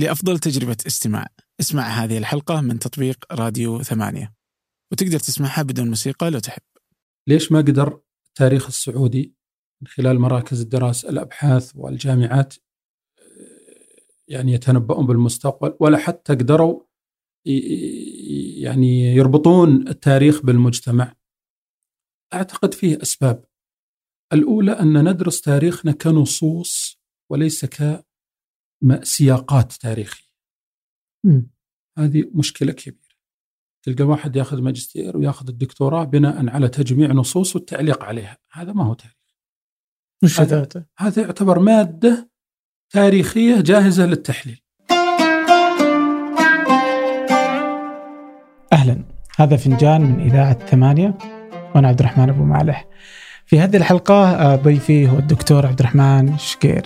لأفضل تجربة استماع. اسمع هذه الحلقة من تطبيق راديو ثمانية. وتقدر تسمعها بدون موسيقى لو تحب. ليش ما قدر التاريخ السعودي من خلال مراكز الدراسة الأبحاث والجامعات يعني يتنبؤون بالمستقبل؟ ولا حتى قدروا يعني يربطون التاريخ بالمجتمع؟ أعتقد فيه أسباب. الأولى أن ندرس تاريخنا كنصوص وليس كسياقات تاريخية. م. هذه مشكلة كبيرة. تلقى واحد ياخذ ماجستير وياخذ الدكتوراه بناء على تجميع نصوص والتعليق عليها. هذا ما هو تاريخ مش هذا, هذا يعتبر مادة تاريخية جاهزة للتحليل. أهلا. هذا فنجان من إذاعة ثمانية وأنا عبد الرحمن أبو مالح. في هذه الحلقة ضيفي هو الدكتور عبد الرحمن شقير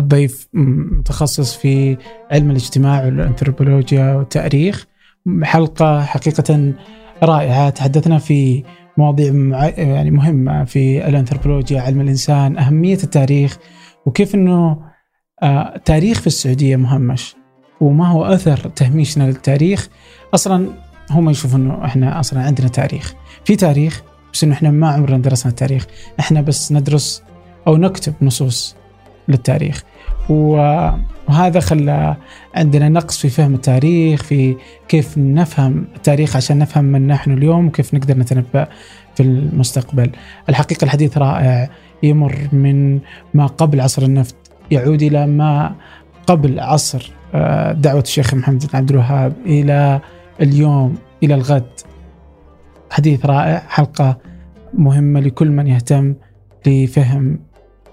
الضيف متخصص في علم الاجتماع والأنثروبولوجيا والتاريخ. حلقة حقيقة رائعة. تحدثنا في مواضيع يعني مهمة في الأنثروبولوجيا علم الإنسان أهمية التاريخ وكيف أنه التاريخ في السعودية مهمش وما هو أثر تهميشنا للتاريخ. أصلا هم يشوفون أنه إحنا أصلا عندنا تاريخ. في تاريخ بس أنه إحنا ما عمرنا درسنا التاريخ إحنا بس ندرس أو نكتب نصوص. للتاريخ. وهذا خلى عندنا نقص في فهم التاريخ في كيف نفهم التاريخ عشان نفهم من نحن اليوم وكيف نقدر نتنبأ في المستقبل. الحقيقة الحديث رائع يمر من ما قبل عصر النفط يعود إلى ما قبل عصر دعوة الشيخ محمد بن عبد الوهاب إلى اليوم إلى الغد. حديث رائع حلقة مهمة لكل من يهتم لفهم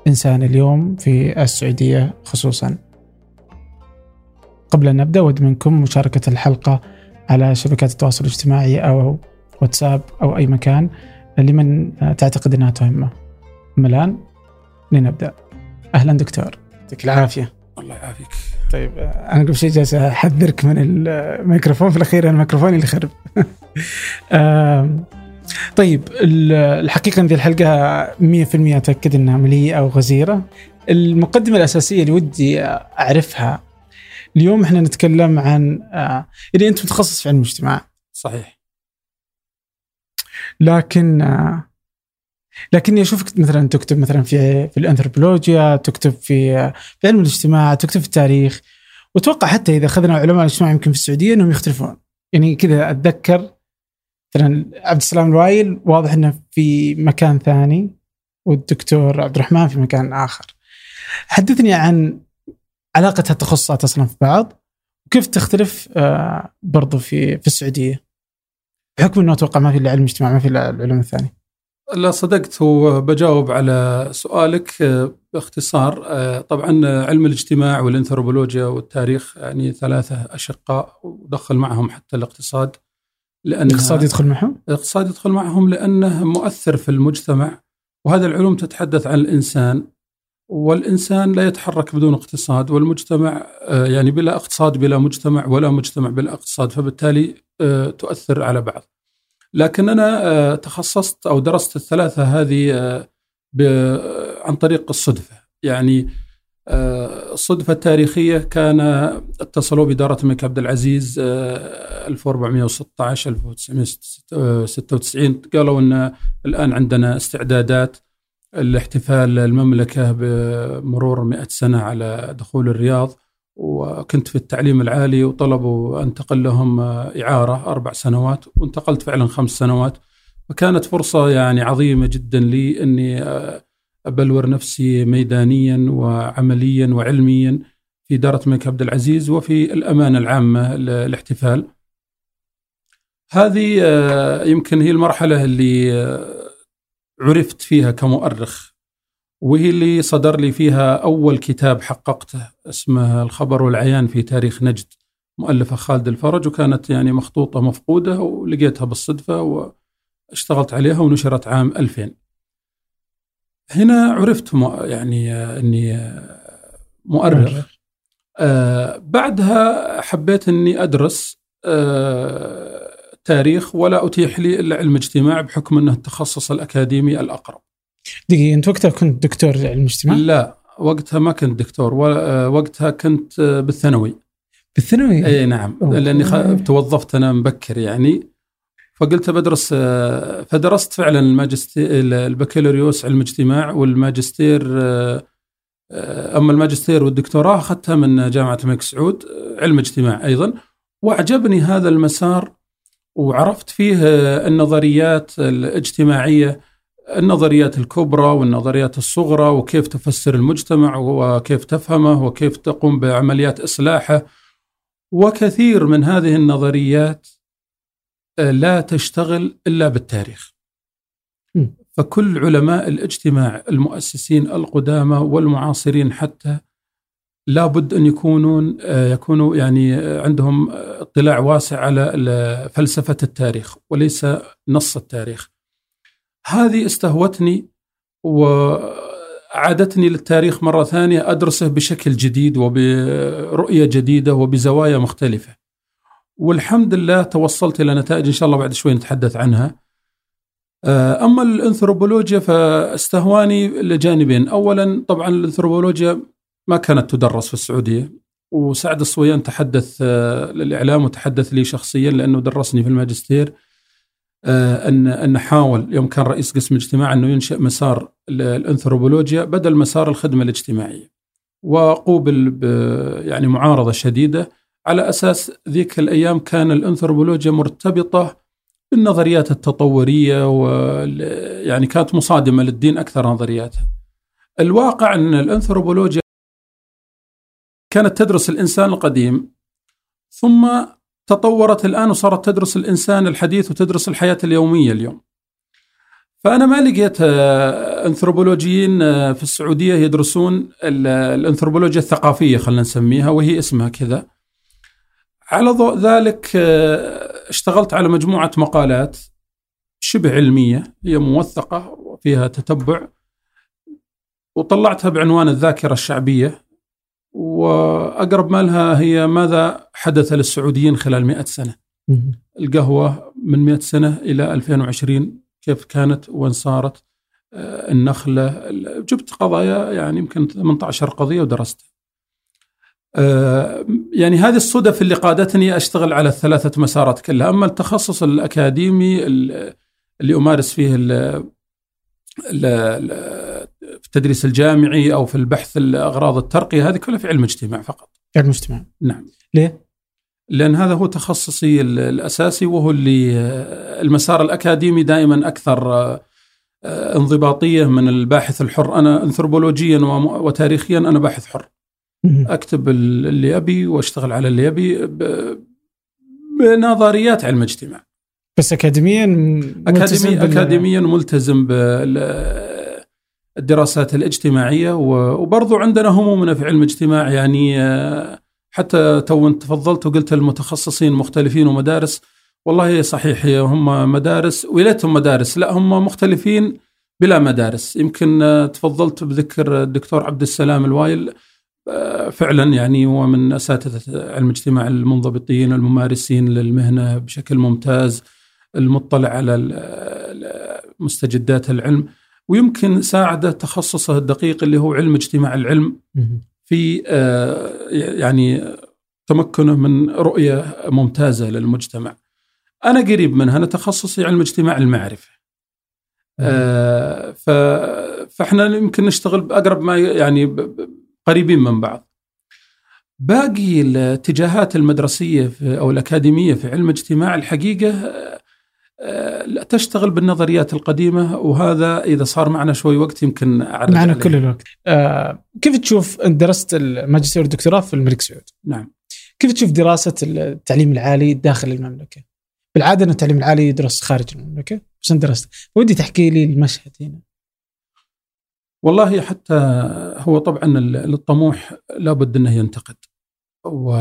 إنسان اليوم في السعودية خصوصا. قبل أن نبدأ ود منكم مشاركة الحلقة على شبكات التواصل الاجتماعي أو واتساب أو أي مكان لمن تعتقد أنها تهمه. أما الآن لنبدأ. أهلا دكتور. يعطيك العافية. الله يعافيك. طيب أنا قبل شيء جالس أحذرك من الميكروفون في الأخير الميكروفون اللي خرب طيب الحقيقة هذه الحلقة 100% أتأكد أنها مليئة وغزيرة المقدمة الأساسية اللي ودي أعرفها اليوم إحنا نتكلم عن آه يعني أنت متخصص في علم المجتمع صحيح. لكن آه لكني أشوفك مثلا تكتب مثلا في في الأنثروبولوجيا تكتب في في علم الاجتماع تكتب في التاريخ. وأتوقع حتى إذا أخذنا علماء الاجتماع يمكن في السعودية إنهم يختلفون. يعني كذا أتذكر مثلا عبد السلام الوايل واضح إنه في مكان ثاني والدكتور عبد الرحمن في مكان آخر. حدثني عن علاقة هالتخصصات أصلا في بعض وكيف تختلف برضو في في السعودية. بحكم إنه أتوقع ما في إلا علم اجتماع ما في إلا العلوم الثانية. لا صدقت وبجاوب على سؤالك باختصار طبعا علم الاجتماع والانثروبولوجيا والتاريخ يعني ثلاثة أشقاء ودخل معهم حتى الاقتصاد لأن الاقتصاد يدخل معهم؟ الاقتصاد يدخل معهم لأنه مؤثر في المجتمع وهذا العلوم تتحدث عن الإنسان والإنسان لا يتحرك بدون اقتصاد والمجتمع يعني بلا اقتصاد بلا مجتمع ولا مجتمع بلا اقتصاد فبالتالي تؤثر على بعض لكن أنا تخصصت أو درست الثلاثة هذه عن طريق الصدفة يعني الصدفة التاريخية كان اتصلوا بإدارة الملك عبد العزيز 1416 1996 قالوا أن الآن عندنا استعدادات لاحتفال المملكة بمرور 100 سنة على دخول الرياض. وكنت في التعليم العالي وطلبوا أنتقل لهم إعارة أربع سنوات وانتقلت فعلا خمس سنوات. فكانت فرصة يعني عظيمة جدا لي أني أبلور نفسي ميدانيا وعمليا وعلميا في إدارة الملك عبد العزيز وفي الأمانة العامة للاحتفال هذه يمكن هي المرحلة اللي عرفت فيها كمؤرخ وهي اللي صدر لي فيها أول كتاب حققته اسمه الخبر والعيان في تاريخ نجد مؤلفة خالد الفرج وكانت يعني مخطوطة مفقودة ولقيتها بالصدفة واشتغلت عليها ونشرت عام 2000 هنا عرفت يعني إني مؤرخ آه بعدها حبيت إني أدرس آه تاريخ ولا أتيح لي إلا علم اجتماع بحكم إنه التخصص الأكاديمي الأقرب. دقيقة أنت وقتها كنت دكتور علم اجتماع؟ لا وقتها ما كنت دكتور وقتها كنت بالثانوي بالثانوي؟ إي نعم أوه. لأني خ... توظفت أنا مبكر يعني فقلت بدرس فدرست فعلا الماجستير البكالوريوس علم اجتماع والماجستير أما الماجستير والدكتوراه أخذتها من جامعة الملك سعود علم اجتماع أيضا. وأعجبني هذا المسار وعرفت فيه النظريات الاجتماعية النظريات الكبرى والنظريات الصغرى وكيف تفسر المجتمع وكيف تفهمه وكيف تقوم بعمليات إصلاحه. وكثير من هذه النظريات لا تشتغل إلا بالتاريخ. فكل علماء الاجتماع المؤسسين القدامى والمعاصرين حتى لابد أن يكونون يكونوا يعني عندهم اطلاع واسع على فلسفة التاريخ وليس نص التاريخ. هذه استهوتني وعادتني للتاريخ مرة ثانية أدرسه بشكل جديد وبرؤية جديدة وبزوايا مختلفة. والحمد لله توصلت إلى نتائج إن شاء الله بعد شوي نتحدث عنها. أما الأنثروبولوجيا فاستهواني لجانبين، اولا طبعا الأنثروبولوجيا ما كانت تدرس في السعودية وسعد الصويان تحدث للإعلام وتحدث لي شخصيا لأنه درسني في الماجستير أن أن حاول يوم كان رئيس قسم الاجتماع أنه ينشئ مسار الانثروبولوجيا بدل مسار الخدمة الاجتماعية. وقوبل يعني معارضة شديدة على أساس ذيك الأيام كان الأنثروبولوجيا مرتبطة بالنظريات التطورية و يعني كانت مصادمة للدين أكثر نظرياتها. الواقع أن الأنثروبولوجيا كانت تدرس الإنسان القديم ثم تطورت الآن وصارت تدرس الإنسان الحديث وتدرس الحياة اليومية اليوم. فأنا ما لقيت أنثروبولوجيين في السعودية يدرسون الأنثروبولوجيا الثقافية خلينا نسميها وهي اسمها كذا. على ضوء ذلك اشتغلت على مجموعة مقالات شبه علمية هي موثقة وفيها تتبع وطلعتها بعنوان الذاكرة الشعبية وأقرب ما لها هي ماذا حدث للسعوديين خلال 100 سنة. القهوة من 100 سنة إلى 2020 كيف كانت وين صارت النخلة جبت قضايا يعني يمكن 18 قضية ودرستها. يعني هذه الصدف اللي قادتني أشتغل على الثلاثة مسارات كلها، أما التخصص الأكاديمي اللي أمارس فيه في التدريس الجامعي أو في البحث الأغراض الترقية هذه كلها في علم اجتماع فقط. علم اجتماع. نعم. ليه؟ لأن هذا هو تخصصي الأساسي وهو اللي المسار الأكاديمي دائما أكثر انضباطية من الباحث الحر، أنا انثروبولوجيا وتاريخيا أنا باحث حر. أكتب اللي أبي وأشتغل على اللي أبي بنظريات علم اجتماع. بس اكاديميا اكاديميا اكاديميا ملتزم بالدراسات الاجتماعية وبرضو عندنا همومنا في علم الاجتماع يعني حتى تو انت تفضلت وقلت المتخصصين مختلفين ومدارس. والله صحيح هم مدارس وليتهم مدارس. لا هم مختلفين بلا مدارس. يمكن تفضلت بذكر الدكتور عبد السلام الوايل. فعلا يعني هو من أساتذة علم الاجتماع المنضبطين الممارسين للمهنة بشكل ممتاز المطلع على مستجدات العلم ويمكن ساعده تخصصه الدقيق اللي هو علم اجتماع العلم في يعني تمكنه من رؤية ممتازة للمجتمع. أنا قريب منها أنا تخصصي علم اجتماع المعرفة. فإحنا يمكن نشتغل اقرب ما يعني قريبين من بعض. باقي الاتجاهات المدرسية في أو الأكاديمية في علم الاجتماع الحقيقة لا تشتغل بالنظريات القديمة وهذا إذا صار معنا شوي وقت يمكن أعرض معنا كل الوقت. آه كيف تشوف أنت درست الماجستير والدكتوراه في الملك سعود؟ نعم. كيف تشوف دراسة التعليم العالي داخل المملكة؟ بالعادة أن التعليم العالي يدرس خارج المملكة بس أنت درست ودي تحكي لي المشهد هنا. والله حتى هو طبعا الطموح لابد أنه ينتقد و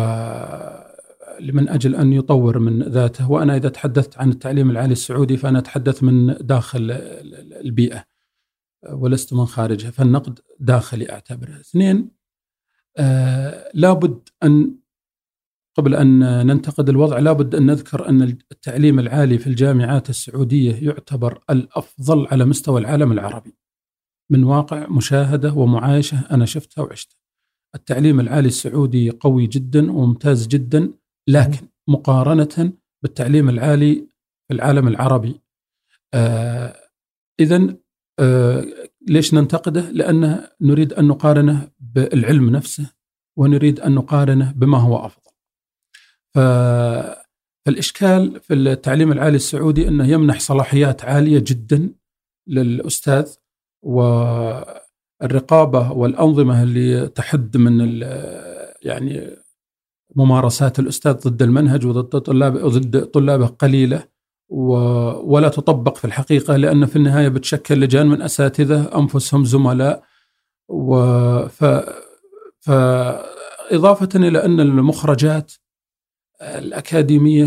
من أجل أن يطور من ذاته وأنا إذا تحدثت عن التعليم العالي السعودي فأنا أتحدث من داخل البيئة ولست من خارجها فالنقد داخلي أعتبره. اثنين آه لابد أن قبل أن ننتقد الوضع لابد أن نذكر أن التعليم العالي في الجامعات السعودية يعتبر الأفضل على مستوى العالم العربي. من واقع مشاهدة ومعايشة أنا شفتها وعشتها. التعليم العالي السعودي قوي جدا وممتاز جدا لكن مقارنة بالتعليم العالي في العالم العربي. آه إذا آه ليش ننتقده؟ لأن نريد أن نقارنه بالعلم نفسه ونريد أن نقارنه بما هو أفضل. فالإشكال في التعليم العالي السعودي أنه يمنح صلاحيات عالية جدا للأستاذ والرقابة والأنظمة اللي تحد من يعني ممارسات الأستاذ ضد المنهج وضد طلاب ضد طلابه قليلة ولا تطبق في الحقيقة لأن في النهاية بتشكل لجان من أساتذة أنفسهم زملاء و ف فإضافة إلى أن المخرجات الأكاديمية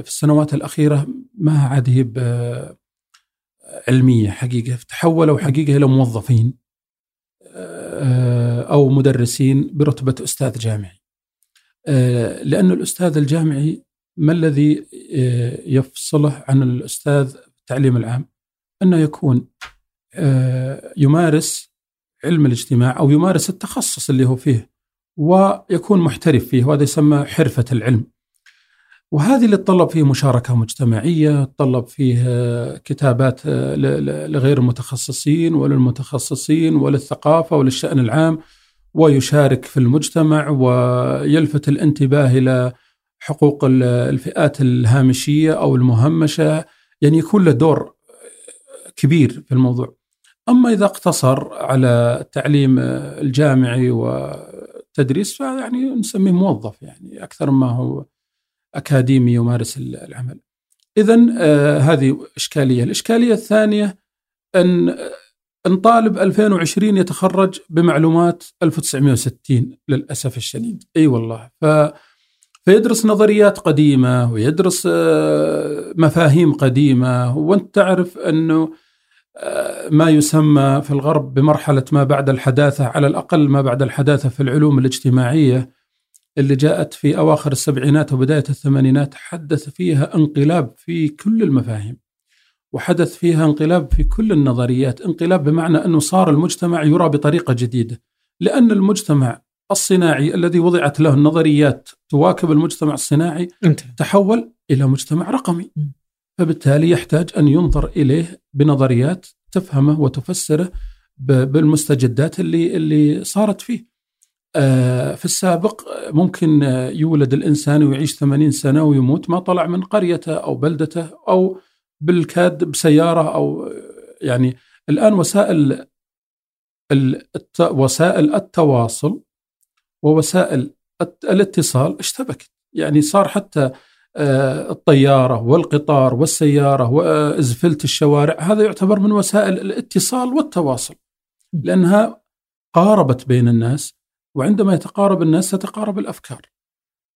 في السنوات الأخيرة ما عاد هي علمية حقيقة تحولوا حقيقة إلى موظفين آه، أو مدرسين برتبة أستاذ جامعي. آه، لأن الأستاذ الجامعي ما الذي آه، يفصله عن الأستاذ التعليم العام؟ أنه يكون يمارس علم الاجتماع أو يمارس التخصص اللي هو فيه ويكون محترف فيه وهذا يسمى حرفة العلم. وهذه اللي تطلب فيه مشاركة مجتمعية تطلب فيه كتابات لغير المتخصصين وللمتخصصين وللثقافة وللشأن العام ويشارك في المجتمع ويلفت الانتباه إلى حقوق الفئات الهامشية أو المهمشة. يعني يكون له دور كبير في الموضوع. أما إذا اقتصر على التعليم الجامعي والتدريس فيعني نسميه موظف يعني أكثر ما هو أكاديمي يمارس العمل. اذا آه هذه إشكالية، الإشكالية الثانية أن أن طالب 2020 يتخرج بمعلومات 1960 للأسف الشديد، أي أيوة والله. ف فيدرس نظريات قديمة ويدرس آه مفاهيم قديمة وأنت تعرف أنه آه، ما يسمى في الغرب بمرحلة ما بعد الحداثة على الأقل ما بعد الحداثة في العلوم الاجتماعية اللي جاءت في أواخر السبعينات وبداية الثمانينات حدث فيها انقلاب في كل المفاهيم وحدث فيها انقلاب في كل النظريات انقلاب بمعنى أنه صار المجتمع يرى بطريقة جديدة لأن المجتمع الصناعي الذي وضعت له النظريات تواكب المجتمع الصناعي انت. تحول إلى مجتمع رقمي. فبالتالي يحتاج أن ينظر إليه بنظريات تفهمه وتفسره بالمستجدات اللي اللي صارت فيه. في السابق ممكن يولد الإنسان ويعيش 80 سنة ويموت ما طلع من قريته أو بلدته أو بالكاد بسيارة أو يعني الآن وسائل وسائل التواصل ووسائل الاتصال اشتبكت. يعني صار حتى آه، الطيارة والقطار والسيارة وازفلت الشوارع هذا يعتبر من وسائل الاتصال والتواصل. لأنها قاربت بين الناس وعندما يتقارب الناس تتقارب الأفكار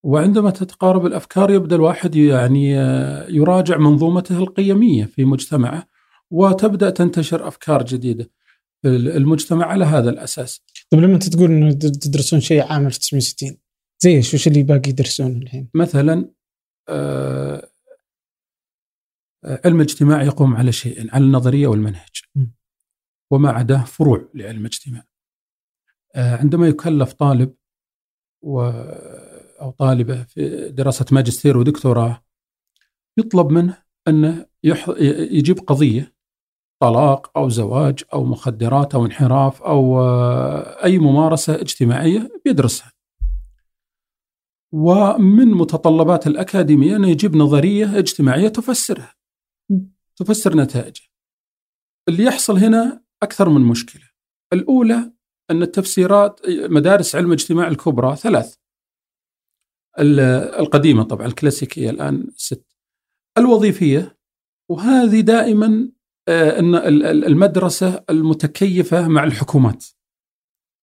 وعندما تتقارب الأفكار يبدأ الواحد يعني آه، يراجع منظومته القيمية في مجتمعه وتبدأ تنتشر أفكار جديدة في المجتمع على هذا الأساس. طيب لما انت تقول إنه تدرسون شيء عام 1960 زي إيش؟ وش اللي باقي يدرسونه الحين؟ مثلا آه علم الاجتماع يقوم على شيئين على النظرية والمنهج. وما عداه فروع لعلم الاجتماع. آه، عندما يكلف طالب و أو طالبة في دراسة ماجستير ودكتوراه يطلب منه أنه يح... يجيب قضية طلاق أو زواج أو مخدرات أو انحراف أو آه، أي ممارسة اجتماعية بيدرسها ومن متطلبات الأكاديمية أنه يجيب نظرية اجتماعية تفسرها تفسر نتائجه. اللي يحصل هنا أكثر من مشكلة. الأولى أن التفسيرات مدارس علم الاجتماع الكبرى ثلاث. القديمة طبعا الكلاسيكية الآن ست. الوظيفية وهذه دائما آه، أن المدرسة المتكيفة مع الحكومات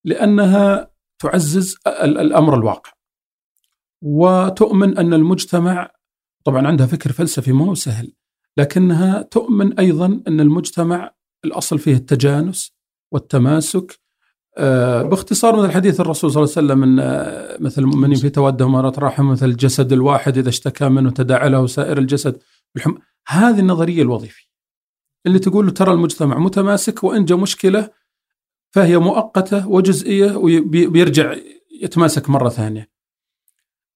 لأنها تعزز الأمر الواقع. وتؤمن أن المجتمع طبعا عندها فكر فلسفي ما هو سهل لكنها تؤمن أيضا أن المجتمع الأصل فيه التجانس والتماسك باختصار مثل حديث الرسول صلى الله عليه وسلم إن آه، مثل المؤمنين في تودهم مرات رحم مثل الجسد الواحد إذا اشتكى منه تداعى له سائر الجسد بالحم هذه النظرية الوظيفية اللي تقول ترى المجتمع متماسك وإن جاء مشكلة فهي مؤقتة وجزئية وبيرجع يتماسك مرة ثانية.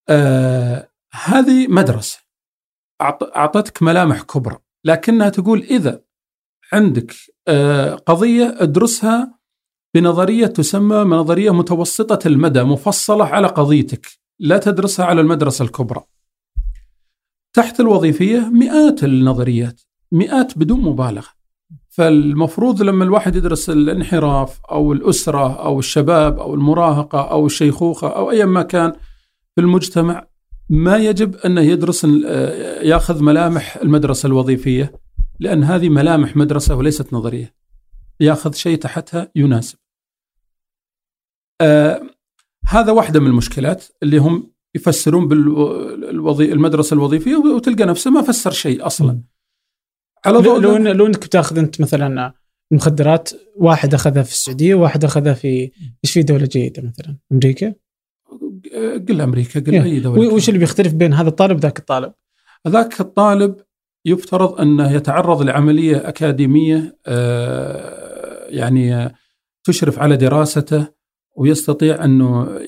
آه هذه مدرسة أعطتك ملامح كبرى لكنها تقول إذا عندك آه قضية ادرسها بنظرية تسمى نظريه متوسطة المدى مفصلة على قضيتك لا تدرسها على المدرسة الكبرى. تحت الوظيفية مئات النظريات مئات بدون مبالغة. فالمفروض لما الواحد يدرس الانحراف أو الأسرة أو الشباب أو المراهقة أو الشيخوخة أو ايا ما كان في المجتمع ما يجب أنه يدرس يأخذ ملامح المدرسة الوظيفية لأن هذه ملامح مدرسة وليست نظرية. يأخذ شيء تحتها يناسب. آه هذا واحدة من المشكلات اللي هم يفسرون بالمدرسة الوظيفية وتلقى نفسه ما فسر شيء أصلا. على ضوء لو ان لو إنك بتاخذ أنت مثلا المخدرات واحد أخذها في السعودية وواحد أخذها في إيش في دولة جيدة مثلا أمريكا؟ قل أمريكا قل أي دولة وش اللي بيختلف بين هذا الطالب وذاك الطالب؟ ذاك الطالب يفترض أنه يتعرض لعملية أكاديمية آه، يعني تشرف على دراسته ويستطيع أنه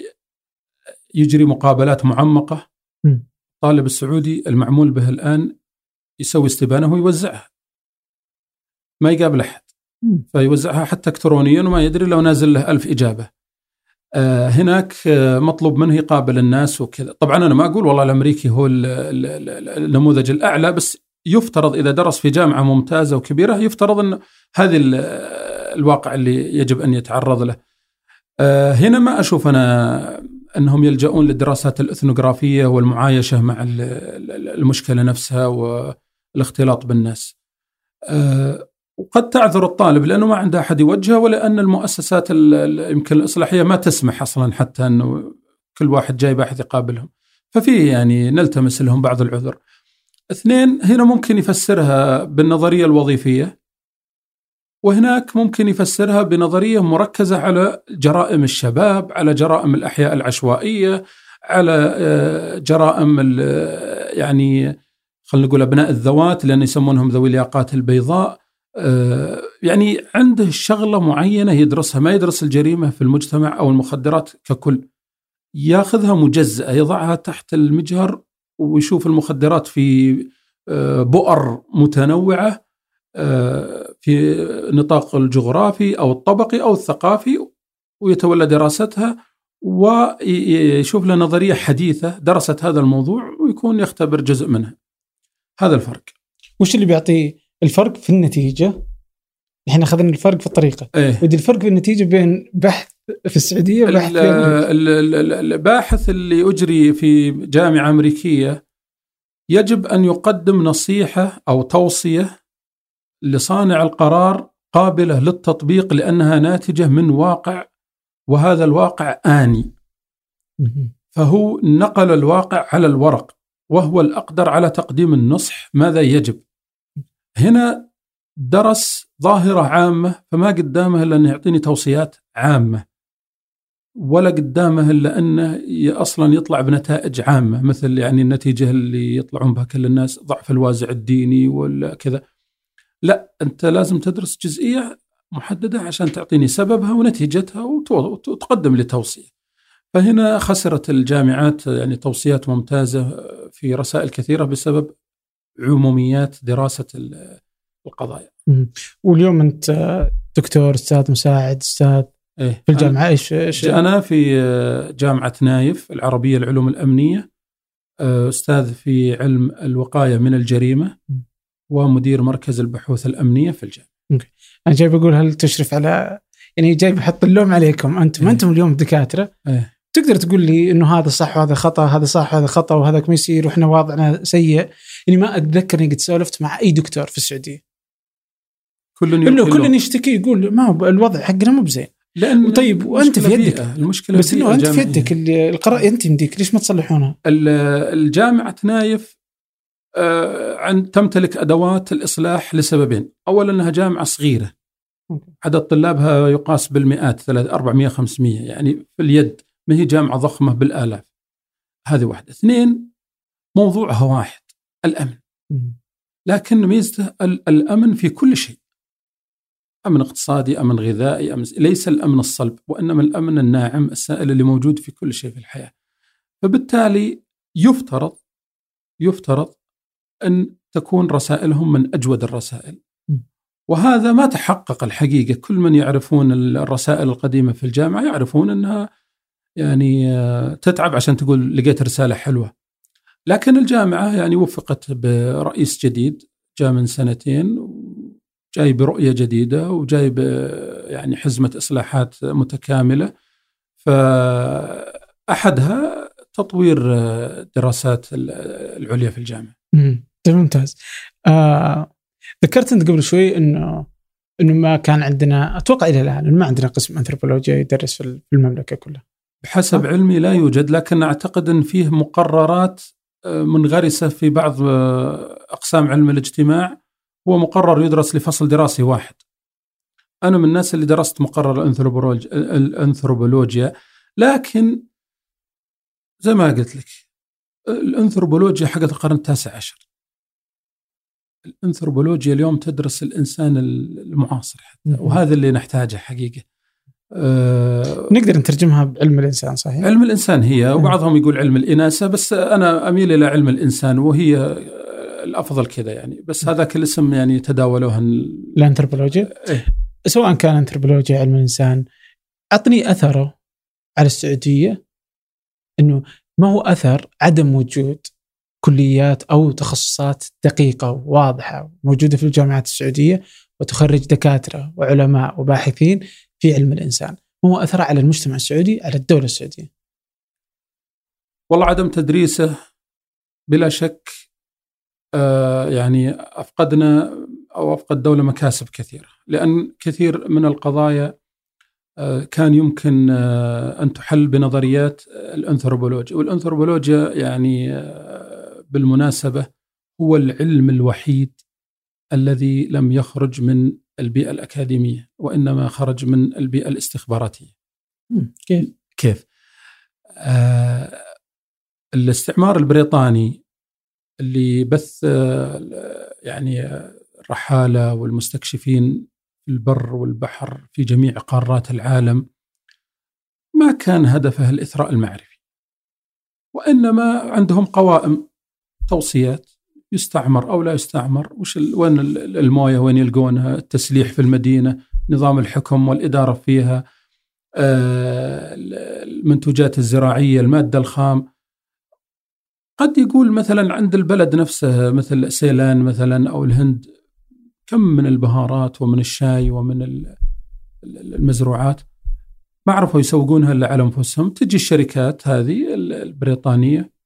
يجري مقابلات معمقة. الطالب السعودي المعمول به الآن يسوي استبانة ويوزعها. ما يقابل أحد. فيوزعها حتى الكترونيا وما يدري لو نازل له ألف إجابة. آه هناك آه مطلوب منه يقابل الناس وكذا. طبعا أنا ما أقول والله الأمريكي هو النموذج الأعلى بس يفترض إذا درس في جامعة ممتازة وكبيرة يفترض إن هذه الواقع اللي يجب أن يتعرض له. هنا ما أشوف أنا أنهم يلجؤون للدراسات الإثنوغرافية والمعايشة مع المشكلة نفسها والاختلاط بالناس. أه وقد تعذر الطالب لأنه ما عنده أحد يوجهه ولأن المؤسسات يمكن الإصلاحية ما تسمح أصلا حتى أنه كل واحد جاي باحث يقابلهم. ففيه يعني نلتمس لهم بعض العذر. اثنين هنا ممكن يفسرها بالنظرية الوظيفية وهناك ممكن يفسرها بنظرية مركزة على جرائم الشباب، على جرائم الأحياء العشوائية، على آه، جرائم يعني خلينا نقول أبناء الذوات لأن يسمونهم ذوي الياقات البيضاء. آه، يعني عنده شغلة معينة يدرسها، ما يدرس الجريمة في المجتمع أو المخدرات ككل. ياخذها مجزأة، يضعها تحت المجهر ويشوف المخدرات في آه، بؤر متنوعة في النطاق الجغرافي أو الطبقي أو الثقافي ويتولى دراستها ويشوف له نظرية حديثة درست هذا الموضوع ويكون يختبر جزء منها. هذا الفرق. وش اللي بيعطي الفرق في النتيجة؟ إحنا أخذنا الفرق في الطريقة. إيه؟ ودي الفرق في النتيجة بين بحث في السعودية وبحث في الباحث اللي أجري في جامعة أمريكية يجب أن يقدم نصيحة أو توصية لصانع القرار قابلة للتطبيق لأنها ناتجة من واقع وهذا الواقع آني. فهو نقل الواقع على الورق وهو الأقدر على تقديم النصح ماذا يجب. هنا درس ظاهرة عامة فما قدامه إلا انه يعطيني توصيات عامة. ولا قدامه إلا أنه أصلا يطلع بنتائج عامة مثل يعني النتيجة اللي يطلعون بها كل الناس ضعف الوازع الديني ولا كذا. لا أنت لازم تدرس جزئية محددة عشان تعطيني سببها ونتيجتها وتقدم لي توصية. فهنا خسرت الجامعات يعني توصيات ممتازة في رسائل كثيرة بسبب عموميات دراسة القضايا. واليوم أنت دكتور أستاذ مساعد أستاذ إيه في الجامعة. إيش إيش؟ أنا في جامعة نايف العربية العلوم الأمنية. أستاذ في علم الوقاية من الجريمة. ومدير مركز البحوث الأمنية في الجامعة. okay. أنا جاي بقول هل تشرف على يعني جاي بحط اللوم عليكم أنتم إيه. أنتم اليوم دكاترة إيه. تقدر تقول لي إنه هذا صح وهذا خطأ هذا صح وهذا خطأ وهذاك ما يصير وإحنا وضعنا سيء يعني ما أتذكر إني قد سولفت مع أي دكتور في السعودية كل إنه كل يشتكي يقول ما هو الوضع حقنا مو بزين لأن طيب وأنت في يدك المشكلة بس إنه أنت في يدك القراء أنت يمديك ليش ما تصلحونها؟ الجامعة نايف آه، تمتلك أدوات الإصلاح لسببين، اولا أنها جامعة صغيرة عدد طلابها يقاس بالمئات 300 400 500 يعني في اليد ما هي جامعة ضخمة بالآلاف. هذه واحدة، اثنين موضوعها واحد الأمن. لكن ميزته الأمن في كل شيء. أمن اقتصادي، أمن غذائي، أمن ليس الأمن الصلب وإنما الأمن الناعم السائل اللي موجود في كل شيء في الحياة. فبالتالي يفترض يفترض أن تكون رسائلهم من أجود الرسائل. وهذا ما تحقق الحقيقة، كل من يعرفون الرسائل القديمة في الجامعة يعرفون أنها يعني آه، تتعب عشان تقول لقيت رسالة حلوة. لكن الجامعة يعني وفقت برئيس جديد جاء من سنتين جاي برؤية جديدة وجاي يعني حزمة إصلاحات متكاملة فأحدها تطوير الدراسات العليا في الجامعة. ممتاز. آه ذكرت أنت قبل شوي إنه إنه ما كان عندنا أتوقع إلى الآن ما عندنا قسم انثروبولوجيا يدرس في المملكة كلها. بحسب أه؟ علمي لا يوجد لكن أعتقد إن فيه مقررات آه، منغرسة في بعض آه، أقسام علم الاجتماع هو مقرر يدرس لفصل دراسي واحد أنا من الناس اللي درست مقرر الأنثروبولوجيا لكن زي ما قلت لك الأنثروبولوجيا حقت القرن التاسع عشر الأنثروبولوجيا اليوم تدرس الإنسان المعاصر حتى وهذا اللي نحتاجه حقيقة. أه نقدر نترجمها بعلم الإنسان صحيح؟ علم الإنسان هي وبعضهم يقول علم الإناثة بس أنا أميل إلى علم الإنسان وهي الأفضل كذا يعني. بس هذاك الاسم يعني تداولوها الانثروبولوجيا؟ إيه؟ سواء كان انثروبولوجيا علم الإنسان أعطني أثره على السعودية إنه ما هو أثر عدم وجود كليات أو تخصصات دقيقة وواضحة موجودة في الجامعات السعودية وتخرج دكاترة وعلماء وباحثين في علم الإنسان، هو اثره على المجتمع السعودي على الدولة السعودية؟ والله عدم تدريسه بلا شك آه، يعني أفقدنا أو أفقد الدولة مكاسب كثيرة. لأن كثير من القضايا آه، كان يمكن آه، أن تحل بنظريات الأنثروبولوجيا. والأنثروبولوجيا يعني بالمناسبة هو العلم الوحيد الذي لم يخرج من البيئة الأكاديمية وإنما خرج من البيئة الاستخباراتية. كيف؟ كيف؟ آه الاستعمار البريطاني اللي بث يعني الرحالة والمستكشفين في البر والبحر في جميع قارات العالم ما كان هدفه الإثراء المعرفي وإنما عندهم قوائم توصيات يستعمر أو لا يستعمر وش وين الموية وين يلقونها التسليح في المدينة نظام الحكم والإدارة فيها آه، المنتوجات الزراعية المادة الخام. قد يقول مثلا عند البلد نفسه مثل سيلان مثلا أو الهند كم من البهارات ومن الشاي ومن المزروعات ما عرفوا يسوقونها إلا على أنفسهم. تجي الشركات هذه البريطانية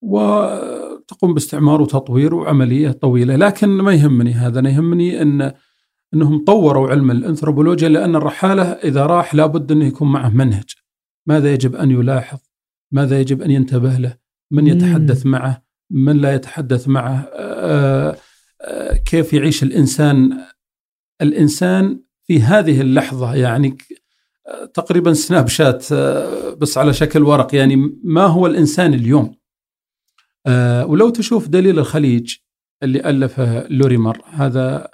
وتقوم باستعمار وتطوير وعملية طويلة. لكن ما يهمني هذا أنا يهمني أن أنهم طوروا علم الأنثروبولوجيا لأن الرحالة إذا راح لابد أنه يكون معه منهج. ماذا يجب أن يلاحظ؟ ماذا يجب أن ينتبه له؟ من يتحدث معه؟ من لا يتحدث معه؟ آه، آه، كيف يعيش الإنسان؟ الإنسان في هذه اللحظة يعني آه، تقريبا سناب شات بس على شكل ورق يعني ما هو الإنسان اليوم؟ ولو تشوف دليل الخليج اللي ألفه لوريمر هذا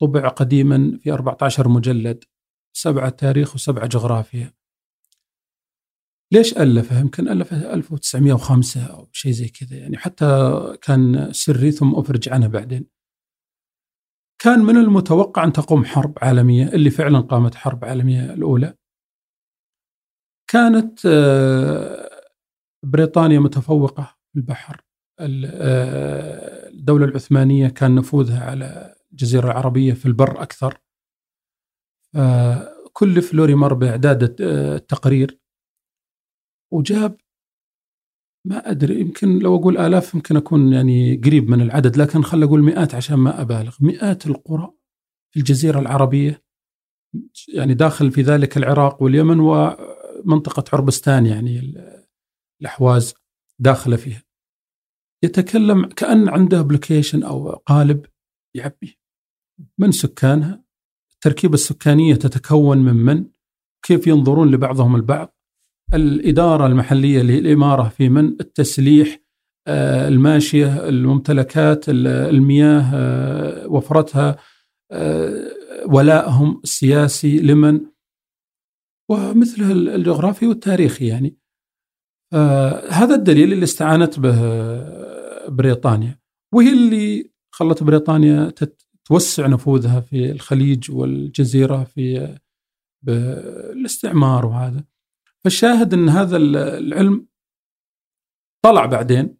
طبع قديما في 14 مجلد سبعة تاريخ وسبعة جغرافيا ليش ألفه؟ يمكن ألفه 1905 أو شيء زي كذا يعني حتى كان سري ثم أفرج عنه بعدين. كان من المتوقع أن تقوم حرب عالمية اللي فعلا قامت حرب عالمية الأولى. كانت آه، بريطانيا متفوقة في البحر الدولة العثمانية كان نفوذها على الجزيرة العربية في البر أكثر. كلف لوريمر بإعداد التقرير. وجاب ما أدري يمكن لو أقول آلاف يمكن أكون يعني قريب من العدد لكن خل أقول مئات عشان ما أبالغ. مئات القرى في الجزيرة العربية يعني داخل في ذلك العراق واليمن ومنطقة عربستان يعني الأحواز داخلة فيها. يتكلم كأن عنده ابلكيشن أو قالب يعبي. من سكانها؟ التركيبة السكانية تتكون من من؟ كيف ينظرون لبعضهم البعض؟ الإدارة المحلية للإمارة في من؟ التسليح آه، الماشية الممتلكات المياه آه، وفرتها آه، ولائهم السياسي لمن؟ ومثل الجغرافي والتاريخي يعني. هذا الدليل اللي استعانت به بريطانيا. وهي اللي خلت بريطانيا توسع نفوذها في الخليج والجزيرة في الاستعمار وهذا. فالشاهد أن هذا العلم طلع بعدين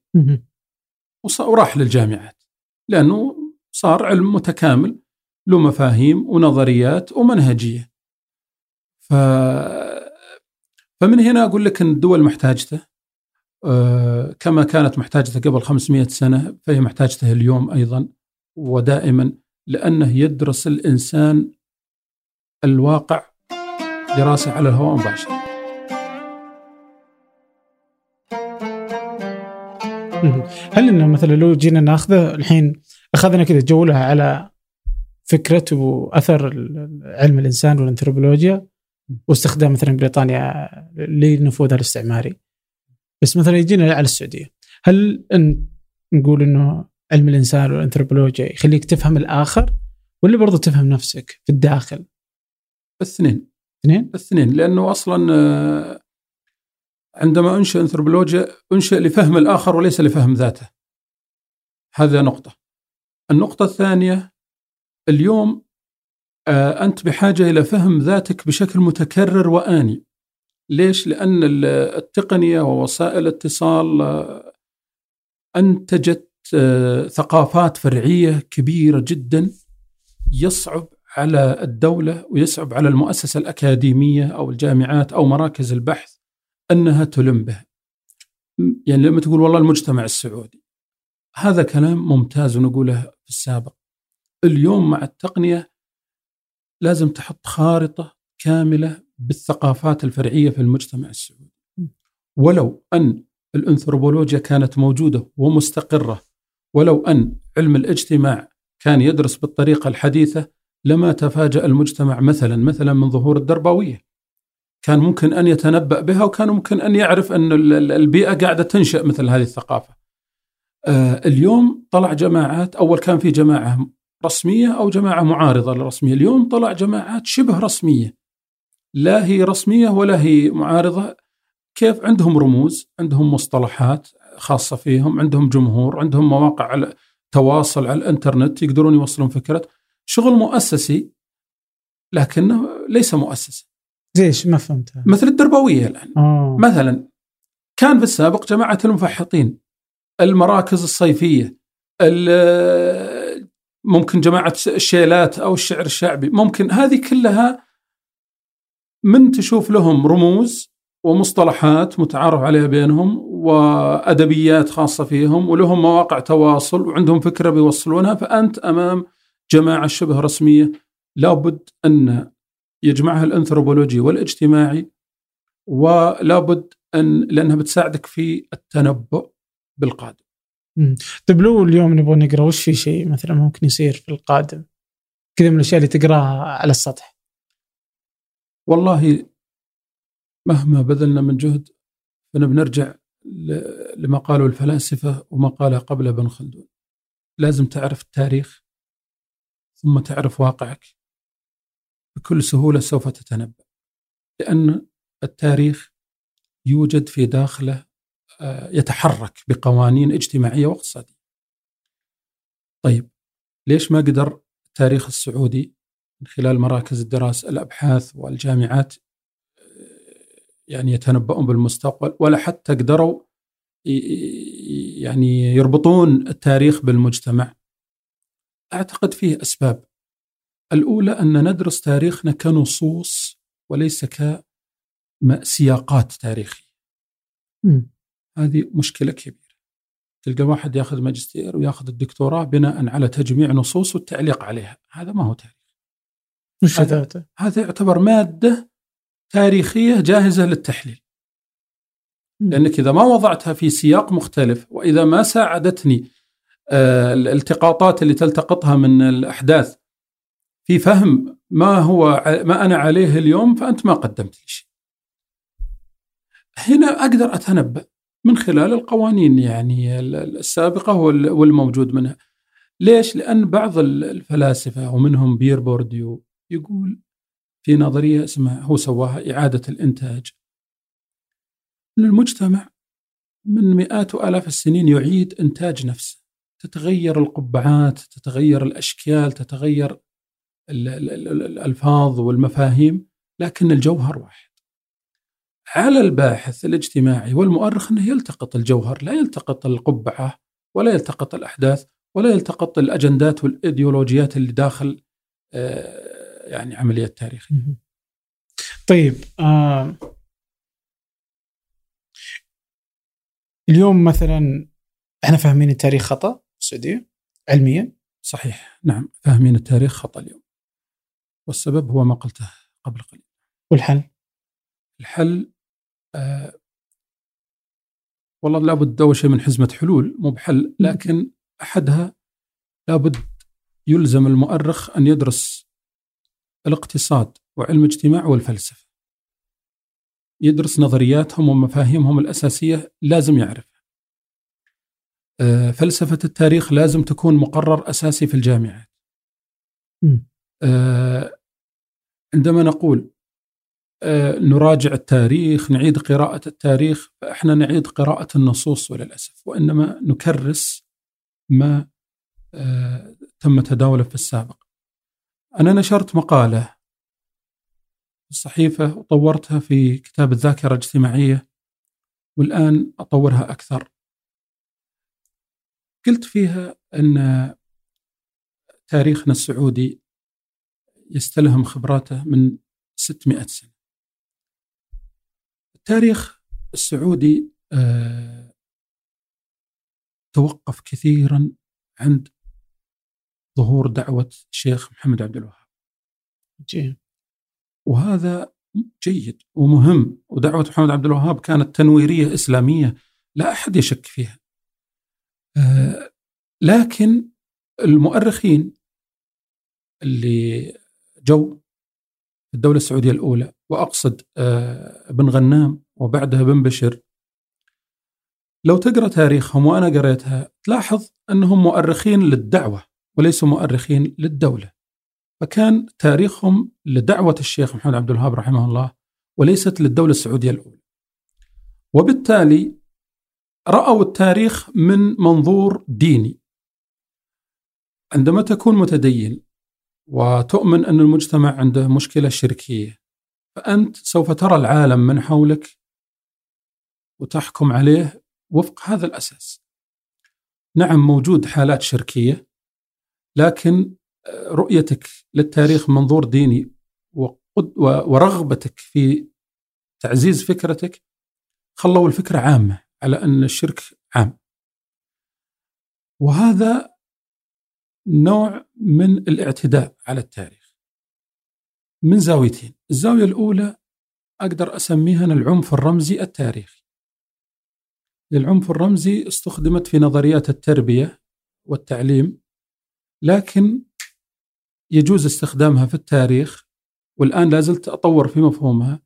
وراح للجامعات. لأنه صار علم متكامل له مفاهيم ونظريات ومنهجية. ف... فمن هنا أقول لك أن الدول محتاجته كما كانت محتاجته قبل 500 سنة فهي محتاجته اليوم أيضا ودائما لأنه يدرس الإنسان الواقع دراسة على الهواء مباشرة. هل إنه مثلا لو جينا ناخذه الحين أخذنا كذا جوله على فكرة وأثر علم الإنسان والانثروبولوجيا واستخدام مثلا بريطانيا لنفوذها الاستعماري. بس مثلا يجينا على السعودية هل إن نقول إنه علم الإنسان والأنثروبولوجيا يخليك تفهم الآخر ولا برضو تفهم نفسك في الداخل؟ الاثنين اثنين؟ الاثنين لأنه أصلا آه، عندما أنشئ أنثروبولوجيا أنشئ لفهم الآخر وليس لفهم ذاته. هذا نقطة. النقطة الثانية اليوم آه، أنت بحاجة إلى فهم ذاتك بشكل متكرر وآني. ليش؟ لأن التقنية ووسائل الاتصال آه، أنتجت ثقافات فرعية كبيرة جدا يصعب على الدولة ويصعب على المؤسسة الأكاديمية أو الجامعات أو مراكز البحث أنها تلم به. يعني لما تقول والله المجتمع السعودي هذا كلام ممتاز ونقوله في السابق. اليوم مع التقنية لازم تحط خارطة كاملة بالثقافات الفرعية في المجتمع السعودي. ولو أن الأنثروبولوجيا كانت موجودة ومستقرة ولو أن علم الاجتماع كان يدرس بالطريقة الحديثة لما تفاجأ المجتمع مثلا مثلا من ظهور الدربوية. كان ممكن أن يتنبأ بها وكان ممكن أن يعرف أن البيئة قاعدة تنشأ مثل هذه الثقافة. آه، اليوم طلع جماعات أول كان في جماعة رسمية أو جماعة معارضة للرسمية، اليوم طلع جماعات شبه رسمية. لا هي رسمية ولا هي معارضة. كيف عندهم رموز، عندهم مصطلحات خاصة فيهم، عندهم جمهور، عندهم مواقع على تواصل على الإنترنت يقدرون يوصلون فكرة. شغل مؤسسي لكنه ليس مؤسسا ليش؟ ما فهمت. مثل الدربوية الآن. أوه. مثلا كان في السابق جماعة المفحطين المراكز الصيفية ممكن جماعة الشيلات أو الشعر الشعبي ممكن هذه كلها من تشوف لهم رموز ومصطلحات متعارف عليها بينهم وأدبيات خاصة فيهم ولهم مواقع تواصل وعندهم فكرة بيوصلونها فأنت أمام جماعة شبه رسمية لابد أن يجمعها الأنثروبولوجي والاجتماعي ولابد أن لأنها بتساعدك في التنبؤ بالقادم. طيب لو اليوم نبغى نقرأ وش في شيء مثلا ممكن يصير في القادم؟ كذا من الأشياء اللي تقراها على السطح. والله مهما بذلنا من جهد فانا بنرجع لما قاله الفلاسفة وما قاله قبل ابن خلدون. لازم تعرف التاريخ ثم تعرف واقعك. بكل سهولة سوف تتنبأ. لأن التاريخ يوجد في داخله آه، يتحرك بقوانين اجتماعية واقتصادية. طيب ليش ما قدر التاريخ السعودي من خلال مراكز الدراسة الأبحاث والجامعات يعني يتنبؤون بالمستقبل ولا حتى قدروا يعني يربطون التاريخ بالمجتمع. أعتقد فيه أسباب. الأولى أن ندرس تاريخنا كنصوص وليس كسياقات تاريخية. م. هذه مشكلة كبيرة. تلقى واحد ياخذ ماجستير وياخذ الدكتوراه بناء على تجميع نصوص والتعليق عليها. هذا ما هو تاريخ. مش هذا هذا يعتبر مادة تاريخية جاهزة للتحليل لأنك إذا ما وضعتها في سياق مختلف وإذا ما ساعدتني آه، الالتقاطات اللي تلتقطها من الأحداث في فهم ما هو ما أنا عليه اليوم فأنت ما قدمت لي شيء. هنا أقدر أتنبأ من خلال القوانين يعني السابقة والموجود منها. ليش؟ لأن بعض الفلاسفة ومنهم بيير بورديو يقول في نظرية اسمها هو سواها إعادة الإنتاج. أن المجتمع من مئات وآلاف السنين يعيد إنتاج نفسه. تتغير القبعات تتغير الأشكال تتغير الألفاظ والمفاهيم لكن الجوهر واحد. على الباحث الاجتماعي والمؤرخ أنه يلتقط الجوهر لا يلتقط القبعة ولا يلتقط الأحداث ولا يلتقط الأجندات والإيديولوجيات اللي داخل آه، يعني عملية تاريخ طيب آه اليوم مثلا إحنا فاهمين التاريخ خطأ في السعودية؟ علميا؟ صحيح نعم فاهمين التاريخ خطأ اليوم. والسبب هو ما قلته قبل قليل. والحل؟ الحل آه والله لابد أول شيء من حزمة حلول مو بحل لكن أحدها لابد يلزم المؤرخ أن يدرس الاقتصاد وعلم الاجتماع والفلسفة. يدرس نظرياتهم ومفاهيمهم الأساسية لازم يعرفها. آه، فلسفة التاريخ لازم تكون مقرر أساسي في الجامعات. آه، عندما نقول آه، نراجع التاريخ نعيد قراءة التاريخ فإحنا نعيد قراءة النصوص وللأسف وإنما نكرس ما تم تداوله في السابق. أنا نشرت مقالة الصحيفة وطورتها في كتاب الذاكرة الاجتماعية والآن أطورها أكثر. قلت فيها أن تاريخنا السعودي يستلهم خبراته من 600 سنة. التاريخ السعودي آه، توقف كثيرا عند ظهور دعوة الشيخ محمد عبد الوهاب. وهذا جيد ومهم ودعوة محمد عبد الوهاب كانت تنويرية إسلامية لا أحد يشك فيها. آه، لكن المؤرخين اللي جو الدولة السعودية الأولى وأقصد آه، ابن غنام وبعدها بن بشر لو تقرأ تاريخهم وأنا قريتها تلاحظ أنهم مؤرخين للدعوة. وليسوا مؤرخين للدولة. فكان تاريخهم لدعوة الشيخ محمد عبد الوهاب رحمه الله وليست للدولة السعودية الأولى. وبالتالي رأوا التاريخ من منظور ديني. عندما تكون متدين وتؤمن أن المجتمع عنده مشكلة شركية فأنت سوف ترى العالم من حولك وتحكم عليه وفق هذا الأساس. نعم موجود حالات شركية لكن رؤيتك للتاريخ منظور ديني ورغبتك في تعزيز فكرتك خلوا الفكرة عامة على أن الشرك عام. وهذا نوع من الاعتداء على التاريخ من زاويتين. الزاوية الأولى أقدر أسميها العنف الرمزي التاريخي. العنف الرمزي استخدمت في نظريات التربية والتعليم لكن يجوز استخدامها في التاريخ والآن لازلت أطور في مفهومها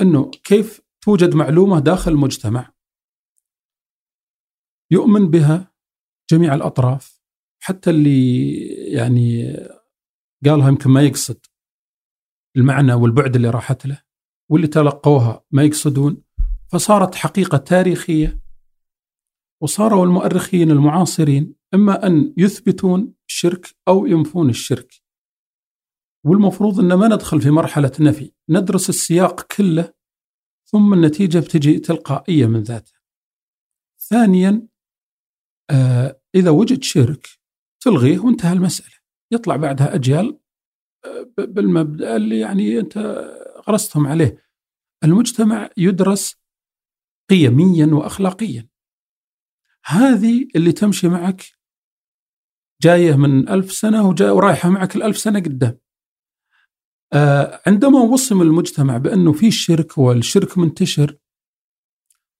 أنه كيف توجد معلومة داخل المجتمع. يؤمن بها جميع الأطراف حتى اللي يعني قالها يمكن ما يقصد المعنى والبعد اللي راحت له واللي تلقوها ما يقصدون. فصارت حقيقة تاريخية وصاروا المؤرخين المعاصرين إما أن يثبتون الشرك أو ينفون الشرك والمفروض إن ما ندخل في مرحلة نفي، ندرس السياق كله ثم النتيجة بتجي تلقائية من ذاتها. ثانيا آه إذا وجد شرك تلغيه وانتهى المسألة، يطلع بعدها أجيال آه بالمبدأ اللي يعني أنت غرستهم عليه. المجتمع يدرس قيميا واخلاقيا. هذه اللي تمشي معك جاية من ألف سنة ورايحة معك الألف سنة قدام. آه، عندما وصم المجتمع بأنه في شرك والشرك منتشر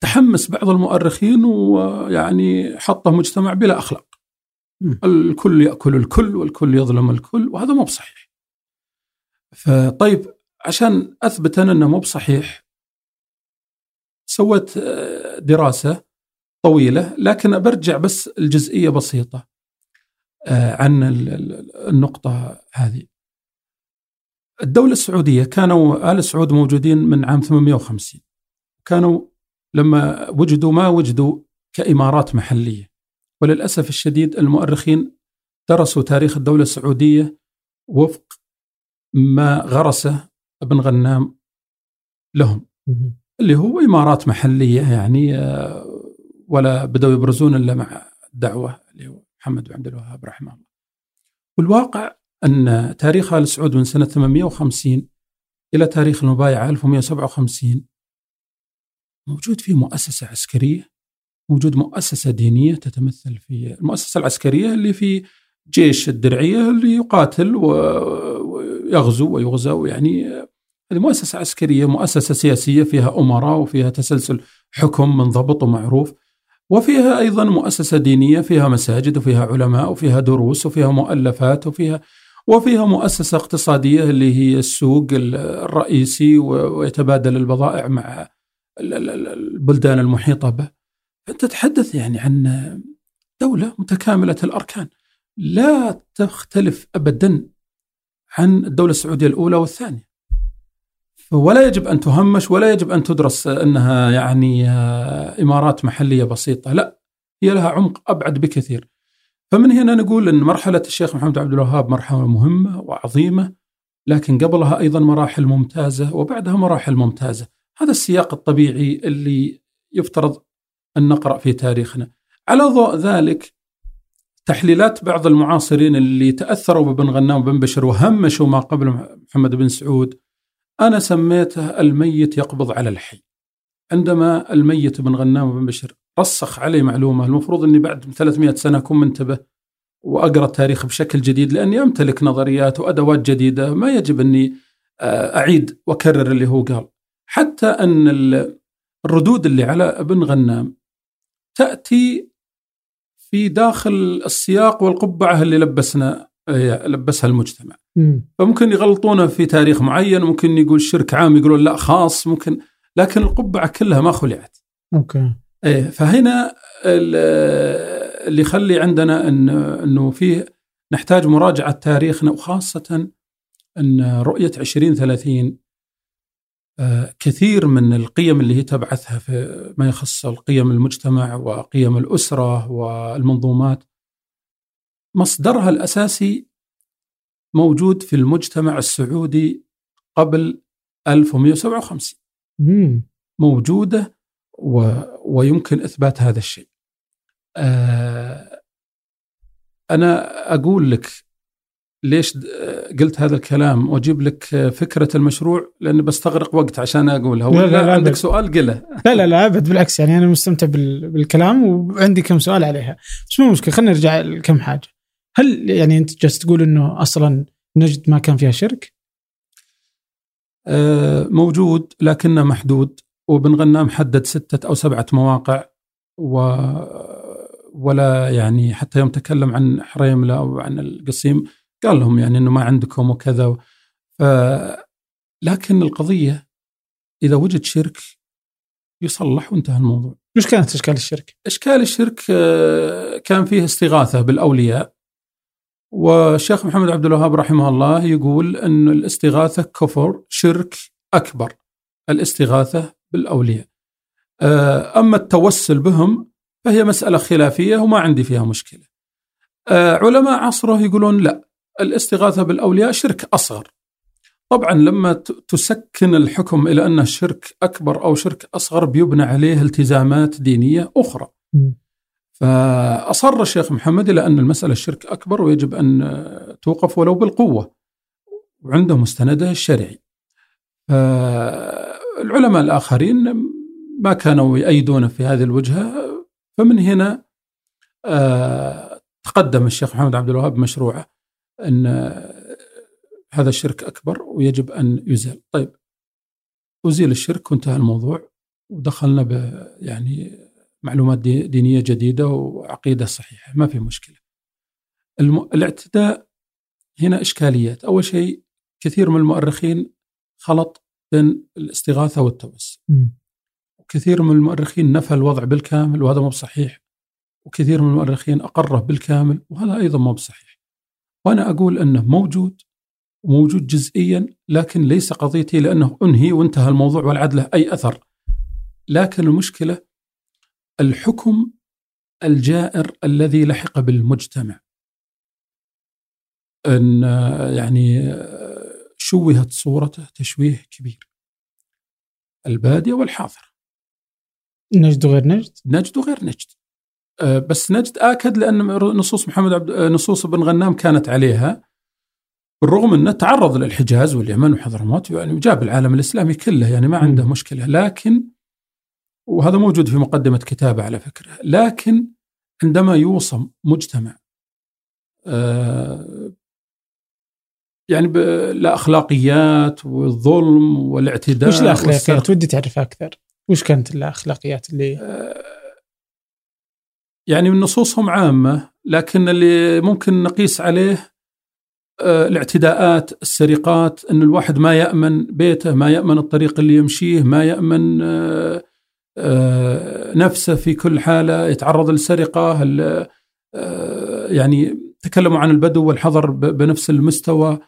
تحمس بعض المؤرخين ويعني حطه مجتمع بلا أخلاق. الكل يأكل الكل والكل يظلم الكل وهذا مو بصحيح. فطيب عشان أثبت أنا أنه مو بصحيح سويت آه، دراسة طويلة لكن برجع بس الجزئية بسيطة. عن النقطة هذه. الدولة السعودية كانوا آل سعود موجودين من عام 850 كانوا لما وجدوا ما وجدوا كإمارات محلية. وللأسف الشديد المؤرخين درسوا تاريخ الدولة السعودية وفق ما غرسه ابن غنام لهم. اللي هو إمارات محلية يعني آه، ولا بدأوا يبرزون إلا مع الدعوة محمد بن عبد الوهاب رحمه الله. والواقع أن تاريخ آل سعود من سنة 850 إلى تاريخ المبايعة 1157 موجود فيه مؤسسة عسكرية موجود مؤسسة دينية تتمثل في المؤسسة العسكرية اللي في جيش الدرعية اللي يقاتل ويغزو ويغزى ويعني هذه مؤسسة عسكرية مؤسسة سياسية فيها أمراء وفيها تسلسل حكم منضبط ومعروف. وفيها أيضا مؤسسة دينية فيها مساجد وفيها علماء وفيها دروس وفيها مؤلفات وفيها وفيها مؤسسة اقتصادية اللي هي السوق الرئيسي ويتبادل البضائع مع البلدان المحيطة به. أنت تتحدث يعني عن دولة متكاملة الأركان. لا تختلف أبدا عن الدولة السعودية الأولى والثانية. ولا يجب أن تهمش ولا يجب أن تدرس أنها يعني إمارات محلية بسيطة لا هي لها عمق أبعد بكثير. فمن هنا نقول أن مرحلة الشيخ محمد عبد الوهاب مرحلة مهمة وعظيمة لكن قبلها أيضا مراحل ممتازة وبعدها مراحل ممتازة. هذا السياق الطبيعي اللي يفترض أن نقرأ في تاريخنا. على ضوء ذلك تحليلات بعض المعاصرين اللي تأثروا ببن غنام وبن بشر وهمشوا ما قبل محمد بن سعود أنا سميته الميت يقبض على الحي. عندما الميت بن غنام وبن بشر رسخ علي معلومة المفروض أني بعد 300 سنة أكون منتبه وأقرأ التاريخ بشكل جديد لأني أمتلك نظريات وأدوات جديدة ما يجب أني آه، أعيد وأكرر اللي هو قال. حتى أن الردود اللي على ابن غنام تأتي في داخل السياق والقبعة اللي لبسنا لبسها المجتمع. فممكن يغلطونه في تاريخ معين ممكن يقول شرك عام يقولون لا خاص ممكن لكن القبعة كلها ما خلعت. أوكي. إيه فهنا اللي يخلي عندنا إن إنه فيه نحتاج مراجعة تاريخنا وخاصة إن رؤية 2030 آه، كثير من القيم اللي هي تبعثها في ما يخص القيم المجتمع وقيم الأسرة والمنظومات مصدرها الأساسي موجود في المجتمع السعودي قبل 1157 موجودة و ويمكن إثبات هذا الشيء. آه أنا أقول لك ليش قلت هذا الكلام واجيب لك فكرة المشروع لأني بستغرق وقت عشان أقولها. ولا لا لا عندك. سؤال قله لا لا لا أبد بالعكس يعني أنا مستمتع بالكلام وعندي كم سؤال عليها. بس مو مشكلة خلينا نرجع لكم حاجة. هل يعني انت جالس تقول انه أصلا نجد ما كان فيها شرك؟ آه موجود لكنه محدود وبن غنام حدد ستة أو سبعة مواقع و ولا يعني حتى يوم تكلم عن حريملة أو عن القصيم قال لهم يعني أنه ما عندكم وكذا ف... لكن القضية إذا وجد شرك يصلح وانتهى الموضوع وش كانت إشكال الشرك؟ إشكال الشرك آه، كان فيه استغاثة بالأولياء والشيخ محمد عبد الوهاب رحمه الله يقول أن الاستغاثة كفر شرك أكبر الاستغاثة بالأولياء. آه، أما التوسل بهم فهي مسألة خلافية وما عندي فيها مشكلة. آه، علماء عصره يقولون لا الاستغاثة بالأولياء شرك أصغر. طبعا لما تسكن الحكم إلى أنه شرك أكبر أو شرك أصغر بيبنى عليه التزامات دينية أخرى. فأصر الشيخ محمد إلى أن المسألة الشرك أكبر ويجب أن توقف ولو بالقوة وعنده مستنده الشرعي العلماء الآخرين ما كانوا يأيدون في هذه الوجهة فمن هنا آه، تقدم الشيخ محمد عبد الوهاب بمشروعه أن هذا الشرك أكبر ويجب أن يزال. طيب أزيل الشرك وانتهى الموضوع ودخلنا يعني معلومات دينية جديدة وعقيدة صحيحة ما في مشكلة. الم... الاعتداء هنا إشكاليات. أول شيء كثير من المؤرخين خلط بين الاستغاثة والتوسل وكثير من المؤرخين نفى الوضع بالكامل وهذا مو بصحيح. وكثير من المؤرخين أقره بالكامل وهذا أيضا مو بصحيح. وأنا أقول أنه موجود وموجود جزئيا لكن ليس قضيتي لأنه أنهي وانتهى الموضوع والعد له أي أثر. لكن المشكلة الحكم الجائر الذي لحق بالمجتمع. أن يعني شوهت صورته تشويه كبير. البادية والحاضر. نجد وغير نجد؟ نجد وغير نجد. أه، بس نجد آكد لأن نصوص محمد عبد أه، نصوص ابن غنام كانت عليها. بالرغم أنه تعرض للحجاز واليمن وحضرموت يعني جاب العالم الإسلامي كله يعني ما عنده مشكلة. لكن وهذا موجود في مقدمة كتابة على فكرة لكن عندما يوصم مجتمع أه، يعني الأخلاقيات والظلم والاعتداء وش الأخلاقيات؟ ودي تعرف أكثر. وش كانت الأخلاقيات اللي آه، يعني من نصوصهم عامة لكن اللي ممكن نقيس عليه آه، الاعتداءات السرقات إن الواحد ما يأمن بيته ما يأمن الطريق اللي يمشيه ما يأمن آه، نفسه في كل حالة يتعرض للسرقه يعني تكلموا عن البدو والحظر بنفس المستوى.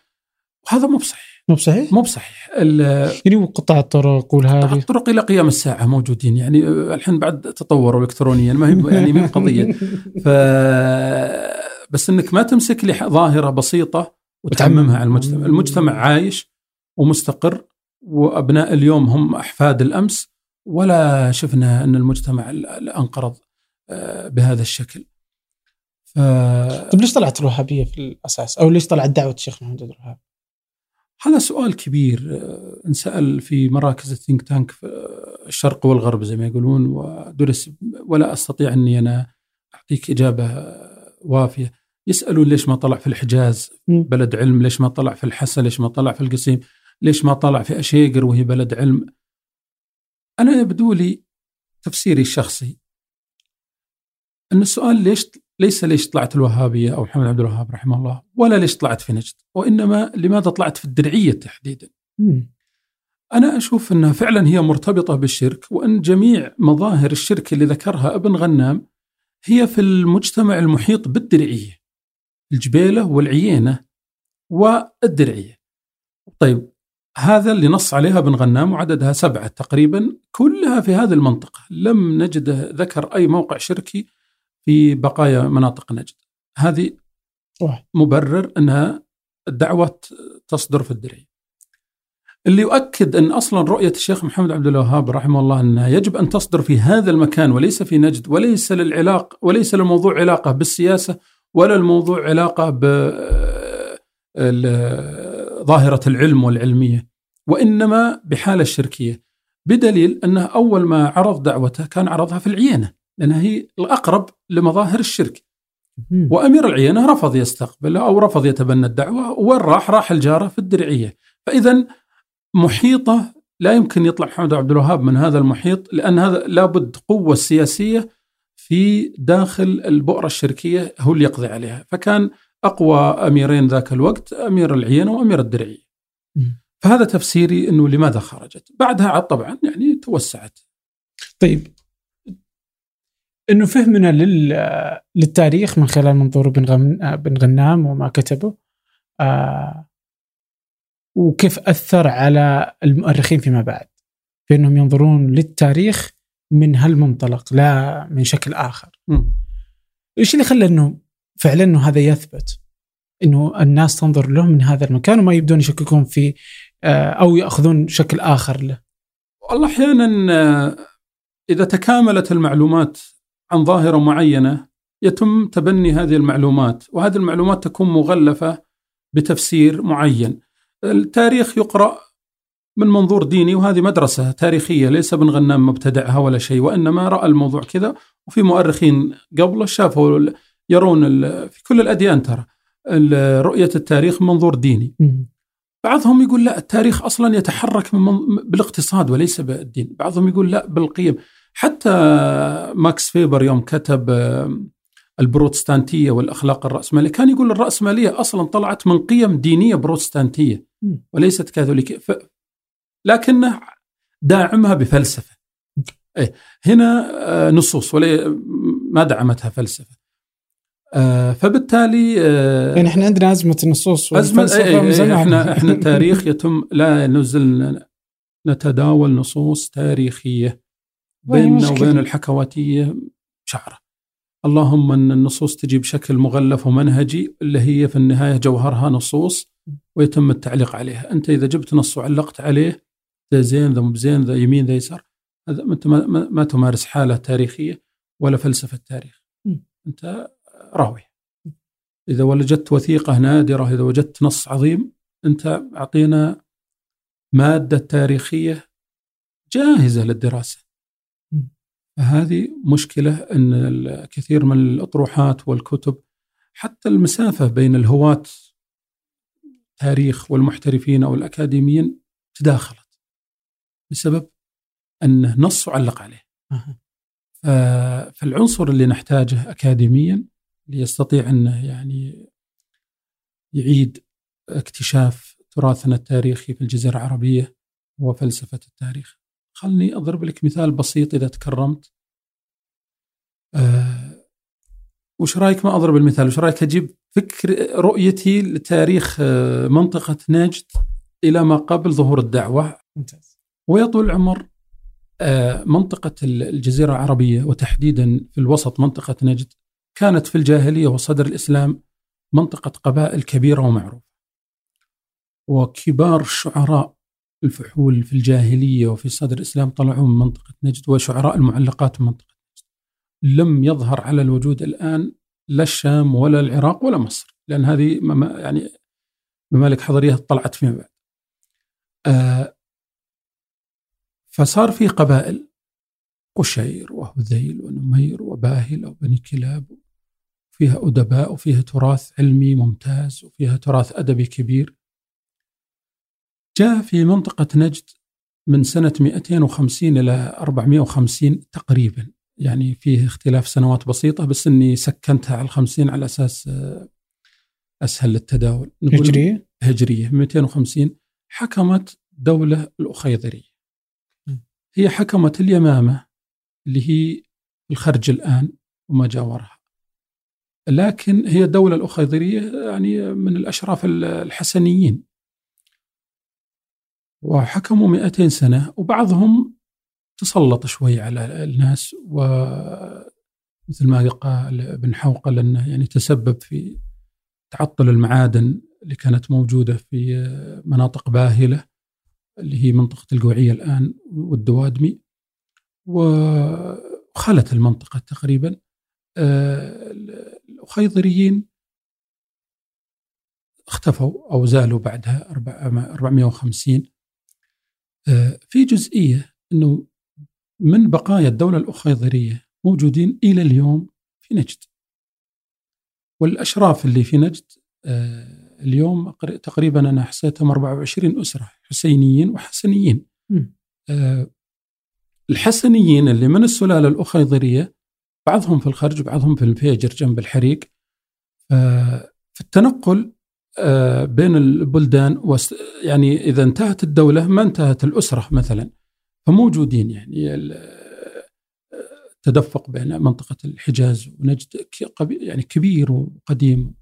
وهذا مو بصحيح. مو بصحيح؟ مو بصحيح. يعني وقطاع الطرق والهذه قطاع الطرق إلى قيام الساعة موجودين يعني الحين بعد تطوروا الكترونيا ما هي يعني ما قضية. ف بس إنك ما تمسك لي ظاهرة بسيطة وتعممها على المجتمع، المجتمع عايش ومستقر وأبناء اليوم هم أحفاد الأمس. ولا شفنا أن المجتمع أنقرض آه، بهذا الشكل. ف... طيب ليش طلعت الوهابية في الأساس؟ أو ليش طلعت دعوة الشيخ محمد الوهاب؟ هذا سؤال كبير آه، انسأل في مراكز الثينك تانك في الشرق والغرب زي ما يقولون ودرس ولا أستطيع أني أنا أعطيك إجابة وافية يسألون ليش ما طلع في الحجاز بلد علم ليش ما طلع في الحسا ليش ما طلع في القصيم ليش ما طلع في أشيقر وهي بلد علم أنا يبدو لي تفسيري الشخصي أن السؤال ليش ليس ليش طلعت الوهابية أو محمد عبد الوهاب رحمه الله ولا ليش طلعت في نجد وإنما لماذا طلعت في الدرعية تحديدا؟ أنا أشوف انها فعلا هي مرتبطة بالشرك وأن جميع مظاهر الشرك اللي ذكرها ابن غنام هي في المجتمع المحيط بالدرعية الجبيلة والعيينة والدرعية. طيب هذا اللي نص عليها ابن غنام وعددها سبعة تقريبا كلها في هذه المنطقة. لم نجد ذكر أي موقع شركي في بقايا مناطق نجد. هذه مبرر أنها الدعوه تصدر في الدرعية. اللي يؤكد أن أصلا رؤية الشيخ محمد عبد الوهاب رحمه الله أنها يجب أن تصدر في هذا المكان وليس في نجد وليس للعلاقه وليس للموضوع علاقة بالسياسة ولا الموضوع علاقة ب ظاهرة العلم والعلمية وإنما بحالة الشركية. بدليل أنه أول ما عرض دعوته كان عرضها في العيينه لأنها هي الأقرب لمظاهر الشرك. وأمير العينة رفض يستقبل أو رفض يتبنى الدعوة وين راح؟ راح الجارة في الدرعية. فإذا محيطة لا يمكن يطلع محمد عبد الوهاب من هذا المحيط لأن هذا لابد قوة سياسية في داخل البؤرة الشركية هو اللي يقضي عليها. فكان أقوى أميرين ذاك الوقت أمير العينة وأمير الدرعية فهذا تفسيري أنه لماذا خرجت؟ بعدها عاد طبعا يعني توسعت. طيب. إنه فهمنا للتاريخ من خلال منظور بن غنام وما كتبه آه وكيف أثر على المؤرخين فيما بعد. في انهم ينظرون للتاريخ من هالمنطلق لا من شكل آخر. إيش اللي خلى إنه فعلا إنه هذا يثبت؟ إنه الناس تنظر له من هذا المكان وما يبدون يشككون في آه أو يأخذون شكل آخر له. والله أحيانا آه، إذا تكاملت المعلومات عن ظاهرة معينة يتم تبني هذه المعلومات وهذه المعلومات تكون مغلفة بتفسير معين التاريخ يقرأ من منظور ديني وهذه مدرسة تاريخية ليس ابن غنام مبتدعها ولا شيء وإنما رأى الموضوع كذا وفي مؤرخين قبله شافوا يرون في كل الأديان ترى رؤية التاريخ من منظور ديني. بعضهم يقول لا التاريخ أصلا يتحرك من بالاقتصاد وليس بالدين. بعضهم يقول لا بالقيم. حتى ماكس فيبر يوم كتب البروتستانتية والأخلاق الرأسمالية كان يقول الرأسمالية أصلا طلعت من قيم دينية بروتستانتية وليست كاثوليكية. ف... لكنه داعمها بفلسفة. إيه هنا آه، نصوص ولا ما دعمتها فلسفة. آه فبالتالي آه يعني إحنا عندنا ازمه النصوص من أي زمان. إحنا إحنا التاريخ يتم لا نزل نتداول نصوص تاريخية بيننا. وبين الحكواتية شعرة اللهم أن النصوص تجي بشكل مغلف ومنهجي اللي هي في النهاية جوهرها نصوص ويتم التعليق عليها، أنت إذا جبت نص وعلقت عليه ذا زين ذا مو بزين ذا يمين ذا يسار هذا أنت ما, ما, ما تمارس حالة تاريخية ولا فلسفة تاريخ. أنت راوي. إذا وجدت وثيقة نادرة إذا وجدت نص عظيم أنت أعطينا مادة تاريخية جاهزة للدراسة. م. فهذه مشكلة إن الكثير من الأطروحات والكتب حتى المسافة بين الهواة تاريخ والمحترفين أو الأكاديميين تداخلت بسبب انه نص وعلق عليه. فالعنصر اللي نحتاجه اكاديميا ليستطيع أنه يعني يعيد اكتشاف تراثنا التاريخي في الجزيرة العربية هو فلسفه التاريخ. خلني أضرب لك مثال بسيط إذا تكرمت. آه وش رأيك ما أضرب المثال؟ وش رأيك أجيب فكر رؤيتي لتاريخ آه، منطقة نجد إلى ما قبل ظهور الدعوة ممتاز ويا طول العمر آه، منطقة الجزيرة العربية وتحديدا في الوسط منطقة نجد كانت في الجاهلية وصدر الإسلام منطقة قبائل كبيرة ومعروفة. وكبار الشعراء الفحول في الجاهلية وفي صدر الإسلام طلعوا من منطقة نجد وشعراء المعلقات من منطقة نجد. لم يظهر على الوجود الآن لا الشام ولا العراق ولا مصر لأن هذه يعني ممالك حضرية طلعت فيما بعد. آه، فصار في قبائل قشير وهذيل ونمير وباهل وبني كلاب فيها أدباء وفيها تراث علمي ممتاز وفيها تراث أدبي كبير. جاء في منطقة نجد من سنة 250 إلى 450 تقريبا. يعني فيه اختلاف سنوات بسيطة بس أني سكنتها على الخمسين على أساس أسهل للتداول. هجرية؟ هجرية. 250 حكمت دولة الأخيضرية. هي حكمت اليمامة اللي هي الخرج الآن وما جاورها. لكن هي الدولة الأخيضرية يعني من الأشراف الحسنيين. وحكموا 200 سنة وبعضهم تسلط شوي على الناس ومثل ما قال ابن حوقل أنه يعني تسبب في تعطل المعادن اللي كانت موجودة في مناطق باهلة اللي هي منطقة القوعية الآن والدوادمي. وخلت المنطقة تقريبا الأخيضريين اختفوا أو زالوا بعدها 450 آه، في جزئية أنه من بقايا الدولة الأخيضرية موجودين إلى اليوم في نجد. والأشراف اللي في نجد آه، اليوم قر- تقريبا أنا حسيتهم 24 أسرة حسينيين وحسنيين. آه، الحسنيين اللي من السلالة الأخيضرية بعضهم في الخرج وبعضهم في الفيجر جنب الحريق. في التنقل آه، بين البلدان يعني إذا انتهت الدولة ما انتهت الأسرة مثلا فموجودين يعني ال- التدفق بين منطقة الحجاز ونجد يعني كبير وقديم.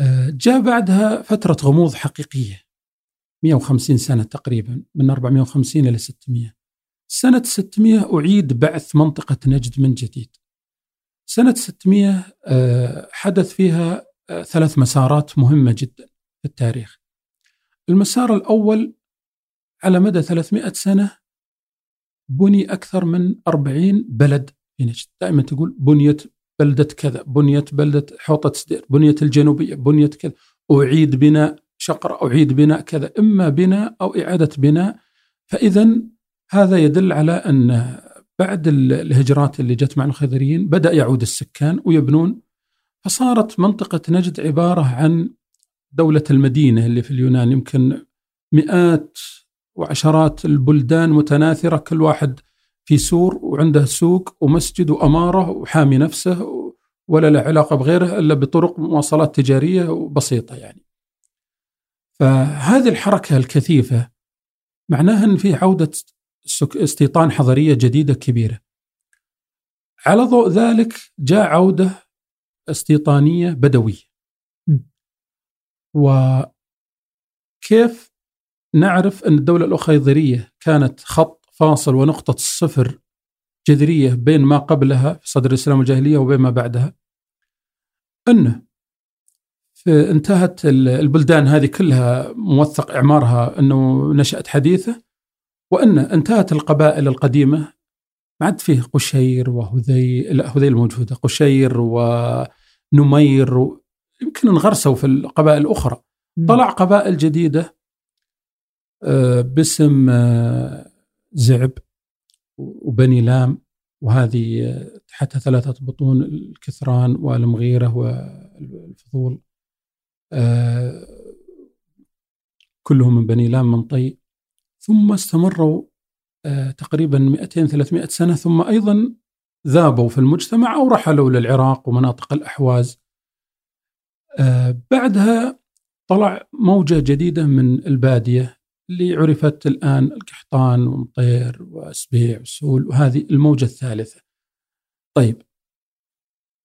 آه، جاء بعدها فترة غموض حقيقية 150 سنة تقريبا من 450 إلى 600 سنة 600 أعيد بعث منطقة نجد من جديد. سنة 600 آه، حدث فيها آه، ثلاث مسارات مهمة جدا في التاريخ. المسار الأول على مدى 300 سنة بني أكثر من 40 بلد في نجد. دائما تقول بنيت بلدة كذا بنيت بلدة حوطة سدير بنيت الجنوبية بنيت كذا. أعيد بناء شقرة أعيد بناء كذا. إما بناء أو إعادة بناء. فإذا هذا يدل على أن بعد ال- الهجرات اللي جت مع الخضريين بدأ يعود السكان ويبنون. فصارت منطقة نجد عبارة عن دولة المدينة اللي في اليونان يمكن مئات وعشرات البلدان متناثرة كل واحد في سور وعنده سوق ومسجد وأمارة وحامي نفسه ولا له علاقة بغيره إلا بطرق مواصلات تجارية بسيطة يعني. فهذه الحركة الكثيفة معناها أن في عودة استيطان حضرية جديدة كبيرة. على ضوء ذلك جاء عودة استيطانية بدوية. م. وكيف نعرف أن الدولة الأخيضرية كانت خط فاصل ونقطة الصفر جذرية بين ما قبلها في صدر الإسلام والجاهلية وبين ما بعدها؟ أنه انتهت البلدان هذه كلها موثق إعمارها أنه نشأت حديثة وأن انتهت القبائل القديمة ما عاد فيه قشير وهذي لا هذيل موجودة قشير ونمير و... يمكن انغرسوا في القبائل الأخرى. طلع قبائل جديدة آه، باسم آه، زعب وبني لام وهذه آه، تحتها ثلاثة بطون الكثران والمغيرة والفضول كلهم من بني لام من طي. ثم استمروا تقريبا 200 300 سنة ثم أيضا ذابوا في المجتمع أو رحلوا للعراق ومناطق الأحواز. بعدها طلع موجة جديدة من البادية اللي عرفت الآن القحطان ومطير وأسبيع وسول وهذه الموجة الثالثة. طيب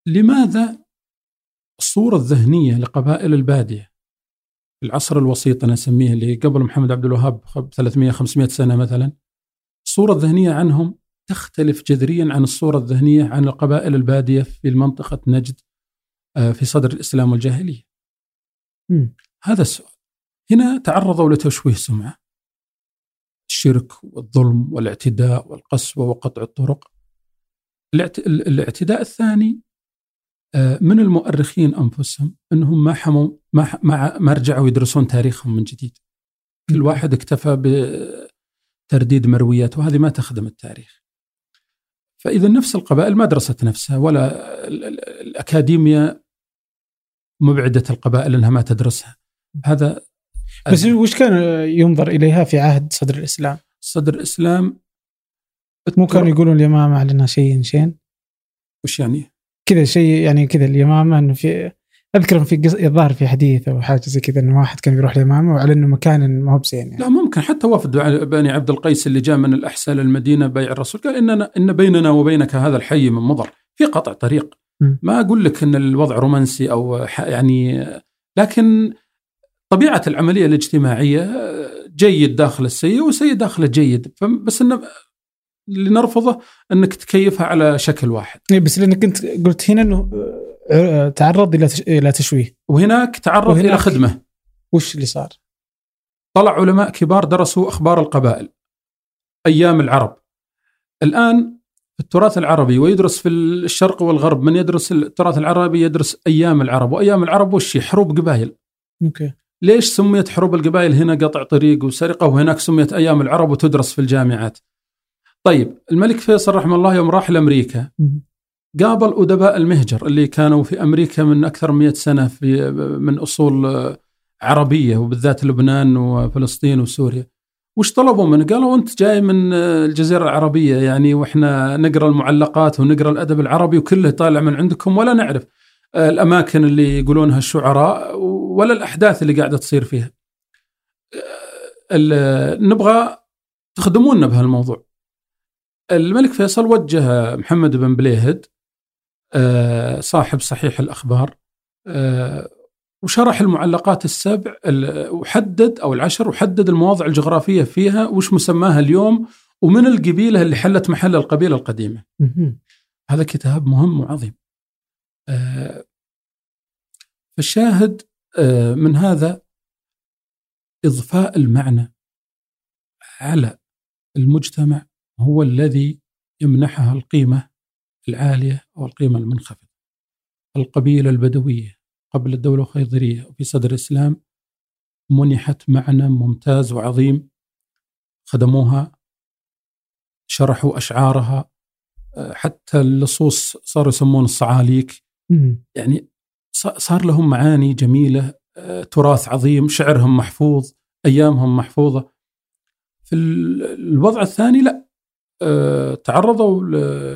لماذا الصورة الذهنية لقبائل البادية؟ في العصر الوسيط أنا أسميه اللي قبل محمد عبد الوهاب 300 500 سنة مثلا. الصورة الذهنية عنهم تختلف جذريا عن الصورة الذهنية عن القبائل البادية في منطقة نجد آه، في صدر الإسلام والجاهلية. هذا السؤال. هنا تعرضوا لتشويه سمعة. الشرك والظلم والاعتداء والقسوة وقطع الطرق. الاعتداء الثاني من المؤرخين أنفسهم أنهم ما حموا ما, ما رجعوا يدرسون تاريخهم من جديد كل واحد اكتفى بترديد مرويات وهذه ما تخدم التاريخ فإذا نفس القبائل ما درست نفسها ولا الأكاديمية مبعدة القبائل أنها ما تدرسها هذا بس وش كان ينظر إليها في عهد صدر الإسلام؟ صدر الإسلام مو كانوا يقولون اليمامة علينا شيء شين؟ وش يعني؟ كذا شيء يعني كذا اليمامة إنه في أذكر في الظاهر في حديث أو حاجة زي كذا إنه واحد كان يروح اليمامة وعلى إنه مكان ما هو بزين يعني. لا ممكن حتى وفد بني عبد القيس اللي جاء من الأحساء للمدينه بيع الرسول قال اننا إن بيننا وبينك هذا الحي من مضر في قطع طريق م. ما أقول لك إن الوضع رومانسي أو يعني لكن طبيعة العملية الاجتماعية جيد داخل السيء وسيء داخل الجيد بس إنه اللي نرفضه أنك تكيفها على شكل واحد. إيه بس لأنك انت قلت هنا إنه آه، تعرض إلى إلى تشويه. وهناك تعرض وهناك إلى خدمة. وش اللي صار؟ طلع علماء كبار درسوا أخبار القبائل أيام العرب. الآن في التراث العربي ويدرس في الشرق والغرب من يدرس التراث العربي يدرس أيام العرب وأيام العرب وش حروب قبائل. أوكي. ليش سميت حروب القبائل هنا قطع طريق وسرقة وهناك سميت أيام العرب وتدرس في الجامعات طيب الملك فيصل رحمه الله يوم راح لأمريكا قابل أدباء المهجر اللي كانوا في أمريكا من أكثر من 100 سنة في من أصول عربية وبالذات لبنان وفلسطين وسوريا وش طلبوا منه؟ قالوا أنت جاي من الجزيرة العربية يعني وإحنا نقرأ المعلقات ونقرأ الأدب العربي وكله طالع من عندكم ولا نعرف الأماكن اللي يقولونها الشعراء ولا الأحداث اللي قاعدة تصير فيها. نبغى تخدمونا بهالموضوع. الملك فيصل وجه محمد بن بليهد آه، صاحب صحيح الأخبار آه، وشرح المعلقات السبع وحدد أو العشر وحدد المواضع الجغرافية فيها وش مسماها اليوم ومن القبيلة اللي حلت محل القبيلة القديمة. هذا كتاب مهم وعظيم. آه، فالشاهد من هذا إضفاء المعنى على المجتمع هو الذي يمنحها القيمة العالية أو القيمة المنخفضة. القبيلة البدوية قبل الدولة الخيضرية وفي صدر الإسلام منحت معنى ممتاز وعظيم. خدموها شرحوا أشعارها آه، حتى اللصوص صاروا يسمون الصعاليك. يعني صار لهم معاني جميلة آه، تراث عظيم شعرهم محفوظ أيامهم محفوظة. في الوضع الثاني لا. تعرضوا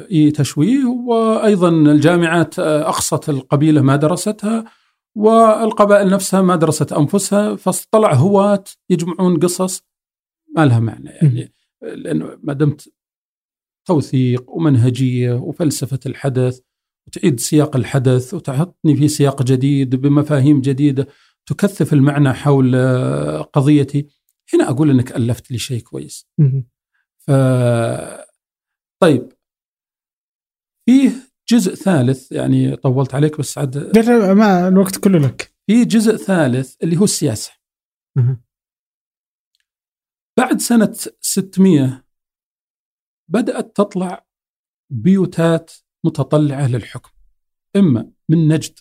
لتشويه وأيضا الجامعات آه، أقصت القبيلة ما درستها والقبائل نفسها ما درست أنفسها فطلع هواة يجمعون قصص ما لها معنى يعني. لأنه ما دمت توثيق ومنهجية وفلسفة الحدث وتعيد سياق الحدث وتحطني في سياق جديد بمفاهيم جديدة تكثف المعنى حول آه، قضيتي. هنا أقول إنك ألفت لي شيء كويس. ف طيب. فيه جزء ثالث يعني طولت عليك بس عاد لا ما الوقت كله لك. في جزء ثالث اللي هو السياسة. بعد سنة 600 بدأت تطلع بيوتات متطلعة للحكم. إما من نجد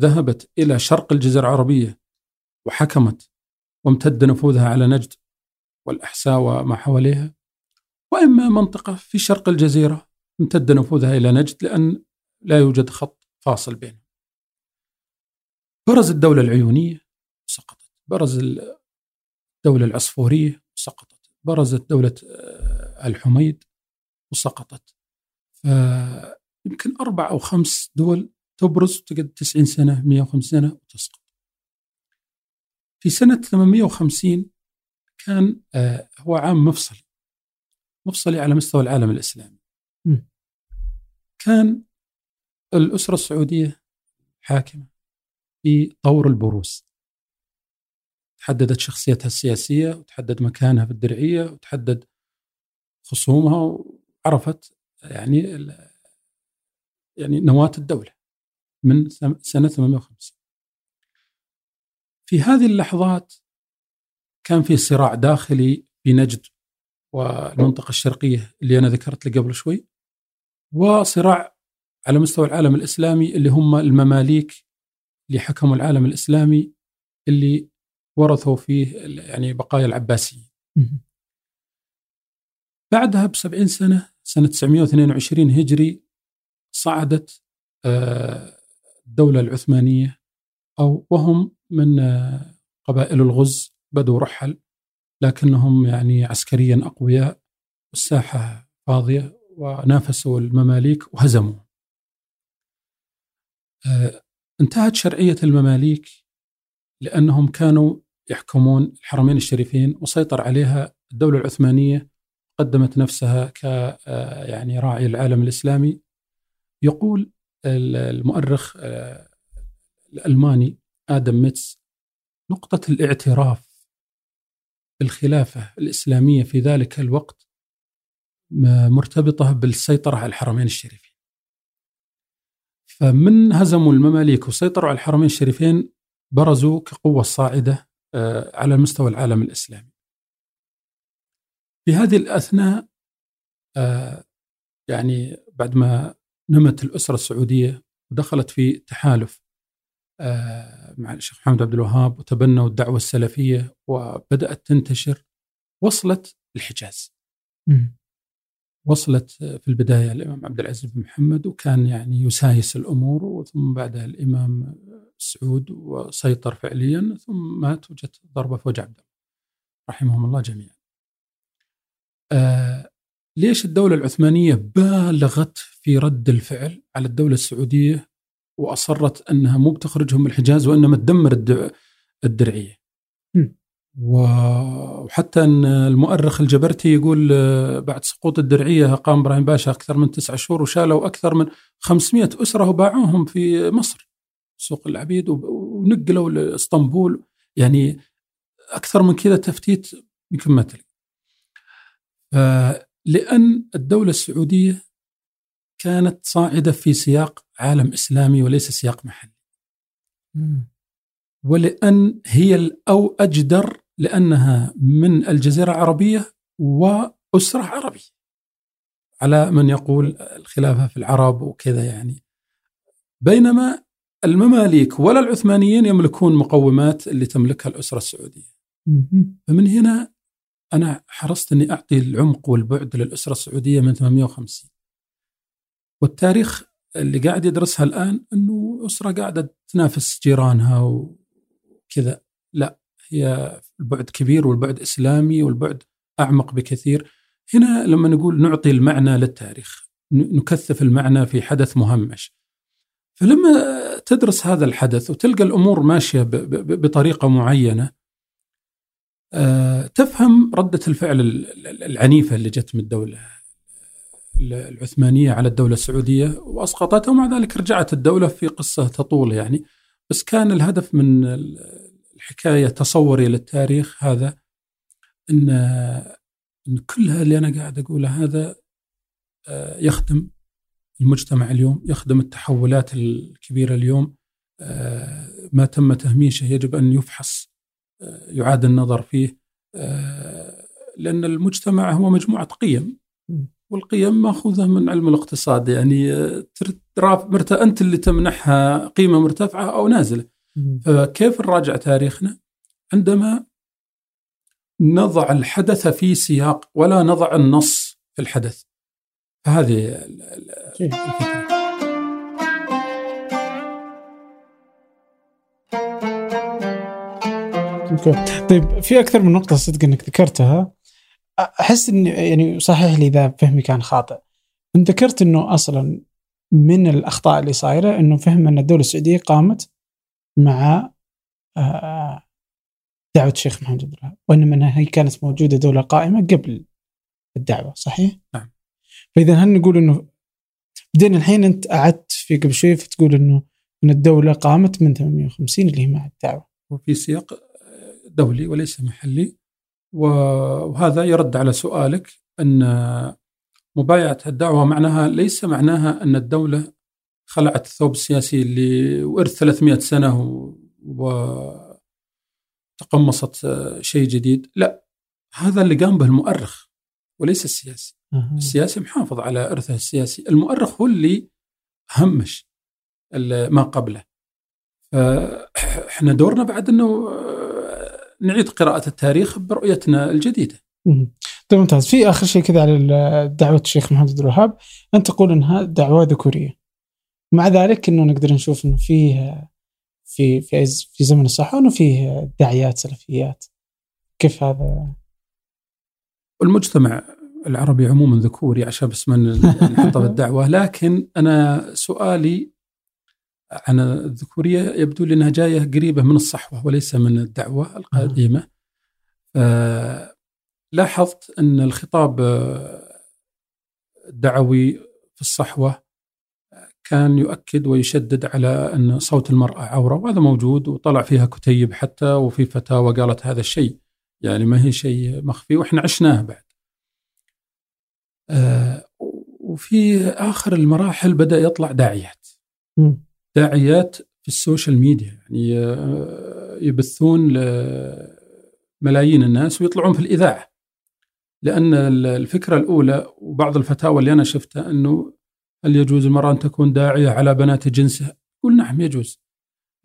ذهبت إلى شرق الجزيرة العربية وحكمت وامتد نفوذها على نجد والأحساء وما حواليها وإما منطقة في شرق الجزيرة امتد نفوذها إلى نجد لأن لا يوجد خط فاصل بينهم. برز الدولة العيونية سقطت، برز الدولة العصفوريه سقطت، برزت دوله آه، الحميد وسقطت. فيمكن أربع أو خمس دول تبرز تقعد 90 سنة 150 سنة وتسقط. في سنة 850 كان آه، هو عام مفصلي مفصلي على مستوى العالم الإسلامي. كان الأسرة السعودية حاكمة في طور البروز. تحددت شخصيتها السياسية وتحدد مكانها في الدرعية وتحدد خصومها وعرفت يعني يعني نواة الدولة من سنة 850. في هذه اللحظات كان في صراع داخلي في نجد والمنطقة الشرقية اللي أنا ذكرت لك قبل شوي وصراع على مستوى العالم الإسلامي اللي هم المماليك اللي حكموا العالم الإسلامي اللي ورثوا فيه يعني بقايا العباسيين. بعدها بسبعين سنة سنة 922 هجري صعدت آه، الدولة العثمانية أو وهم من آه، قبائل الغز بدوا رحل لكنهم يعني عسكريا أقوياء والساحة فاضية ونافسوا المماليك وهزموا. آه، انتهت شرعية المماليك لأنهم كانوا يحكمون الحرمين الشريفين وسيطر عليها الدولة العثمانية قدمت نفسها ك آه، يعني راعي العالم الإسلامي. يقول المؤرخ آه، الألماني آدم ميتس نقطة الاعتراف بالخلافة الإسلامية في ذلك الوقت مرتبطة بالسيطرة على الحرمين الشريفين. فمن هزموا المماليك وسيطروا على الحرمين الشريفين برزوا كقوة صاعدة آه، على مستوى العالم الإسلامي. في هذه الأثناء آه، يعني بعد ما نمت الأسرة السعودية ودخلت في تحالف مع الشيخ محمد عبد الوهاب وتبنوا الدعوة السلفية وبدأت تنتشر وصلت الحجاز. وصلت في البداية الإمام عبد العزيز بن محمد وكان يعني يسايس الأمور وثم بعدها الإمام سعود وسيطر فعليا ثم مات وجت ضربة في وجه عبد الله. رحمهم الله جميعا. آه ليش الدولة العثمانية بالغت في رد الفعل على الدولة السعودية؟ وأصرت أنها مو بتخرجهم من الحجاز وإنما تدمر الدرعية. وحتى إن المؤرخ الجبرتي يقول آه، بعد سقوط الدرعية قام إبراهيم باشا أكثر من تسعة شهور وشالوا أكثر من 500 أسرة وباعوهم في مصر سوق العبيد ونقلوا لإسطنبول يعني أكثر من كذا تفتيت يمكن ما تلقى. لأن الدولة السعودية كانت صاعدة في سياق عالم إسلامي وليس سياق محلي. ولأن هي أو أجدر لأنها من الجزيرة العربية وأسرة عربية. على من يقول الخلافة في العرب وكذا يعني. بينما المماليك ولا العثمانيين يملكون مقومات اللي تملكها الأسرة السعودية. فمن هنا أنا حرصت إني أعطي العمق والبعد للأسرة السعودية من 850. والتاريخ اللي قاعد يدرسها الآن إنه أسرة قاعدة تنافس جيرانها وكذا. لا هي البعد كبير والبعد إسلامي والبعد أعمق بكثير. هنا لما نقول نعطي المعنى للتاريخ نكثف المعنى في حدث مهمش. فلما تدرس هذا الحدث وتلقى الأمور ماشية بطريقة معينة آه، تفهم ردة الفعل العنيفة اللي جت من الدولة. العثمانية على الدولة السعودية وأسقطتها ومع ذلك رجعت الدولة في قصة تطول يعني. بس كان الهدف من الحكاية تصوري للتاريخ هذا أن أن كل اللي أنا قاعد أقوله هذا آه، يخدم المجتمع اليوم يخدم التحولات الكبيرة اليوم. آه، ما تم تهميشه يجب أن يفحص آه، يعاد النظر فيه. لأن المجتمع هو مجموعة قيم. والقيم ماخوذة من علم الاقتصاد يعني مرت... أنت اللي تمنحها قيمة مرتفعة أو نازلة. فكيف نراجع تاريخنا؟ عندما نضع الحدث في سياق ولا نضع النص في الحدث. فهذه الفكرة. طيب في أكثر من نقطة صدق إنك ذكرتها. أحس ان يعني صحيح لي إذا فهمي كان خاطئ. انت ذكرت إنه أصلا من الأخطاء اللي صايرة إنه فهم إن الدولة السعودية قامت مع آه، دعوة الشيخ محمد بن الوهاب وإنما إنها هي كانت موجودة دولة قائمة قبل الدعوة صحيح؟ نعم. فإذا هل نقول إنه بعدين الحين أنت قعدت في قبل شوي فتقول إنه إن الدولة قامت من 850 اللي هي مع الدعوة؟ وفي سياق دولي وليس محلي. وهذا يرد على سؤالك أن مبايعة الدعوة معناها ليس معناها أن الدولة خلعت الثوب السياسي اللي ورث 300 سنة وتقمصت شيء جديد. لا هذا اللي قام به المؤرخ وليس السياسي. السياسي محافظ على إرثه السياسي. المؤرخ هو اللي همش ما قبله. فإحنا دورنا بعد إنه نعيد قراءة التاريخ برؤيتنا الجديدة. طيب ممتاز، في آخر شيء كذا على دعوة الشيخ محمد عبد الوهاب، أنت تقول إنها دعوة ذكورية. مع ذلك إنه نقدر نشوف إنه فيه في في في زمن الصحوة إنه فيه داعيات سلفيات. كيف هذا؟ المجتمع العربي عموما ذكوري عشان بس ما نحطه بالدعوة، لكن أنا سؤالي عن الذكورية يبدو لي أنها جاية قريبة من الصحوة وليس من الدعوة القديمة لاحظت أن الخطاب الدعوي في الصحوة كان يؤكد ويشدد على أن صوت المرأة عورة وهذا موجود وطلع فيها كتيب حتى وفي فتاوى قالت هذا الشيء. يعني ما هي شيء مخفي وإحنا عشناه بعد. وفي آخر المراحل بدأ يطلع داعيات. داعيات في ال social media يعني آه، يبثون لملايين الناس ويطلعون في الإذاعة لأن الفكرة الأولى وبعض الفتاوى اللي أنا شفتها أنه هل يجوز المرأة أن تكون داعية على بنات جنسها؟ يقول نعم يجوز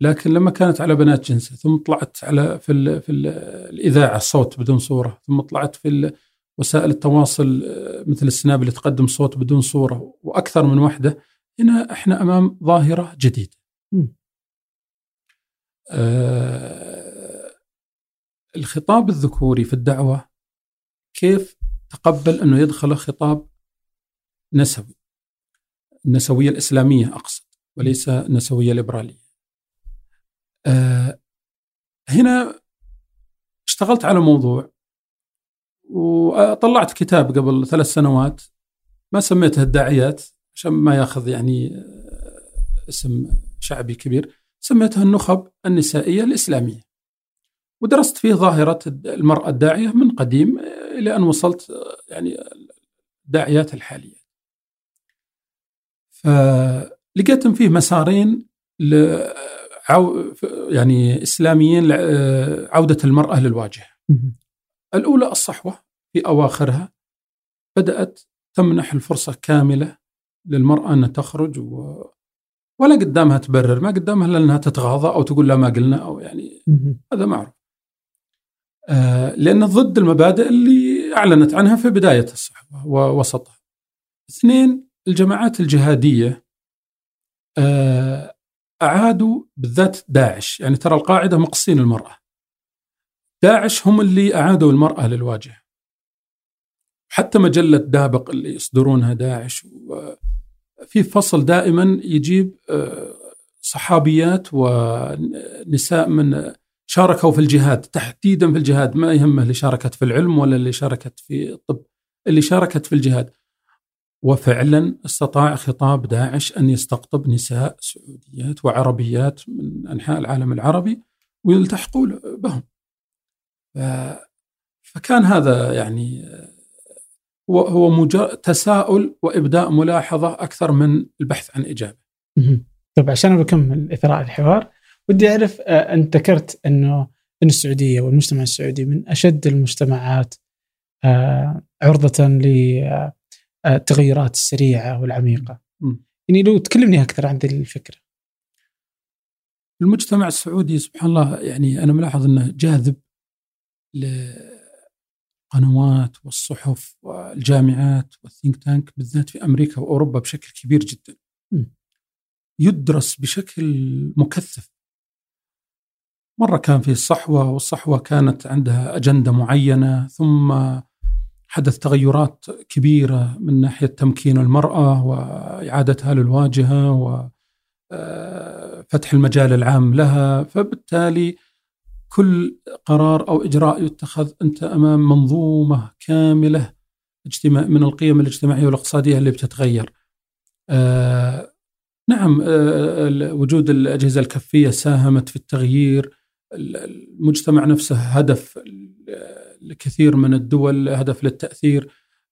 لكن لما كانت على بنات جنسها ثم طلعت على في ال في ال الإذاعة الصوت بدون صورة ثم طلعت في وسائل التواصل آه، مثل السناب اللي تقدم صوت بدون صورة وأكثر من واحدة هنا إحنا أمام ظاهرة جديدة. آه الخطاب الذكوري في الدعوة كيف تقبل أنه يدخل خطاب نسوي. النسوية الإسلامية أقصد وليس النسوية الليبرالية. آه هنا اشتغلت على موضوع وطلعت كتاب قبل ثلاث سنوات ما سميته الداعيات عشان ما ياخذ يعني آه، اسم شعبي كبير سميتها النخب النسائية الإسلامية. ودرست فيه ظاهرة المرأة الداعية من قديم آه، إلى أن وصلت آه، يعني الداعيات الحالية. فلقيت فيه مسارين لعو يعني إسلاميين لعودة المرأة للواجهة. الأولى الصحوة في أواخرها بدأت تمنح الفرصة كاملة للمرأة أنها تخرج و... ولا قدامها تبرر ما قدامها إلا أنها تتغاضى أو تقول لا ما قلنا أو يعني هذا معروف. آه لأن ضد المبادئ اللي أعلنت عنها في بداية الصحوة ووسطها اثنين الجماعات الجهادية آه أعادوا بالذات داعش. يعني ترى القاعدة مقصين المرأة. داعش هم اللي أعادوا المرأة للواجهة. حتى مجلة دابق اللي يصدرونها داعش في فصل دائما يجيب آه، صحابيات ونساء من شاركوا في الجهاد تحديدا في الجهاد ما يهمه اللي شاركت في العلم ولا اللي شاركت في الطب اللي شاركت في الجهاد وفعلا استطاع خطاب داعش أن يستقطب نساء سعوديات وعربيات من أنحاء العالم العربي ويلتحقوا بهم. فكان هذا يعني هو هو مجرد تساؤل وإبداء ملاحظة أكثر من البحث عن إجابة. طيب عشان بكمل إثراء الحوار ودي أعرف آه، أنت ذكرت إنه إن السعودية والمجتمع السعودي من أشد المجتمعات آه، عرضة للتغيرات السريعة والعميقة. يعني لو تكلمني أكثر عن ذي الفكرة. المجتمع السعودي سبحان الله يعني أنا ملاحظ إنه جاذب لقنوات والصحف والجامعات والثينك تانك بالذات في أمريكا وأوروبا بشكل كبير جدا. يدرس بشكل مكثف. مرة كان في الصحوة والصحوة كانت عندها أجندة معينة ثم حدث تغيرات كبيرة من ناحية تمكين المرأة وإعادتها للواجهة و آه، المجال العام لها فبالتالي كل قرار أو إجراء يتخذ أنت أمام منظومة كاملة اجتماع من القيم الاجتماعية والاقتصادية اللي بتتغير. آه نعم آه وجود الأجهزة الكفية ساهمت في التغيير المجتمع نفسه هدف لكثير من الدول هدف للتأثير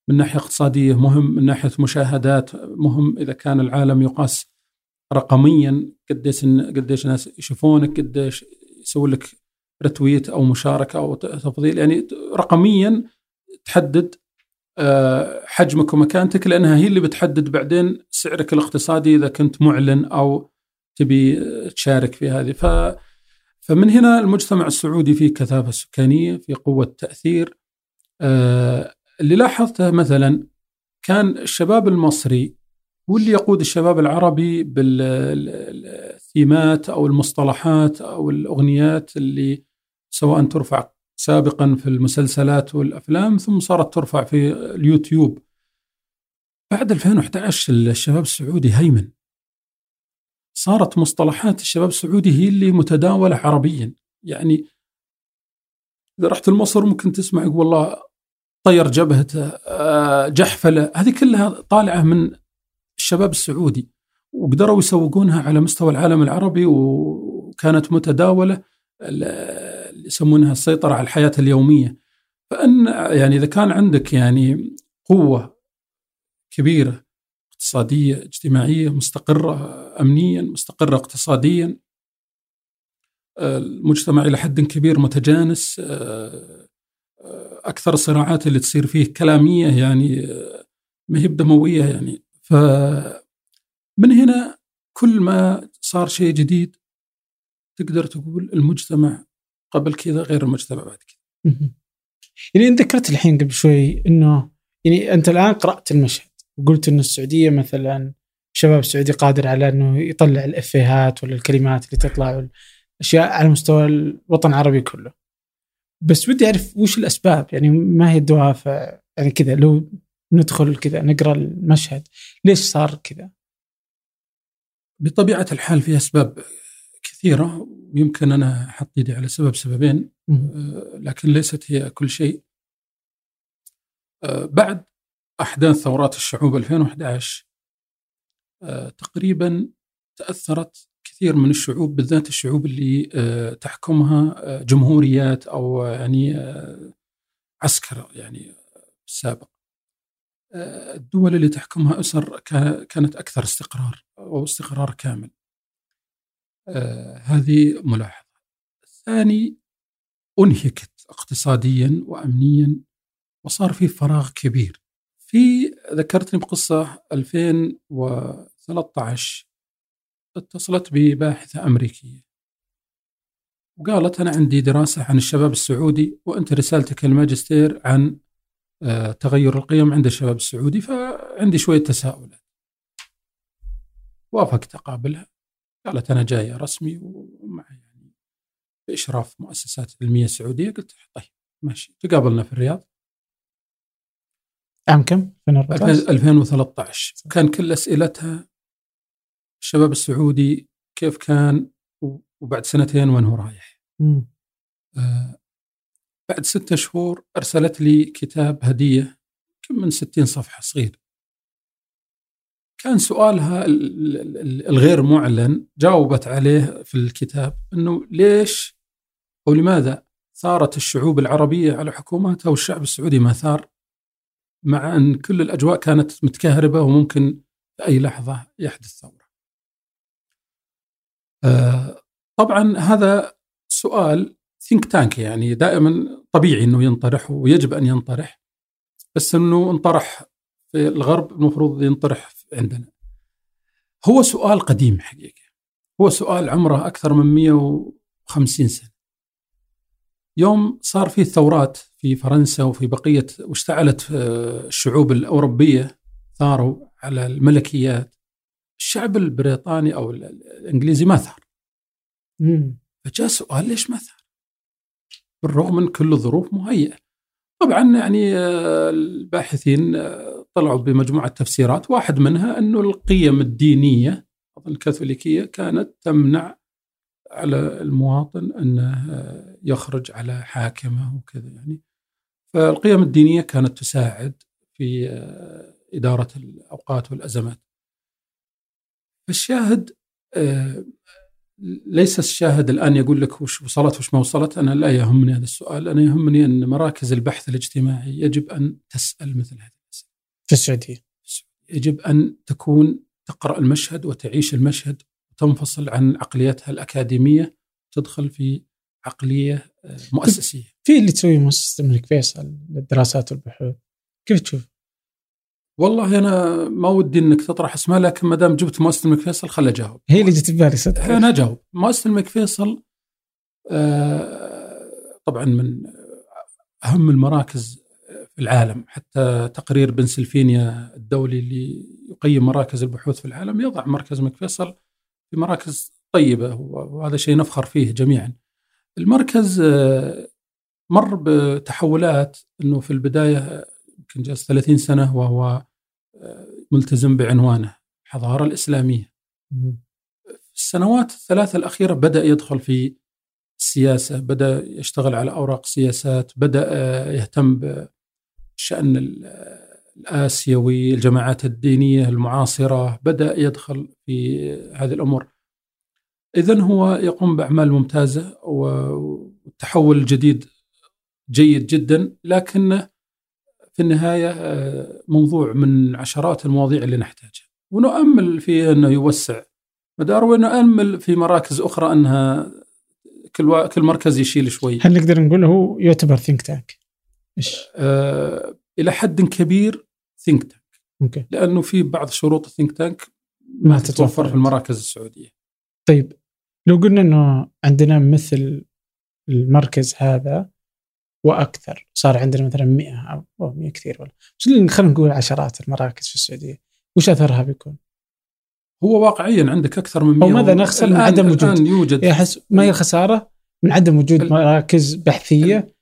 من ناحية اقتصادية مهم من ناحية مشاهدات مهم إذا كان العالم يقاس رقميا قديش قديش ناس يشوفونك قديش يسوون لك رتويت أو مشاركة أو تفضيل يعني رقميا تحدد آه، حجمك ومكانتك لأنها هي اللي بتحدد بعدين سعرك الاقتصادي إذا كنت معلن أو تبي تشارك في هذه. ف فمن هنا المجتمع السعودي فيه كثافة سكانية في قوة تأثير. آه، اللي لاحظته مثلا كان الشباب المصري هو اللي يقود الشباب العربي بالثيمات أو المصطلحات أو الأغنيات اللي سواء ترفع سابقا في المسلسلات والأفلام ثم صارت ترفع في اليوتيوب. بعد 2011 الشباب السعودي هيمن. صارت مصطلحات الشباب السعودي هي اللي متداولة عربيا. يعني إذا رحت لمصر ممكن تسمع يقول والله طير جبهته آه، جحفلة. هذه كلها طالعة من الشباب السعودي. وقدروا يسوقونها على مستوى العالم العربي وكانت متداولة. يسمونها السيطرة على الحياة اليومية. فإن يعني إذا كان عندك يعني قوة كبيرة اقتصادية اجتماعية مستقرة امنيا مستقرة اقتصاديا المجتمع إلى حد كبير متجانس أكثر الصراعات اللي تصير فيه كلامية يعني ما هي بدموية يعني. فمن هنا كل ما صار شيء جديد تقدر تقول المجتمع قبل كذا غير المجتمع بعد كذا. يعني أنت ذكرت الحين قبل شوي إنه يعني أنت الآن قرأت المشهد وقلت انه السعودية مثلا الشباب السعودي قادر على إنه يطلع الإفيهات ولا الكلمات اللي تطلع اشياء على مستوى الوطن العربي كله. بس ودي أعرف وش الأسباب يعني ما هي الدوافع يعني كذا لو ندخل كذا نقرأ المشهد ليش صار كذا؟ بطبيعة الحال في أسباب كثيرة ويمكن أنا أحط إيدي على سبب سببين آه، لكن ليست هي كل شيء. آه، بعد أحداث ثورات الشعوب 2011 آه، تقريبا تأثرت كثير من الشعوب بالذات الشعوب اللي تحكمها جمهوريات أو يعني عسكر يعني السابق الدول اللي تحكمها أسر كانت أكثر استقرار أو استقرار كامل. هذه ملاحظة. الثاني أنهكت اقتصاديا وأمنيا وصار في فراغ كبير. في ذكرتني بقصة 2013 اتصلت بباحثة أمريكية. وقالت أنا عندي دراسة عن الشباب السعودي وأنت رسالتك الماجستير عن آه، تغير القيم عند الشباب السعودي فعندي شوية تساؤلات. وافقت أقابلها. قالت أنا جاية رسمي ومع يعني بإشراف مؤسسات علمية سعودية. قلت طيب ماشي. تقابلنا في الرياض. عام كم؟ 2014 2013 كان كل أسئلتها الشباب السعودي كيف كان وبعد سنتين وين هو رايح. آه بعد ستة شهور أرسلت لي كتاب هدية كم من ستين صفحة صغير. كان سؤالها الغير معلن جاوبت عليه في الكتاب إنه ليش أو لماذا ثارت الشعوب العربية على حكوماتها والشعب السعودي ما ثار مع أن كل الأجواء كانت متكهربة وممكن في أي لحظة يحدث ثورة. آه، طبعا هذا سؤال ثينك تانك يعني دائما طبيعي إنه ينطرح ويجب أن ينطرح بس إنه انطرح في الغرب المفروض ينطرح عندنا. هو سؤال قديم حقيقة. هو سؤال عمره أكثر من 150 سنة. يوم صار في ثورات في فرنسا وفي بقية واشتعلت آه، الشعوب الأوروبية ثاروا على الملكيات الشعب البريطاني أو الإنجليزي ما ثار. فجاء سؤال ليش ما ثار؟ بالرغم من كل الظروف مهيئة. طبعا يعني آه، الباحثين آه، طلعوا بمجموعة تفسيرات واحد منها أنه القيم الدينية الكاثوليكية كانت تمنع على المواطن أنه آه، يخرج على حاكمه وكذا يعني فالقيم الدينية كانت تساعد في إدارة الأوقات والأزمات. الشاهد ليس الشاهد الآن يقول لك وش وصلت وش ما وصلت. أنا لا يهمني هذا السؤال. أنا يهمني أن مراكز البحث الاجتماعي يجب أن تسأل مثل هذه الأسئلة. في السعودية. يجب أن تكون تقرأ المشهد وتعيش المشهد وتنفصل عن عقليتها الأكاديمية تدخل في عقلية آه، مؤسسية. في اللي تسوي مؤسسة الملك فيصل للدراسات والبحوث؟ كيف تشوف؟ والله أنا ما ودي إنك تطرح اسماء لكن ما دام جبت مؤسسه الملك فيصل خل أجاوب. هي اللي جت ببالي صدق. أنا أجاوب. مؤسسه الملك فيصل آه، طبعا من أهم المراكز في العالم. حتى تقرير بنسلفينيا الدولي اللي يقيم مراكز البحوث في العالم يضع مركز الملك فيصل في مراكز طيبة وهذا شيء نفخر فيه جميعا. المركز آه، مر بتحولات إنه في البداية يمكن جلس 30 سنة وهو ملتزم بعنوانه الحضارة الإسلامية. في السنوات الثلاثة الأخيرة بدأ يدخل في السياسة بدأ يشتغل على أوراق سياسات بدأ يهتم بالشأن الآسيوي الجماعات الدينية المعاصرة بدأ يدخل في هذه الأمور. إذا هو يقوم بأعمال ممتازة والتحول الجديد جيد جدا لكنه في النهاية آه، موضوع من عشرات المواضيع اللي نحتاجها ونؤمل فيه أنه يوسع مدار ونؤمل في مراكز أخرى أنها كل, و... كل مركز يشيل شوي هل نقدر نقول هو يعتبر think tank؟ إيش؟ آه إلى حد كبير think tank okay. لأنه في بعض شروط ال think tank ما, ما تتوفر في المراكز السعودية طيب لو قلنا أنه عندنا مثل المركز هذا وأكثر. صار عندنا مثلا 100 أو 100 كثير والله خلينا نقول عشرات المراكز في السعودية. وش أثرها بيكون؟ هو واقعيا عندك أكثر من 100 أو ماذا نخسر من عدم وجود؟ الان يوجد يحس ما هي الخسارة؟ من عدم وجود مراكز بحثية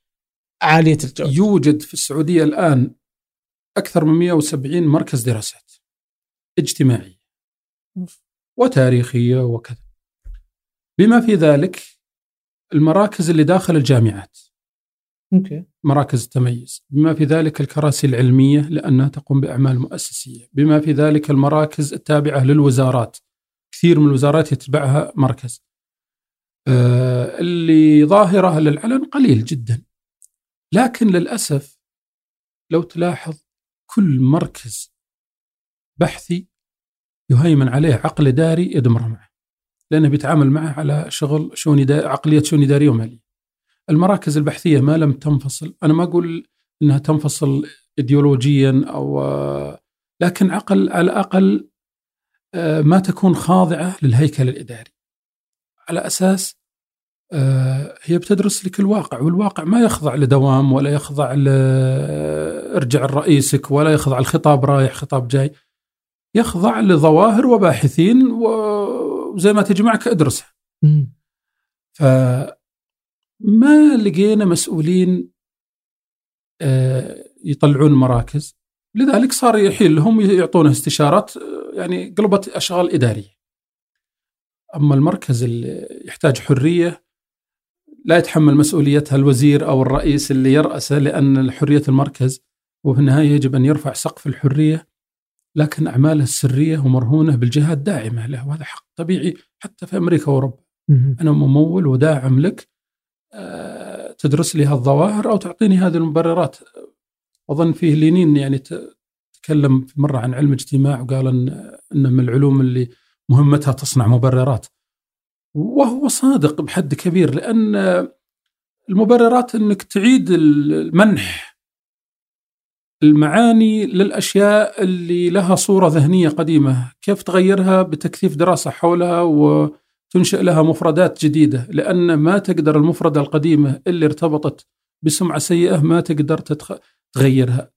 عالية الجودة. يوجد في السعودية الآن أكثر من 170 مركز دراسات اجتماعية وتاريخية وكذا. بما في ذلك المراكز اللي داخل الجامعات. أوكي. مراكز التميز. بما في ذلك الكراسي العلمية لأنها تقوم بأعمال مؤسسية. بما في ذلك المراكز التابعة للوزارات. كثير من الوزارات يتبعها مركز. آه اللي ظاهرة للعلن قليل جدا. لكن للأسف لو تلاحظ كل مركز بحثي يهيمن عليه عقل إداري يدمر معه. لأنه بيتعامل معه على شغل شؤون عقلية شؤون إدارية ومالية. المراكز البحثية ما لم تنفصل. أنا ما أقول إنها تنفصل ايديولوجيا أو لكن عقل على الأقل آه، ما تكون خاضعة للهيكل الإداري. على أساس آه، هي بتدرس لك الواقع والواقع ما يخضع لدوام ولا يخضع ارجع لرئيسك ولا يخضع الخطاب رايح خطاب جاي. يخضع لظواهر وباحثين وزي ما تجي معك ادرسها ف ما لقينا مسؤولين آه، يطلعون مراكز. لذلك صار يحيل لهم يعطونه استشارات آه، يعني قلبت أشغال إدارية. أما المركز اللي يحتاج حرية لا يتحمل مسؤوليتها الوزير أو الرئيس اللي يرأسه لأن حرية المركز وفي النهاية يجب أن يرفع سقف الحرية لكن أعماله السرية ومرهونة بالجهات داعمة له. وهذا حق طبيعي حتى في أمريكا وأوروبا. أنا ممول وداعم لك تدرس لي هالظواهر أو تعطيني هذه المبررات. أظن فيه لينين يعني تكلم مرة عن علم اجتماع وقال أن أنه من العلوم اللي مهمتها تصنع مبررات. وهو صادق بحد كبير لأن المبررات أنك تعيد المنح المعاني للأشياء اللي لها صورة ذهنية قديمة. كيف تغيرها بتكثيف دراسة حولها وتنشئ لها مفردات جديدة لأن ما تقدر المفردة القديمة اللي ارتبطت بسمعة سيئة ما تقدر تتخ... تغيرها.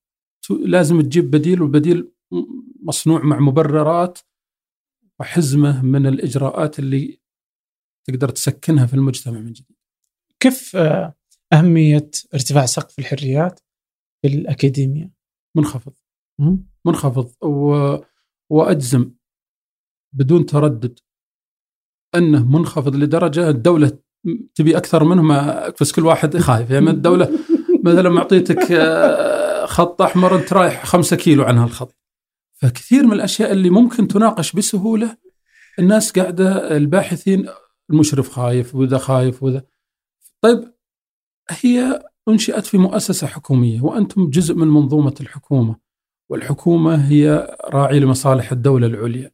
لازم تجيب بديل والبديل مصنوع مع مبررات وحزمة من الإجراءات اللي تقدر تسكنها في المجتمع من جديد. كيف آه، أهمية ارتفاع سقف الحريات في الأكاديمية؟ منخفض. منخفض و... وأجزم بدون تردد. أنه منخفض لدرجة الدولة تبي أكثر منه ما بس كل واحد خايف. يعني الدولة مثلا معطيتك آه، خط أحمر أنت رايح خمسة كيلو عن هالخط فكثير من الأشياء اللي ممكن تناقش بسهولة الناس قاعدة الباحثين المشرف خايف وذا خايف وذا. طيب هي أنشئت في مؤسسة حكومية وأنتم جزء من منظومة الحكومة والحكومة هي راعي لمصالح الدولة العليا.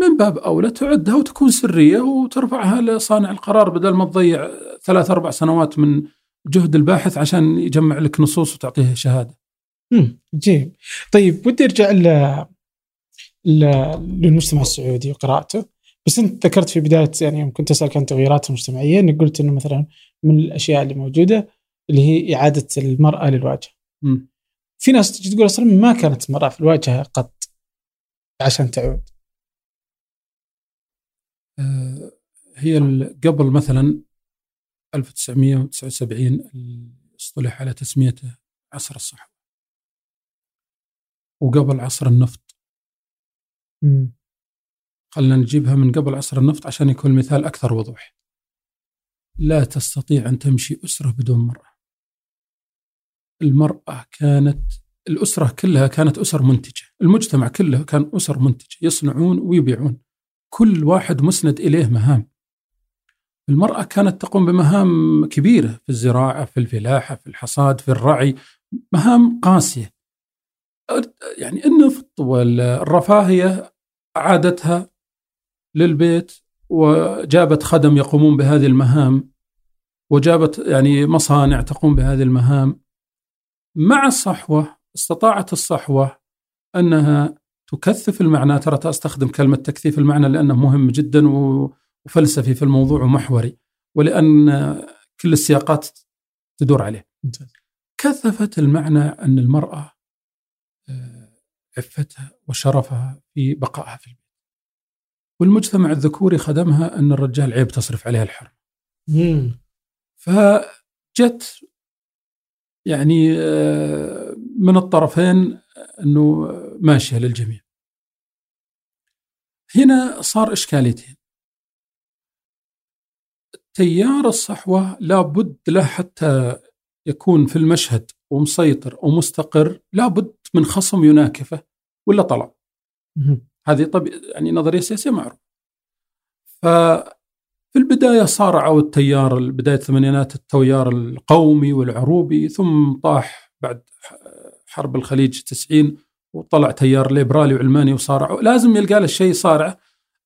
من باب أولى تعدها وتكون سرية وترفعها لصانع القرار بدل ما تضيع ثلاث أربع سنوات من جهد الباحث عشان يجمع لك نصوص وتعطيه شهاده. امم. طيب ودي أرجع للمجتمع السعودي وقراءته بس أنت ذكرت في بداية يعني يوم كنت أسألك عن التغييرات المجتمعيه أنك قلت إنه مثلا من الأشياء اللي موجودة اللي هي إعادة المرأة للواجهة. م. في ناس تجي تقول أصلا ما كانت المرأة في الواجهة قط عشان تعود. آه هي قبل مثلا 1979 اصطلح على تسميته عصر الصحوة. وقبل عصر النفط. خلنا نجيبها من قبل عصر النفط عشان يكون المثال أكثر وضوح. لا تستطيع أن تمشي أسرة بدون مرأة. المرأة كانت الأسرة كلها كانت أسر منتجة. المجتمع كله كان أسر منتجة. يصنعون ويبيعون. كل واحد مسند إليه مهام. المرأة كانت تقوم بمهام كبيرة في الزراعة في الفلاحة في الحصاد في الرعي مهام قاسية. يعني النفط والرفاهية أعادتها للبيت وجابت خدم يقومون بهذه المهام وجابت يعني مصانع تقوم بهذه المهام. مع الصحوة استطاعت الصحوة أنها تكثف المعنى. ترى أستخدم كلمة تكثيف المعنى لأنه مهم جدا وفلسفي في الموضوع ومحوري ولأن كل السياقات تدور عليه. كثفت المعنى أن المرأة آه، عفتها وشرفها في بقائها في البيت. والمجتمع الذكوري خدمها أن الرجال عيب تصرف عليه الحرم. فجت يعني آه، من الطرفين إنه ماشية للجميع. هنا صار إشكاليتين. تيار الصحوة لابد له حتى يكون في المشهد ومسيطر ومستقر لابد من خصم يناكفه ولا طلع. هذه طب يعني نظرية سياسية معروف ففي البداية صارعوا التيار بداية الثمانينات التيار القومي والعروبي ثم طاح بعد حرب الخليج 90 وطلع تيار ليبرالي وعلماني وصارعوا لازم يلقى له شيء صارع.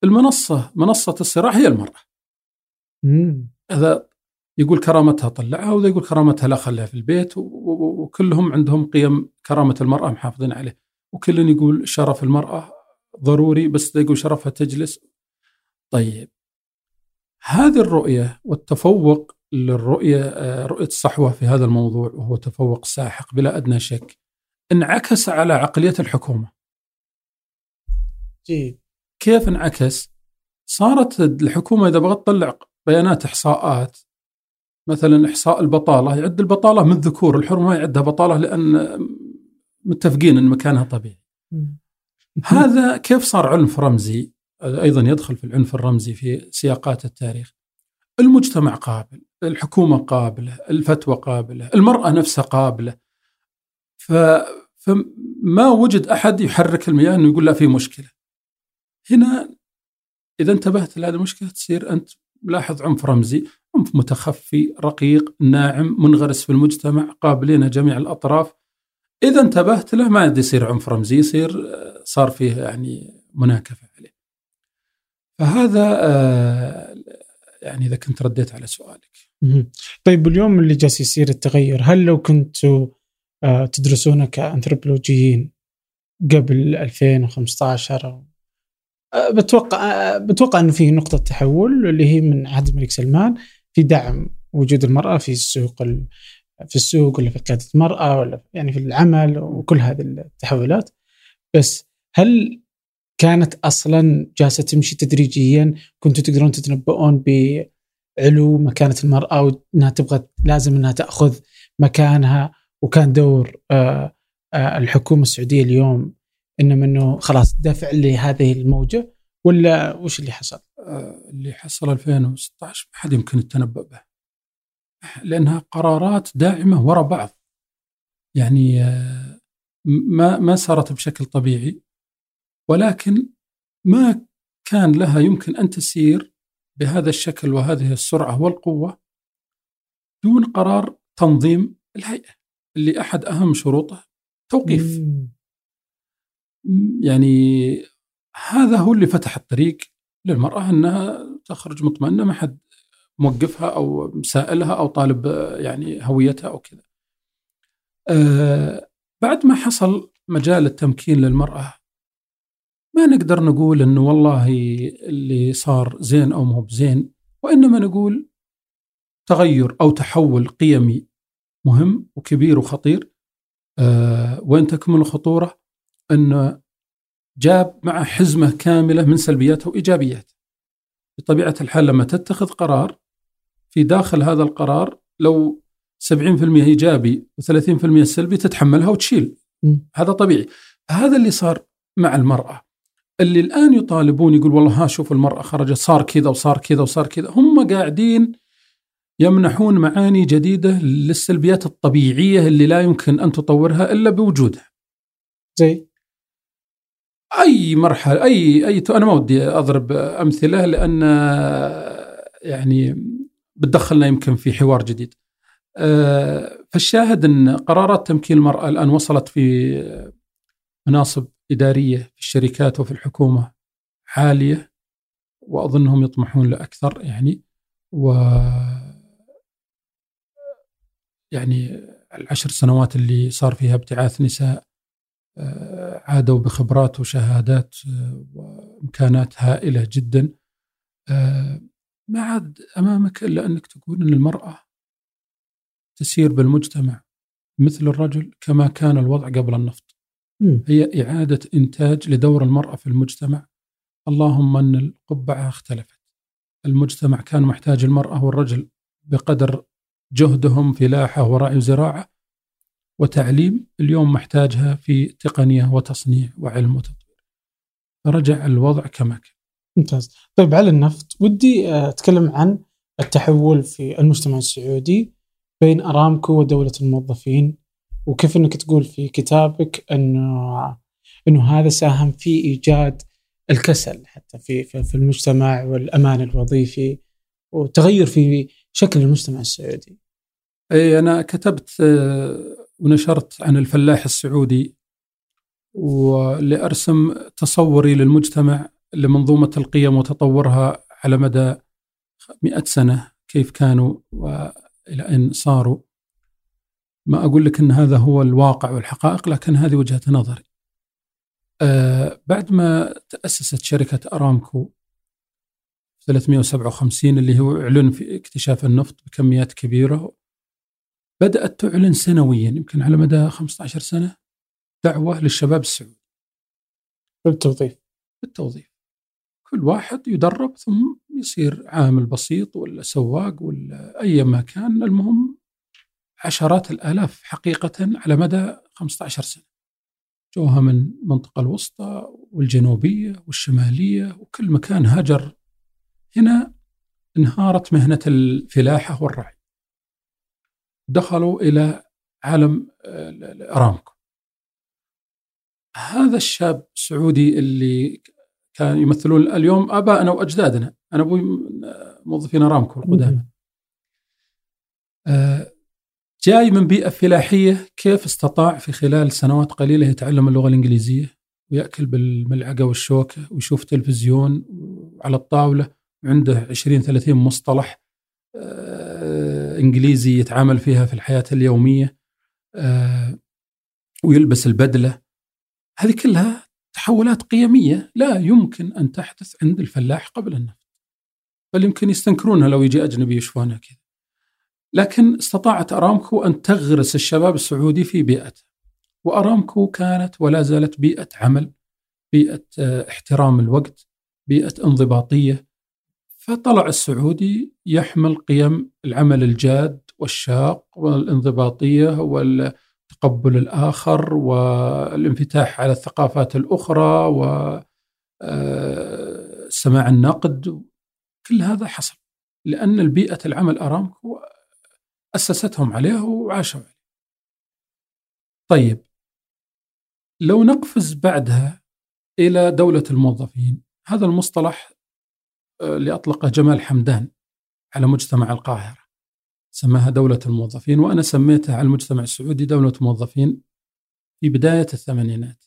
المنصة منصة الصراع هي المرأة. هذا يقول كرامتها طلعها وذا يقول كرامتها لا خليها في البيت وكلهم عندهم قيم كرامة المرأة محافظين عليه. وكل يقول شرف المرأة ضروري بس يقول شرفها تجلس. طيب. هذه الرؤية والتفوق للرؤية آه، رؤية الصحوة في هذا الموضوع وهو تفوق ساحق بلا أدنى شك. انعكس على عقلية الحكومة. جيد كيف انعكس؟ صارت الحكومة إذا بغت تطلع بيانات إحصاءات مثلا إحصاء البطالة يعد البطالة من الذكور الحر ما يعدها بطالة لأن متفقين أن مكانها طبيعي. هذا كيف صار عنف رمزي؟ أيضا يدخل في العنف الرمزي في سياقات التاريخ. المجتمع قابل الحكومة قابلة الفتوى قابلة المرأة نفسها قابلة. ف فما وجد أحد يحرك المياه إنه يقول لا في مشكلة. هنا إذا انتبهت لهذه المشكلة تصير أنت لاحظ عنف رمزي، عنف متخفي، رقيق، ناعم، منغرس في المجتمع، قابلين جميع الأطراف. إذا انتبهت له ما يصير عنف رمزي، يصير صار فيه يعني مناكفة عليه. فهذا آه، يعني إذا كنت رديت على سؤالك. طيب اليوم اللي جالس يصير التغير هل لو آه، تدرسونه كأنثروبولوجيين قبل 2015 آه، بتوقع بتوقع إنه في نقطة تحول اللي هي من عهد الملك سلمان في دعم وجود المرأة في السوق في السوق ولا في قيادة المرأة ولا يعني في العمل وكل هذه التحولات. بس هل كانت أصلا جالسة تمشي تدريجيا؟ كنتوا تقدرون تتنبؤون بعلو مكانة المرأة وإنها تبغى لازم إنها تأخذ مكانها؟ وكان دور آه، آه، الحكومة السعودية اليوم انما إنه خلاص دفع لهذه الموجة ولا وش اللي حصل؟ آه، اللي حصل 2016 ما حد يمكن التنبؤ به. لأنها قرارات داعمة وراء بعض. يعني ما ما صارت بشكل طبيعي ولكن ما كان لها يمكن أن تسير بهذا الشكل وهذه السرعة والقوة دون قرار تنظيم الهيئة. اللي أحد أهم شروطه توقيف يعني هذا هو اللي فتح الطريق للمرأة أنها تخرج مطمئنة ما حد موقفها أو مسائلها أو طالب يعني هويتها أو كذا. أه بعد ما حصل مجال التمكين للمرأة ما نقدر نقول إنه والله اللي صار زين أو مو بزين وإنما نقول تغير أو تحول قيمي مهم وكبير وخطير أه وين تكمن الخطورة؟ انه جاب مع حزمة كاملة من سلبيات وايجابيات. بطبيعة الحال لما تتخذ قرار في داخل هذا القرار لو 70% إيجابي و30% سلبي تتحملها وتشيل. م. هذا طبيعي. هذا اللي صار مع المرأة. اللي الآن يطالبون يقول والله ها شوف المرأة خرجت صار كذا وصار كذا وصار كذا هم قاعدين يمنحون معاني جديدة للسلبيات الطبيعية اللي لا يمكن أن تطورها إلا بوجودها. زي أي مرحلة أي أي أنا ما ودي أضرب أمثلة لأن يعني بتدخلنا يمكن في حوار جديد. آه، فالشاهد أن قرارات تمكين المرأة الآن وصلت في مناصب إدارية في الشركات وفي الحكومة عالية وأظنهم يطمحون لأكثر يعني و يعني العشر سنوات اللي صار فيها ابتعاث نساء آه، عادوا بخبرات وشهادات آه، وإمكانات هائلة جدا. آه، ما عاد أمامك إلا أنك تقول إن المرأة تسير بالمجتمع مثل الرجل كما كان الوضع قبل النفط. هي إعادة إنتاج لدور المرأة في المجتمع. اللهم أن القبعة اختلفت. المجتمع كان محتاج المرأة والرجل بقدر جهدهم فلاحة ورعي وزراعة وتعليم اليوم محتاجها في تقنية وتصنيع وعلم وتطوير. فرجع الوضع كما كان. ممتاز. طيب على النفط ودي آه، أتكلم عن التحول في المجتمع السعودي بين أرامكو ودولة الموظفين وكيف أنك تقول في كتابك أنه أنه هذا ساهم في إيجاد الكسل حتى في في المجتمع والأمان الوظيفي وتغير في شكل المجتمع السعودي إي أنا كتبت آه، ونشرت عن الفلاح السعودي ولأرسم تصوري للمجتمع لمنظومة القيم وتطورها على مدى مئة سنة كيف كانوا وإلى ان صاروا ما أقول لك إن هذا هو الواقع والحقائق لكن هذه وجهة نظري. أه بعد ما تأسست شركة أرامكو 357 اللي هو اعلن في اكتشاف النفط بكميات كبيرة. بدأت تعلن سنويا يمكن على مدى 15 سنة دعوة للشباب السعودي. بالتوظيف. بالتوظيف. كل واحد يدرب ثم يصير عامل بسيط ولا سواق ولا أي ما كان المهم عشرات الآلاف حقيقة على مدى 15 سنة. جوها من المنطقة الوسطى والجنوبية والشمالية وكل مكان هاجر هنا انهارت مهنة الفلاحة والرعي. دخلوا إلى عالم الأرامكو. هذا الشاب السعودي اللي كان يمثلون اليوم ابائنا وأجدادنا. أنا أبوي موظفين أرامكو القدامى. آه، جاي من بيئة فلاحية كيف استطاع في خلال سنوات قليلة يتعلم اللغة الإنجليزية ويأكل بالملعقة والشوكة ويشوف تلفزيون على الطاولة عنده 20 30 مصطلح آه، إنجليزي يتعامل فيها في الحياة اليومية آه، ويلبس البدلة. هذه كلها تحولات قيمية لا يمكن أن تحدث عند الفلاح قبل النفط بل يمكن يستنكرونها لو يجي أجنبي يشوفونها كذا. لكن استطاعت أرامكو أن تغرس الشباب السعودي في بيئته وأرامكو كانت ولا زالت بيئة عمل بيئة آه، احترام الوقت بيئة انضباطية فطلع السعودي يحمل قيم العمل الجاد والشاق والانضباطية والتقبل الآخر والانفتاح على الثقافات الأخرى و آه، النقد كل هذا حصل لأن البيئة العمل أرامكو أسستهم عليه وعاشوا عليه. طيب لو نقفز بعدها إلى دولة الموظفين هذا المصطلح اللي اطلقه جمال حمدان على مجتمع القاهرة. سماها دولة الموظفين وأنا سميتها على المجتمع السعودي دولة موظفين في بداية الثمانينات.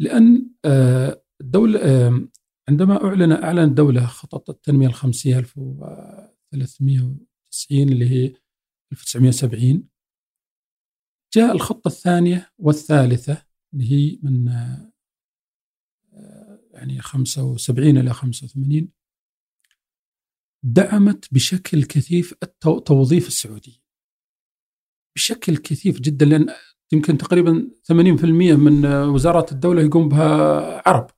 لأن آه، الدولة آه، عندما أعلن اعلن الدولة خطط التنمية الخمسية 1390 اللي هي 1970 جاء الخطة الثانية والثالثة اللي هي من يعني 75 إلى 85 دعمت بشكل كثيف توظيف السعودية. بشكل كثيف جدا لأن يمكن تقريبا 80% من وزارات الدولة يقوم بها عرب.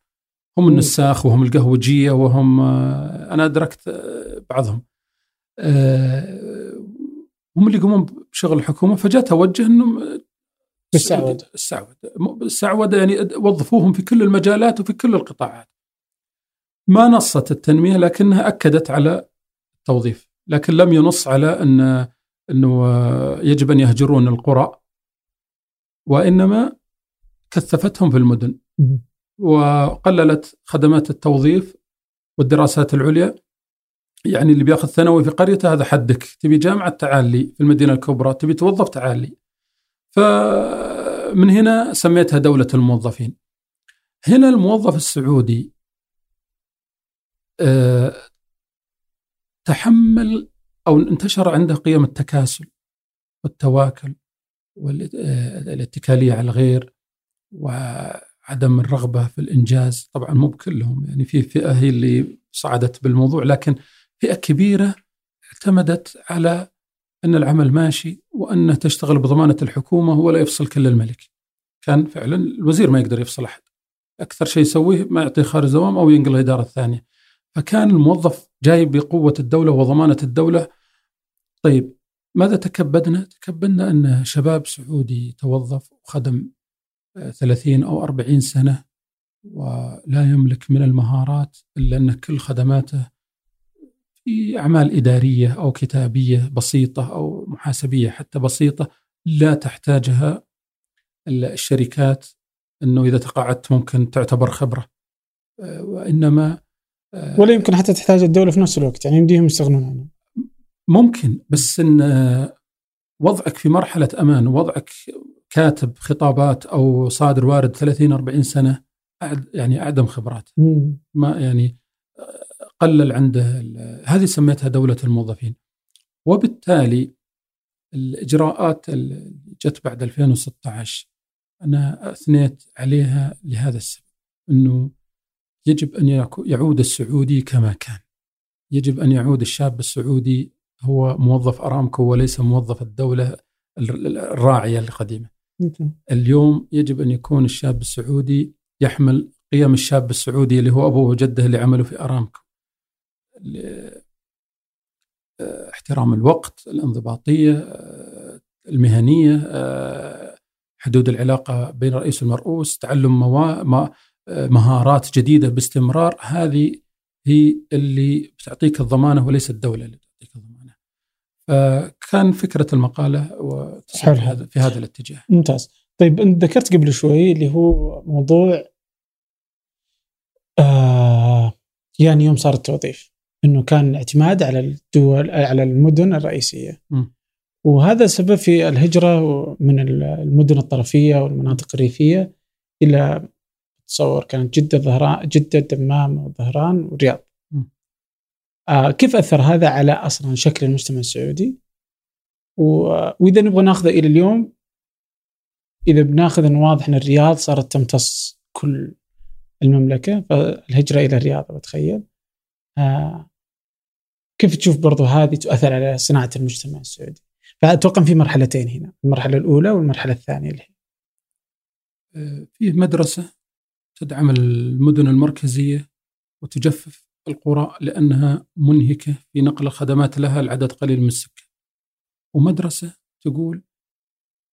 هم النساخ وهم القهوجية وهم أنا أدركت بعضهم. هم اللي يقومون بشغل الحكومة فجاء توجه أنهم بالسعودة السعودة السعودة يعني وظفوهم في كل المجالات وفي كل القطاعات. ما نصت التنمية لكنها أكدت على التوظيف لكن لم ينص على أن أنه يجب أن يهجرون القرى وإنما كثفتهم في المدن. وقللت خدمات التوظيف والدراسات العليا. يعني اللي بياخذ ثانوي في قريته هذا حدك. تبي جامعة تعالي في المدينة الكبرى تبي توظف تعالي فمن هنا سميتها دولة الموظفين. هنا الموظف السعودي آه، تحمل أو انتشر عنده قيم التكاسل والتواكل والاتكالية على الغير وعدم الرغبة في الإنجاز. طبعا مو بكلهم يعني في فئة هي اللي صعدت بالموضوع لكن فئة كبيرة اعتمدت على أن العمل ماشي وأنه تشتغل بضمانة الحكومة ولا يفصل كل الملك. كان فعلا الوزير ما يقدر يفصل أحد. أكثر شيء يسويه ما يعطيه خارج دوام أو ينقل الإدارة الثانية. فكان الموظف جاي بقوة الدولة وضمانة الدولة. طيب ماذا تكبدنا؟ تكبدنا أن شباب سعودي توظف وخدم 30 أو 40 سنة ولا يملك من المهارات إلا أن كل خدماته في أعمال إدارية أو كتابية بسيطة أو محاسبية حتى بسيطة لا تحتاجها الشركات أنه إذا تقاعدت ممكن تعتبر خبرة. وإنما ولا يمكن حتى تحتاج الدولة في نفس الوقت يعني يمديهم يستغنون عنه. ممكن بس أن وضعك في مرحلة أمان وضعك كاتب خطابات أو صادر وارد 30 40 سنة يعني أعدم خبرات. ما يعني قلل عنده هذه سميتها دولة الموظفين. وبالتالي الإجراءات اللي جت بعد 2016 أنا أثنيت عليها لهذا السبب أنه يجب أن يعود السعودي كما كان. يجب أن يعود الشاب السعودي هو موظف أرامكو وليس موظف الدولة الراعية القديمة. اليوم يجب أن يكون الشاب السعودي يحمل قيم الشاب السعودي اللي هو أبوه وجده اللي عملوا في أرامكو. احترام الوقت الانضباطية المهنية حدود العلاقة بين الرئيس والمرؤوس تعلم مهارات جديدة باستمرار هذه هي اللي بتعطيك الضمانة وليس الدولة اللي بتعطيك الضمانة. فكان فكرة المقالة هذا في هذا الاتجاه. ممتاز. طيب انت ذكرت قبل شوي اللي هو موضوع آه يعني يوم صار التوظيف. إنه كان الاعتماد على الدول على المدن الرئيسية م. وهذا سبب في الهجرة من المدن الطرفية والمناطق الريفية إلى تصور كانت جدة ظهران جدة الدمام والظهران والرياض. آه كيف أثر هذا على أصلا شكل المجتمع السعودي و- وإذا نبغى ناخذه إلى اليوم إذا بناخذ انه واضح إن الرياض صارت تمتص كل المملكة فالهجرة إلى الرياض بتخيل كيف تشوف برضو هذه تؤثر على صناعة المجتمع السعودي؟ فأتوقع في مرحلتين هنا، المرحلة الأولى والمرحلة الثانية اللي هي آه، فيه مدرسة تدعم المدن المركزية وتجفف القرى لأنها منهكة في نقل الخدمات لها لعدد قليل من السكان ومدرسة تقول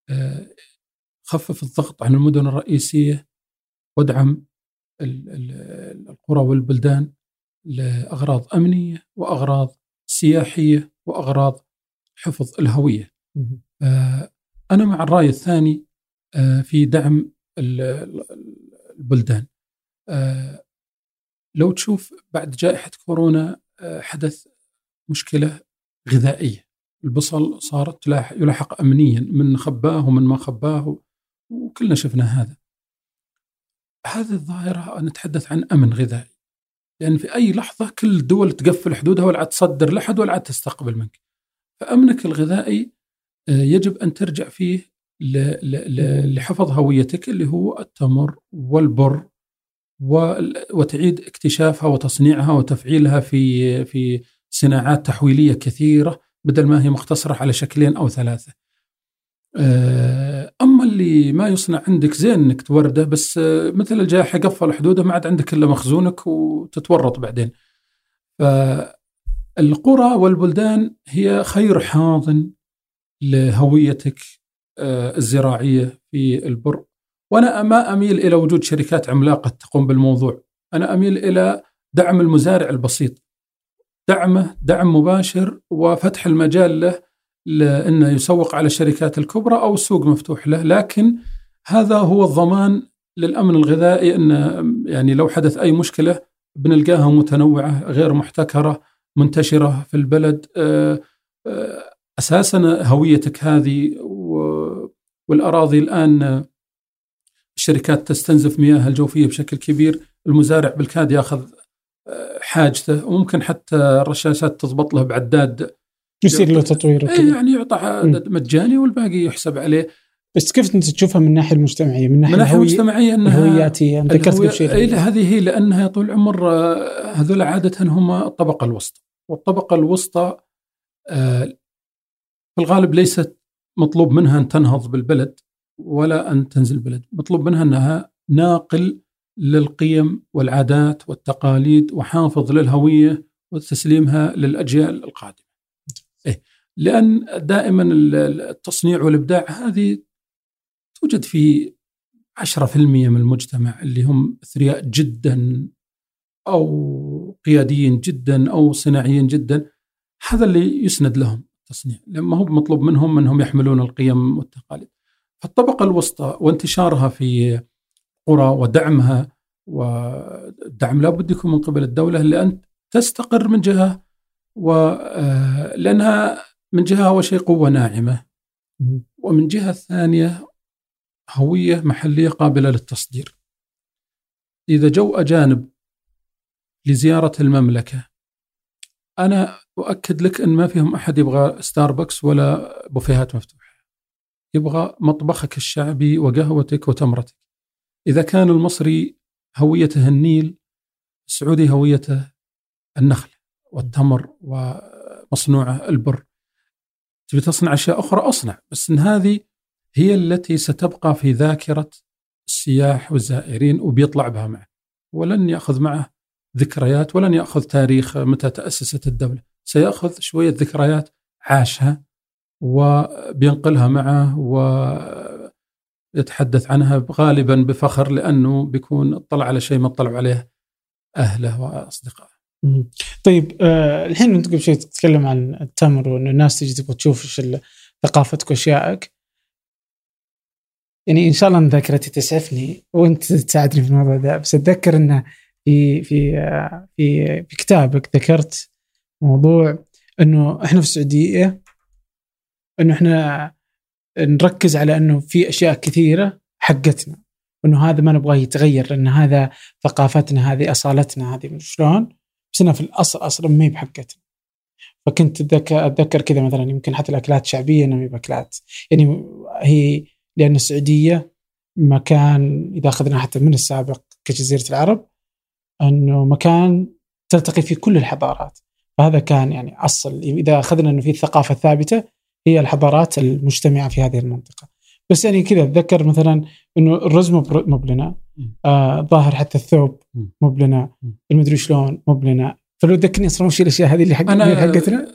آه، خفف الضغط عن المدن الرئيسية وادعم ال- ال- القرى والبلدان لأغراض أمنية وأغراض سياحية وأغراض حفظ الهوية. آه، أنا مع الرأي الثاني آه، في دعم ال- ال- البلدان. آه، لو تشوف بعد جائحة كورونا حدث مشكلة غذائية. البصل صارت يلاحق أمنيا من خباه ومن ما خباه وكلنا شفنا هذا. هذه الظاهرة نتحدث عن أمن غذائي. لأن في أي لحظة كل الدول تقفل حدودها ولا عاد تصدر لحد ولا عاد تستقبل منك فأمنك الغذائي آه، يجب أن ترجع فيه لحفظ هويتك اللي هو التمر والبر وال- وتعيد اكتشافها وتصنيعها وتفعيلها في في صناعات تحويلية كثيرة بدل ما هي مقتصره على شكلين أو ثلاثة. آه، أما اللي ما يصنع عندك زين إنك تورده بس آه، مثل الجائحة قفل حدوده ما عاد عندك إلا مخزونك وتتورط بعدين. فالقرى والبلدان هي خير حاضن لهويتك آه، الزراعية في البر وأنا ما أميل إلى وجود شركات عملاقة تقوم بالموضوع، أنا أميل إلى دعم المزارع البسيط. دعمه دعم مباشر وفتح المجال له لأنه يسوق على الشركات الكبرى أو السوق مفتوح له، لكن هذا هو الضمان للأمن الغذائي أن يعني لو حدث أي مشكلة بنلقاها متنوعة غير محتكرة منتشرة في البلد. آه، آه، أساسا هويتك هذه والأراضي الآن الشركات تستنزف مياه الجوفية بشكل كبير، المزارع بالكاد ياخذ آه، حاجته وممكن حتى الرشاشات تضبط له بعداد يصير له تطوير وكذا. يعني يعطى عدد مجاني والباقي يحسب عليه. بس كيف أنت تشوفها من الناحيه المجتمعية؟ من ناحية من ناحية الهوية مجتمعيه انها الهوياتية؟ ذكرت قبل شيء إيه هذه هي لأنها طول العمر آه، هذول عادة هم الطبقة الوسطى. والطبقة الوسطى آه، في الغالب ليست مطلوب منها أن تنهض بالبلد ولا أن تنزل البلد. مطلوب منها أنها ناقل للقيم والعادات والتقاليد وحافظ للهوية وتسليمها للأجيال القادمة. لأن دائما التصنيع والإبداع هذه توجد في 10% من المجتمع اللي هم أثرياء جدا أو قياديين جدا أو صناعيين جدا. هذا اللي يسند لهم التصنيع لما هو مطلوب منهم أنهم يحملون القيم والتقاليد. فالطبقة الوسطى وانتشارها في قرى ودعمها والدعم لابد يكون من قبل الدولة لأن تستقر من جهة ولانها من جهة اول شيء قوة ناعمة ومن جهة ثانية هوية محلية قابلة للتصدير. إذا جو أجانب لزيارة المملكة أنا أؤكد لك إن ما فيهم أحد يبغى ستاربكس ولا بوفيهات مفتوحة. يبغى مطبخك الشعبي وقهوتك وتمرتك. إذا كان المصري هويته النيل السعودي هويته النخل والتمر ومصنوعه البر. تبي تصنع أشياء أخرى؟ أصنع. بس إن هذه هي التي ستبقى في ذاكرة السياح والزائرين وبيطلع بها معه. ولن يأخذ معه ذكريات ولن يأخذ تاريخ متى تأسست الدولة. سيأخذ شوية ذكريات عاشها وبينقلها معه ويتحدث عنها غالبا بفخر لأنه بيكون اطلع على شيء ما اطلعوا عليه أهله وأصدقائه. طيب آه الحين انت قبل شوي تتكلم عن التمر وان الناس تجي تبغى تشوف ثقافتك وأشيائك. يعني إن شاء الله ان ذاكرتي تسعفني وأنت تساعدني في الموضوع ذا بس أتذكر إنه في في في في كتابك ذكرت موضوع إنه إحنا في السعودية إنه إحنا نركز على إنه في أشياء كثيرة حقتنا وانه هذا ما نبغاه يتغير لأن هذا ثقافتنا هذه أصالتنا هذه شلون. بس انها في الأصل أصلا ما هي بحقتنا فكنت اتذكر كذا مثلا يمكن حتى الأكلات الشعبيه انها ما هي بأكلات. يعني هي لأن السعودية مكان إذا اخذنا حتى من السابق كجزيرة العرب إنه مكان تلتقي فيه كل الحضارات. فهذا كان يعني أصل. إذا أخذنا إنه في الثقافة الثابتة هي الحضارات المجتمعة في هذه المنطقة. بس يعني كذا أتذكر مثلا إنه الرز مو بلنا آه ظاهر حتى الثوب مو بلنا المدري شلون مو بلنا فلو تذكرني أصلا وش الأشياء هذه اللي حقتنا حقتنا؟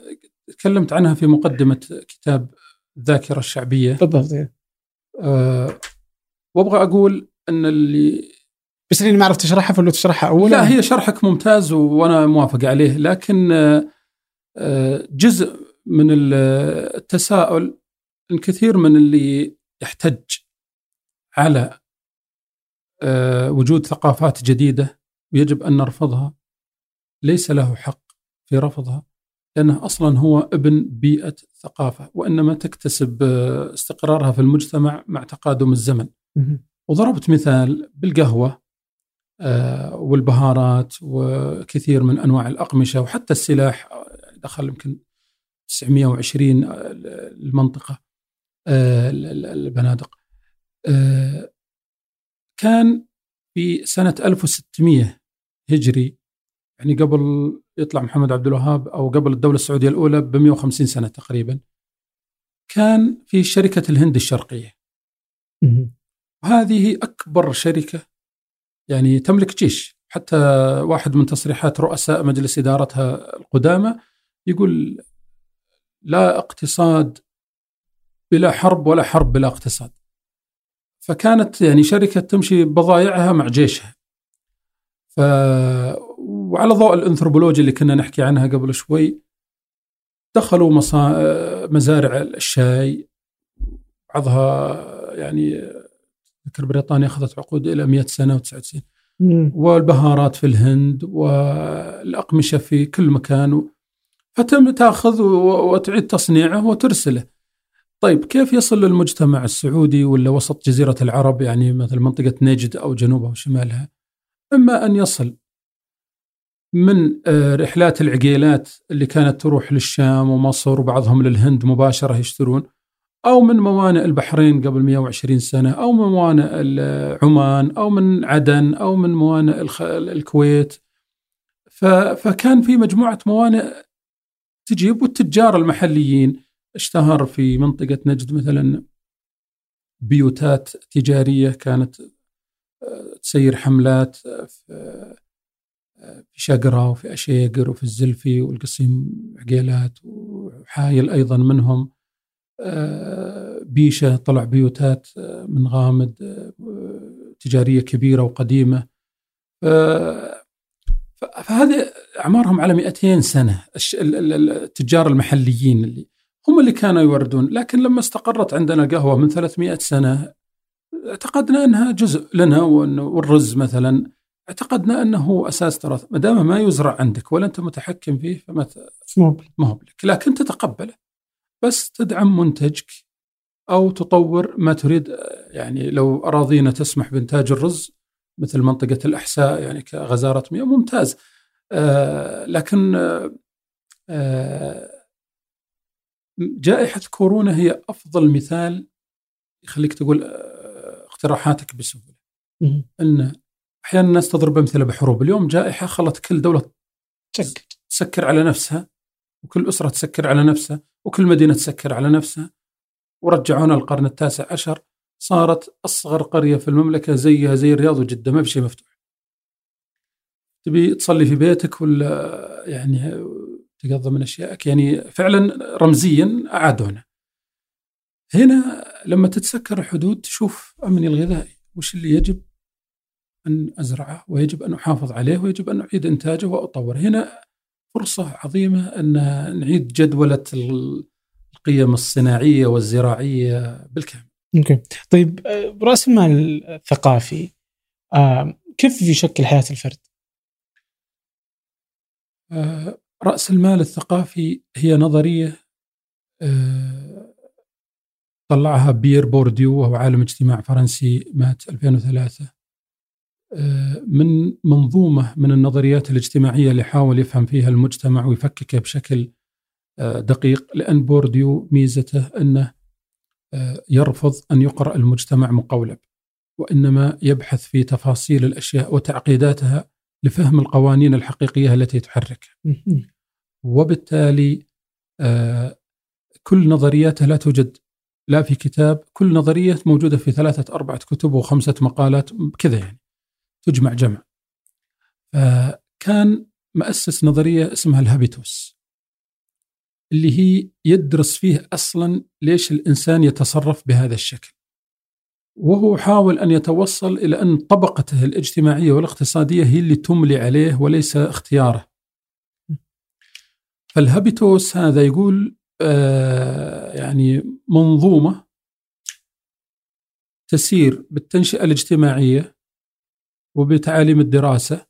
تكلمت عنها في مقدمة كتاب الذاكرة الشعبية. بالضبط آه وأبغى أقول إن اللي بس لاني ما عرفت أشرحها فلو تشرحها اولا. لا هي شرحك ممتاز وأنا موافق عليه لكن آه، جزء من التساؤل الكثير من اللي يحتج على آه، وجود ثقافات جديدة ويجب أن نرفضها. ليس له حق في رفضها لأنه أصلا هو ابن بيئة ثقافة وإنما تكتسب آه، استقرارها في المجتمع مع تقادم الزمن. وضربت مثال بالقهوة آه، والبهارات وكثير من أنواع الأقمشة وحتى السلاح دخل يمكن 920 المنطقة. البنادق. آه، كان في سنة 1600 هجري يعني قبل يطلع محمد عبد الوهاب أو قبل الدولة السعودية الأولى ب 150 سنة تقريبا كان في شركة الهند الشرقية. وهذه أكبر شركة يعني تملك جيش. حتى واحد من تصريحات رؤساء مجلس إدارتها القدامى يقول لا اقتصاد بلا حرب ولا حرب بلا اقتصاد. فكانت يعني شركة تمشي بضائعها مع جيشها. ف وعلى ضوء الانثروبولوجيا اللي كنا نحكي عنها قبل شوي دخلوا مصا... مزارع الشاي. بعضها يعني ذكر بريطانيا أخذت عقود إلى 100 سنة و99 والبهارات في الهند والأقمشة في كل مكان. فتم تأخذ وتعيد تصنيعه وترسله. طيب كيف يصل للمجتمع السعودي ولا وسط جزيرة العرب يعني مثل منطقة نجد أو جنوبها وشمالها؟ إما أن يصل من آه، رحلات العقيلات اللي كانت تروح للشام ومصر وبعضهم للهند مباشرة يشترون أو من موانئ البحرين قبل 120 سنة أو من موانئ عمان أو من عدن أو من موانئ الكويت فكان في مجموعة موانئ تجيب والتجار المحليين اشتهر في منطقة نجد مثلا بيوتات تجارية كانت آه، تسير حملات في شقرة وفي أشيقر وفي الزلفي والقصيم عقيلات وحايل أيضا منهم. بيشة طلع بيوتات من غامد تجارية كبيرة وقديمة. فهذه أعمارهم على 200 سنة التجار المحليين اللي هم اللي كانوا يوردون لكن لما استقرت عندنا القهوه من 300 سنة اعتقدنا أنها جزء لنا والرز مثلا اعتقدنا أنه هو أساس تراث. ما دام ما يزرع عندك ولا أنت متحكم فيه فما ما هو لك لكن تتقبله. بس تدعم منتجك أو تطور ما تريد. يعني لو أراضينا تسمح بإنتاج الرز مثل منطقة الأحساء يعني كغزارة مياه ممتاز. آه لكن آه جائحة كورونا هي أفضل مثال يخليك تقول آه اقتراحاتك بسهولة. إن أحيانا الناس تضرب أمثلة بحروب. اليوم جائحة خلت كل دولة تسكر. على نفسها وكل أسرة تسكر على نفسها وكل مدينة تسكر على نفسها. ورجعونا القرن التاسع عشر صارت أصغر قرية في المملكة زيها زي الرياض وجدة ما في شيء مفتوح. تبي تصلي في بيتك ولا يعني تقضى من أشيائك يعني فعلا رمزيا أعادونا هنا. لما تتسكر الحدود تشوف أمني الغذائي. وش اللي يجب أن أزرعه؟ ويجب أن أحافظ عليه ويجب أن أعيد إنتاجه وأطور هنا فرصة عظيمة أن نعيد جدولة القيم الصناعية والزراعية بالكامل. أوكي. طيب آه، رأس المال الثقافي آه، كيف يشكل حياة الفرد؟ آه، رأس المال الثقافي هي نظرية طلعها بيير بورديو وهو عالم اجتماع فرنسي مات 2003 من منظومة من النظريات الاجتماعية اللي حاول يفهم فيها المجتمع ويفككه بشكل دقيق لأن بورديو ميزته أنه يرفض أن يقرأ المجتمع مقولب وإنما يبحث في تفاصيل الأشياء وتعقيداتها لفهم القوانين الحقيقية التي تحركها. وبالتالي آه، كل نظرياته لا توجد لا في كتاب، كل نظرية موجودة في ثلاثة أربعة كتب وخمسة مقالات كذا يعني تجمع جمع. فكان مؤسس نظرية اسمها الهابيتوس. اللي هي يدرس فيه أصلا ليش الإنسان يتصرف بهذا الشكل. وهو حاول أن يتوصل إلى أن طبقته الاجتماعية والاقتصادية هي اللي تملي عليه وليس اختياره. فالهابيتوس هذا يقول آه يعني منظومة تسير بالتنشئة الاجتماعية وبتعاليم الدراسة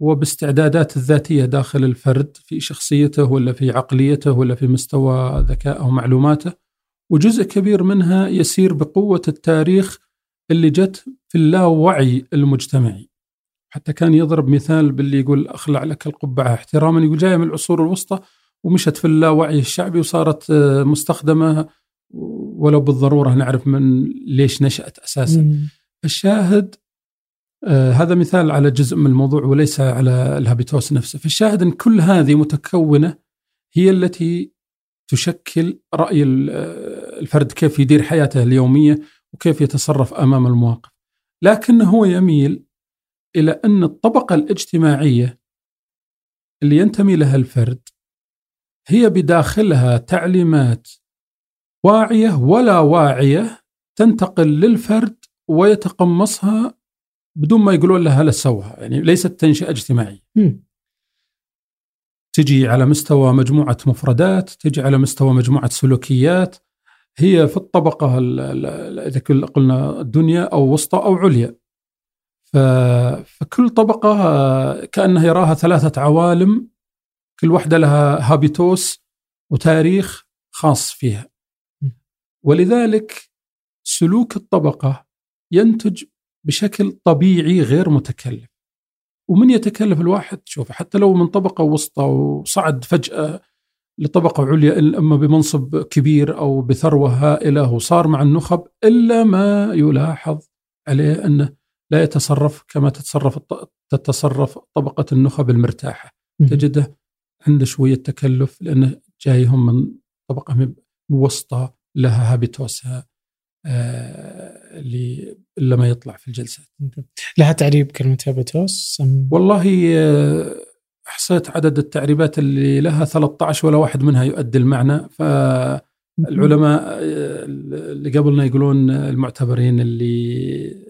وباستعدادات الذاتية داخل الفرد في شخصيته ولا في عقليته ولا في مستوى ذكائه ومعلوماته وجزء كبير منها يسير بقوة التاريخ اللي جت في اللاوعي المجتمعي. حتى كان يضرب مثال باللي يقول أخلع لك القبعة. احتراما يقول جاية من العصور الوسطى ومشت في اللاوعي الشعبي وصارت آه، مستخدمة ولو بالضرورة نعرف من ليش نشأت أساسا. الشاهد آه هذا مثال على جزء من الموضوع وليس على الهابيتوس نفسه، فالشاهد إن كل هذه متكونة هي التي تشكل رأي آه، الفرد كيف يدير حياته اليومية وكيف يتصرف أمام المواقف. لكن هو يميل إلى أن الطبقة الاجتماعية اللي ينتمي لها الفرد هي بداخلها تعليمات. واعية ولا واعية تنتقل للفرد ويتقمصها بدون ما يقولون له هلا سوها يعني ليست تنشئة اجتماعية. تجي على مستوى مجموعة مفردات، تجي على مستوى مجموعة سلوكيات، هي في الطبقة إذا قلنا الدنيا أو وسطى أو عليا. فكل طبقة كأنها يراها ثلاثة عوالم كل واحدة لها هابيتوس وتاريخ خاص فيها. ولذلك سلوك الطبقة ينتج بشكل طبيعي غير متكلف. ومن يتكلف الواحد؟ شوف حتى لو من طبقة وسطى وصعد فجأة لطبقة عليا إما بمنصب كبير أو بثروة هائلة وصار مع النخب إلا ما يلاحظ عليه أنه لا يتصرف كما تتصرف تتصرف طبقة النخب المرتاحة. تجده عنده شوية تكلف لأنه جايهم من طبقة وسطى لها هابيتوسها آه اللي الا ما يطلع في الجلسات. لها تعريب كلمة هابيتوس؟ والله آه احصيت عدد التعريبات اللي لها 13 ولا واحد منها يؤدي المعنى. فالعلماء اللي قبلنا يقولون المعتبرين اللي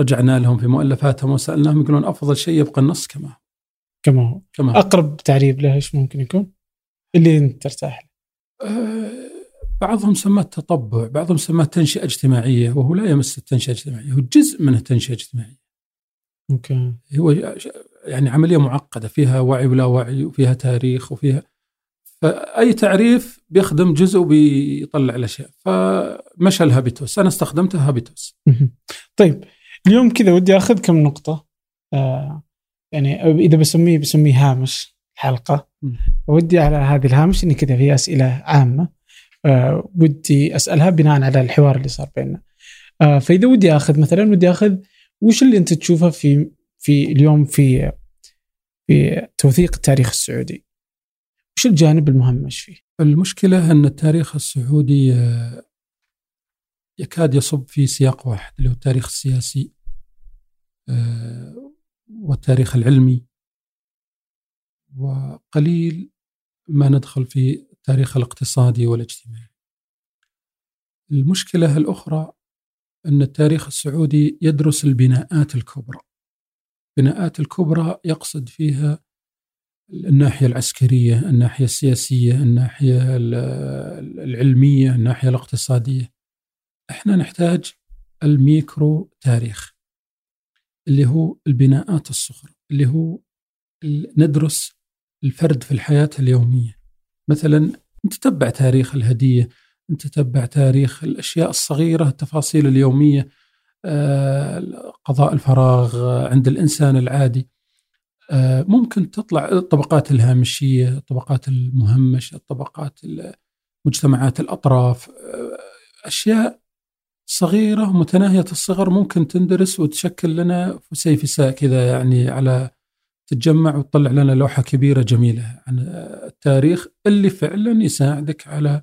رجعنا لهم في مؤلفاتهم وسألناهم يقولون أفضل شيء يبقى النص كما هو. كما هو. كما أقرب تعريب له إيش ممكن يكون؟ اللي أنت ترتاح له. أه بعضهم سماه تطبع بعضهم سماه تنشئة اجتماعية وهو لا يمس التنشئة الاجتماعية هو جزء من التنشئة الاجتماعية. okay. هو يعني عملية معقدة فيها وعي ولا وعي وفيها تاريخ وفيها فأي تعريف بيخدم جزء وبيطلع الاشياء فمشى ال habitus. أنا استخدمته habitus. طيب اليوم كذا ودي أخذ كم نقطة. آه يعني إذا بسميه بسميه هامش حلقة. ودي على هذه الهامش إني كذا في أسئلة عامة. آه ودي أسألها بناء على الحوار اللي صار بيننا. آه فإذا ودي أخذ مثلا ودي أخذ وش اللي أنت تشوفه في في اليوم في في توثيق التاريخ السعودي؟ وش الجانب المهمش فيه؟ المشكلة أن التاريخ السعودي آه، يكاد يصب في سياق واحد اللي هو التاريخ السياسي. آه، والتاريخ العلمي وقليل ما ندخل في التاريخ الاقتصادي والاجتماعي. المشكلة الأخرى أن التاريخ السعودي يدرس البناءات الكبرى. البناءات الكبرى يقصد فيها الناحية العسكرية الناحية السياسية الناحية العلمية الناحية الاقتصادية. إحنا نحتاج الميكرو تاريخ. اللي هو البناءات الصغرى اللي هو ندرس الفرد في الحياة اليومية. مثلا نتتبع تاريخ الهدية نتتبع تاريخ الأشياء الصغيرة التفاصيل اليومية آه، قضاء الفراغ عند الإنسان العادي. آه، ممكن تطلع الطبقات الهامشية الطبقات المهمشة الطبقات مجتمعات الأطراف آه، أشياء صغيرة متناهية الصغر ممكن تندرس وتشكل لنا فسيفساء كذا يعني على تتجمع وتطلع لنا لوحة كبيرة جميلة. عن التاريخ اللي فعلا يساعدك على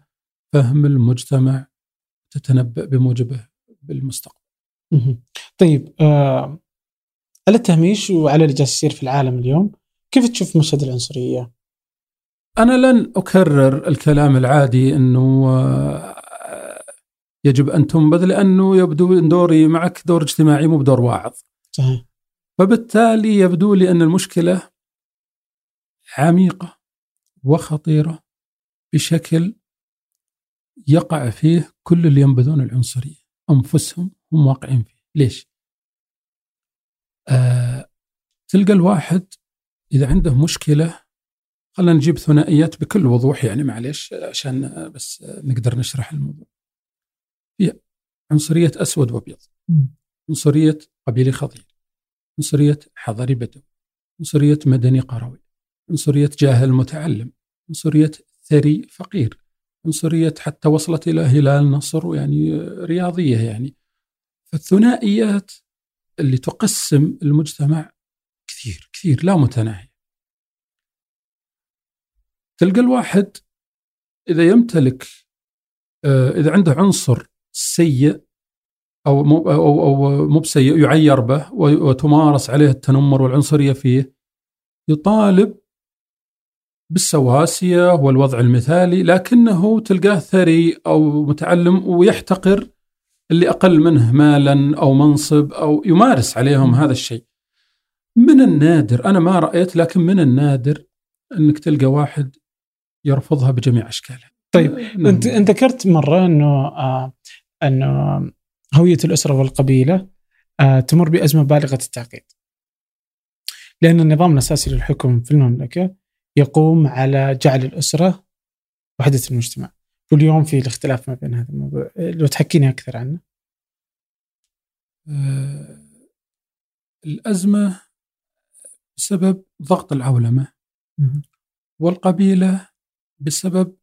فهم المجتمع تتنبأ بموجبه بالمستقبل. طيب آه على التهميش وعلى اللي جالس يصير في العالم اليوم كيف تشوف مشهد العنصرية؟ أنا لن أكرر الكلام العادي أنه يجب أن تنبذ لأنه يبدو أن دوري معك دور اجتماعي مو بدور واعظ. صحيح. فبالتالي يبدو لي أن المشكلة عميقة وخطيرة بشكل يقع فيه كل اللي ينبذون العنصرية. أنفسهم هم واقعين فيه. ليش؟ آه تلقى الواحد إذا عنده مشكلة خلينا نجيب ثنائيات بكل وضوح يعني معلش عشان بس نقدر نشرح الموضوع. في عنصرية أسود وأبيض عنصرية قبيلي خضير عنصرية حضري بدوي عنصرية مدني قروي عنصرية جاهل متعلم عنصرية ثري فقير عنصرية حتى وصلت إلى هلال نصر يعني رياضية يعني. فالثنائيات اللي تقسم المجتمع كثير كثير لا متناهي تلقى الواحد إذا يمتلك آه، إذا عنده عنصر سيء أو مو أو أو مو بسيء يعير به وتمارس عليه التنمر والعنصرية فيه. يطالب بالسواسية والوضع المثالي لكنه تلقاه ثري أو متعلم ويحتقر اللي أقل منه مالا أو منصب أو يمارس عليهم هذا الشيء. من النادر؟ أنا ما رأيت لكن من النادر أنك تلقى واحد يرفضها بجميع أشكالها طيب نعم. أنت ذكرت مرة أنه آه أنه هوية الأسرة والقبيلة آه تمر بأزمة بالغة التعقيد. لأن النظام الأساسي للحكم في المملكة يقوم على جعل الأسرة وحدة المجتمع. واليوم في الاختلاف ما بين هذا الموضوع. لو تحكيني أكثر عنه. آه الأزمة بسبب ضغط العولمة. والقبيلة بسبب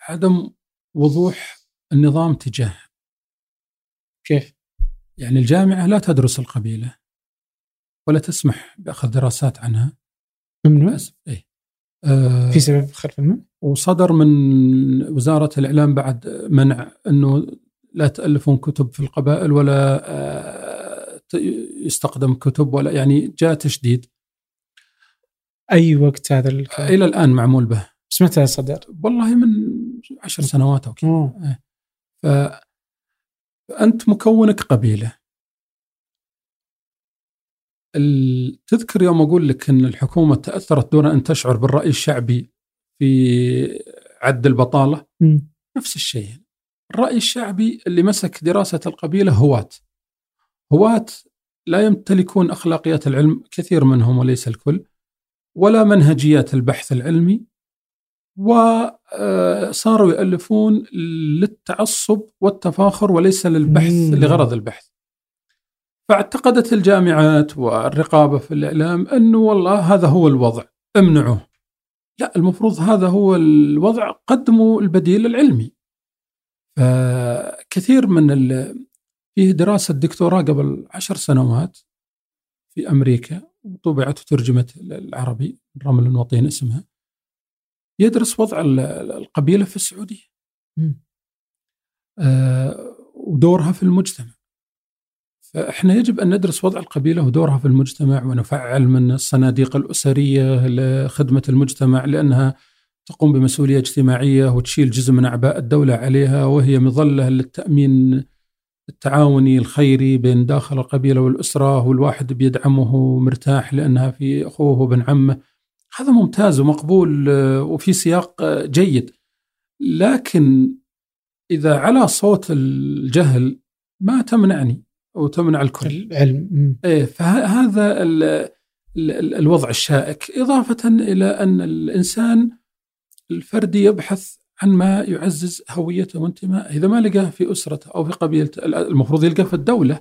عدم وضوح النظام تجاه كيف؟ يعني الجامعة لا تدرس القبيلة ولا تسمح بأخذ دراسات عنها ممنوع؟ إيه آه، في سبب خلف المنع؟ وصدر من وزارة الإعلام بعد منع أنه لا تألفون كتب في القبائل ولا آه، يستخدم كتب ولا يعني جاء تشديد أي وقت هذا إلى الآن معمول به بس متى صدر؟ والله من عشر سنوات أو كذا. فأنت مكونك قبيلة. تذكر يوم أقول لك إن الحكومة تأثرت دون أن تشعر بالرأي الشعبي في عد البطالة؟ م. نفس الشيء. الرأي الشعبي اللي مسك دراسة القبيلة هواة هواة لا يمتلكون أخلاقيات العلم كثير منهم وليس الكل ولا منهجيات البحث العلمي وصاروا يألفون للتعصب والتفاخر وليس للبحث لغرض البحث. فاعتقدت الجامعات والرقابة في الإعلام أنه والله هذا هو الوضع امنعوه. لا المفروض هذا هو الوضع قدموا البديل العلمي. فكثير من ال... فيه دراسة دكتوراه قبل عشر سنوات في أمريكا وطبعت وترجمت العربي رمل وطين اسمها. يدرس وضع القبيلة في السعودية. آه ودورها في المجتمع. فإحنا يجب أن ندرس وضع القبيلة ودورها في المجتمع ونفعل من الصناديق الأسرية لخدمة المجتمع لأنها تقوم بمسؤولية اجتماعية وتشيل جزء من أعباء الدولة عليها وهي مظلة للتأمين التعاوني الخيري بين داخل القبيلة والأسرة والواحد بيدعمه مرتاح لأنها في أخوه وابن عمه. هذا ممتاز ومقبول وفي سياق جيد. لكن إذا على صوت الجهل ما تمنعني وتمنع الكل. العلم. إيه فهذا ال ال الوضع الشائك. إضافة إلى أن الإنسان الفردي يبحث عن ما يعزز هويته وانتمائه. إذا ما لقاه في أسرته أو في قبيلته المفروض يلقاه في الدولة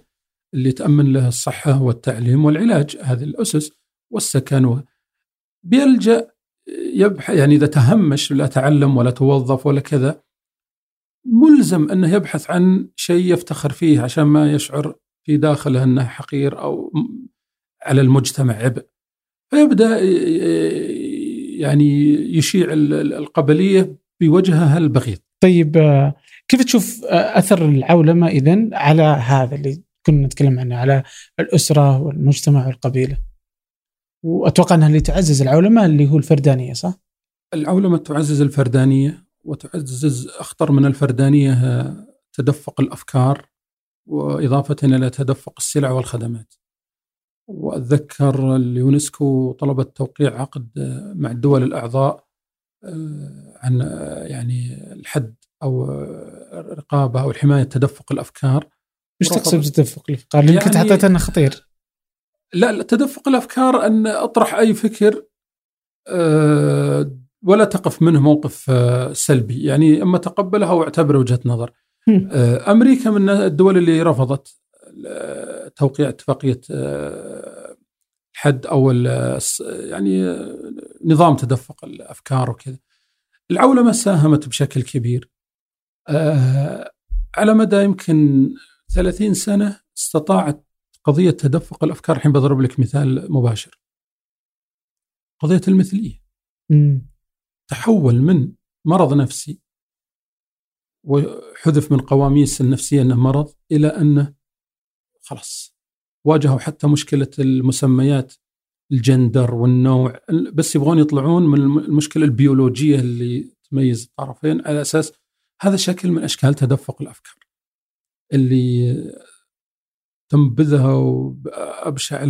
اللي تأمن له الصحة والتعليم والعلاج هذه الأسس والسكن بيلجأ يبحث يعني إذا تهمش لا تعلم ولا توظف ولا كذا ملزم أنه يبحث عن شيء يفتخر فيه عشان ما يشعر في داخله أنه حقير أو على المجتمع عبء. فيبدأ يعني يشيع القبلية بوجهها البغيض طيب آه، كيف تشوف آه، أثر العولمة إذن على هذا اللي كنا نتكلم عنه على الأسرة والمجتمع والقبيلة؟ وأتوقع أنها اللي تعزز العولمة اللي هو الفردانية صح؟ العولمة تعزز الفردانية وتعزز أخطر من الفردانية آه، تدفق الأفكار وإضافة إلى تدفق السلع والخدمات وأتذكر اليونسكو طلبت توقيع عقد مع الدول الأعضاء آه، عن آه، يعني الحد أو الرقابة أو الحماية تدفق الأفكار إيش تقصد بتدفق الأفكار؟ اللي يعني حطيت أنه خطير لا تدفق الأفكار أن أطرح أي فكر آه، ولا تقف منه موقف سلبي يعني أما تقبله أو اعتبره وجهة نظر آه، أمريكا من الدول اللي رفضت توقيع اتفاقية آه، حد أو يعني نظام تدفق الأفكار وكذا. العولمة ساهمت بشكل كبير. آه، على مدى يمكن 30 سنة استطاعت قضية تدفق الأفكار الحين بضرب لك مثال مباشر. قضية المثلية. تحول من مرض نفسي وحذف من قواميس النفسية أنه مرض إلى أنه خلاص واجهوا حتى مشكلة المسميات الجندر والنوع بس يبغون يطلعون من المشكلة البيولوجية اللي تميز الطرفين على أساس هذا شكل من أشكال تدفق الأفكار اللي تنبذها بأبشع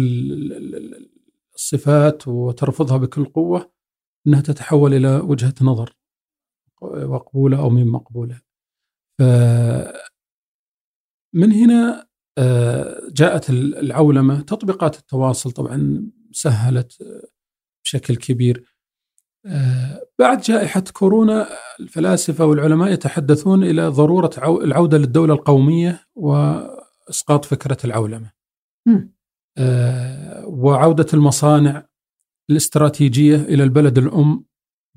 الصفات وترفضها بكل قوة أنها تتحول إلى وجهة نظر مقبولة أو من مقبولة. من هنا آه، جاءت العولمة تطبيقات التواصل طبعا سهلت آه، بشكل كبير. آه، بعد جائحة كورونا الفلاسفة والعلماء يتحدثون إلى ضرورة العودة للدولة القومية وإسقاط فكرة العولمة. وعودة المصانع الاستراتيجية إلى البلد الأم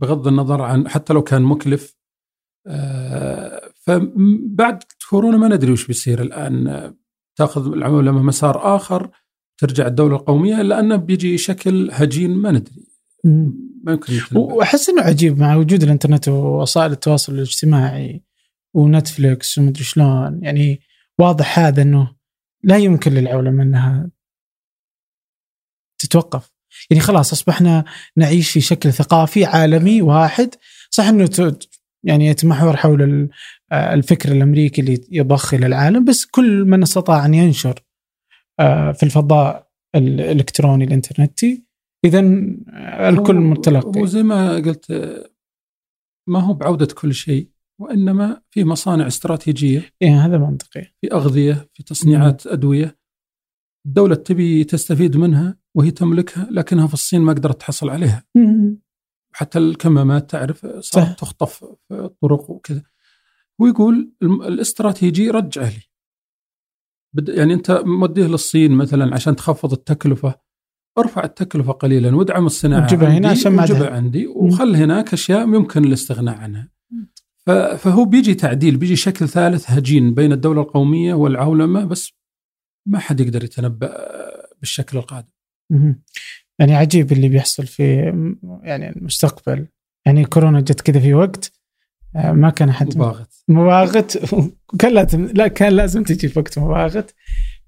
بغض النظر عن حتى لو كان مكلف. فبعد كورونا ما ندري وش بيصير الآن. تأخذ العولمة مسار آخر ترجع الدولة القومية الا انه بيجي شكل هجين ما ندري. ما يمكن وأحس إنه عجيب مع وجود الإنترنت ووسائل التواصل الاجتماعي ونتفلكس ومدري شلون. يعني واضح هذا إنه لا يمكن للعولمه إنها تتوقف. يعني خلاص أصبحنا نعيش في شكل ثقافي عالمي واحد. صح إنه يعني يتمحور حول آه، الفكر الأمريكي اللي يضخ إلى العالم بس كل من استطاع أن ينشر آه، في الفضاء الإلكتروني الإنترنتي. اذا آه، الكل متلقي. وزي ما قلت ما هو بعودة كل شيء. وإنما في مصانع استراتيجية إيه هذا منطقي. في أغذية في تصنيعات أدوية. الدولة تبي تستفيد منها وهي تملكها لكنها في الصين ما قدرت تحصل عليها. حتى الكمامات تعرف صارت تخطف في الطرق وكذا. ويقول الاستراتيجي رجعه لي. يعني أنت موديه للصين مثلا عشان تخفض التكلفة. ارفع التكلفة قليلا وادعم الصناعة وجبها هنا عشان ما عندي وخل هناك أشياء يمكن الاستغناء عنها. فهو بيجي تعديل بيجي شكل ثالث هجين بين الدولة القومية والعولمة بس ما حد يقدر يتنبأ بالشكل القادم. يعني عجيب اللي بيحصل في يعني المستقبل. يعني كورونا جت كذا في وقت آه، ما كان احد مباغت. مباغت. كان لازم لا كان لازم تجي في وقت مباغت.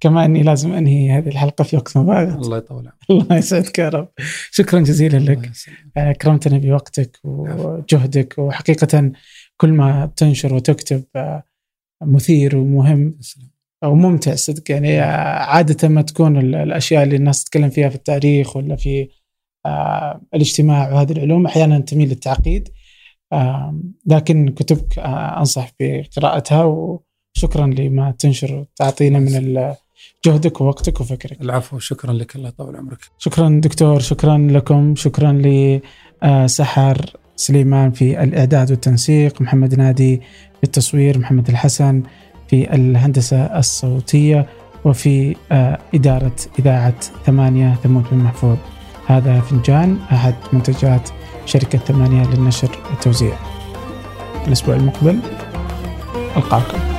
كما إني لازم أنهي هذه الحلقة في وقت مباغت. الله يطول الله يسعدك يا رب. شكرا جزيلا لك. اكرمتنا بوقتك وجهدك وحقيقه كل ما تنشر وتكتب آه، مثير ومهم وممتع صدق يعني عادة ما تكون الأشياء اللي الناس تتكلم فيها في التاريخ ولا في آه، الاجتماع وهذه العلوم أحيانا تميل للتعقيد. لكن كتبك آه، أنصح بقراءتها شكرا لما تنشر وتعطينا من جهدك ووقتك وفكرك. العفو شكرا لك الله يطول عمرك. شكرا دكتور شكرا لكم شكرا لسحر سليمان في الإعداد والتنسيق محمد نادي في التصوير محمد الحسن في الهندسة الصوتية وفي آه، إدارة إذاعة ثمانية ثمود بن محفوظ. هذا فنجان أحد منتجات شركة ثمانية للنشر والتوزيع. الأسبوع المقبل ألقاكم.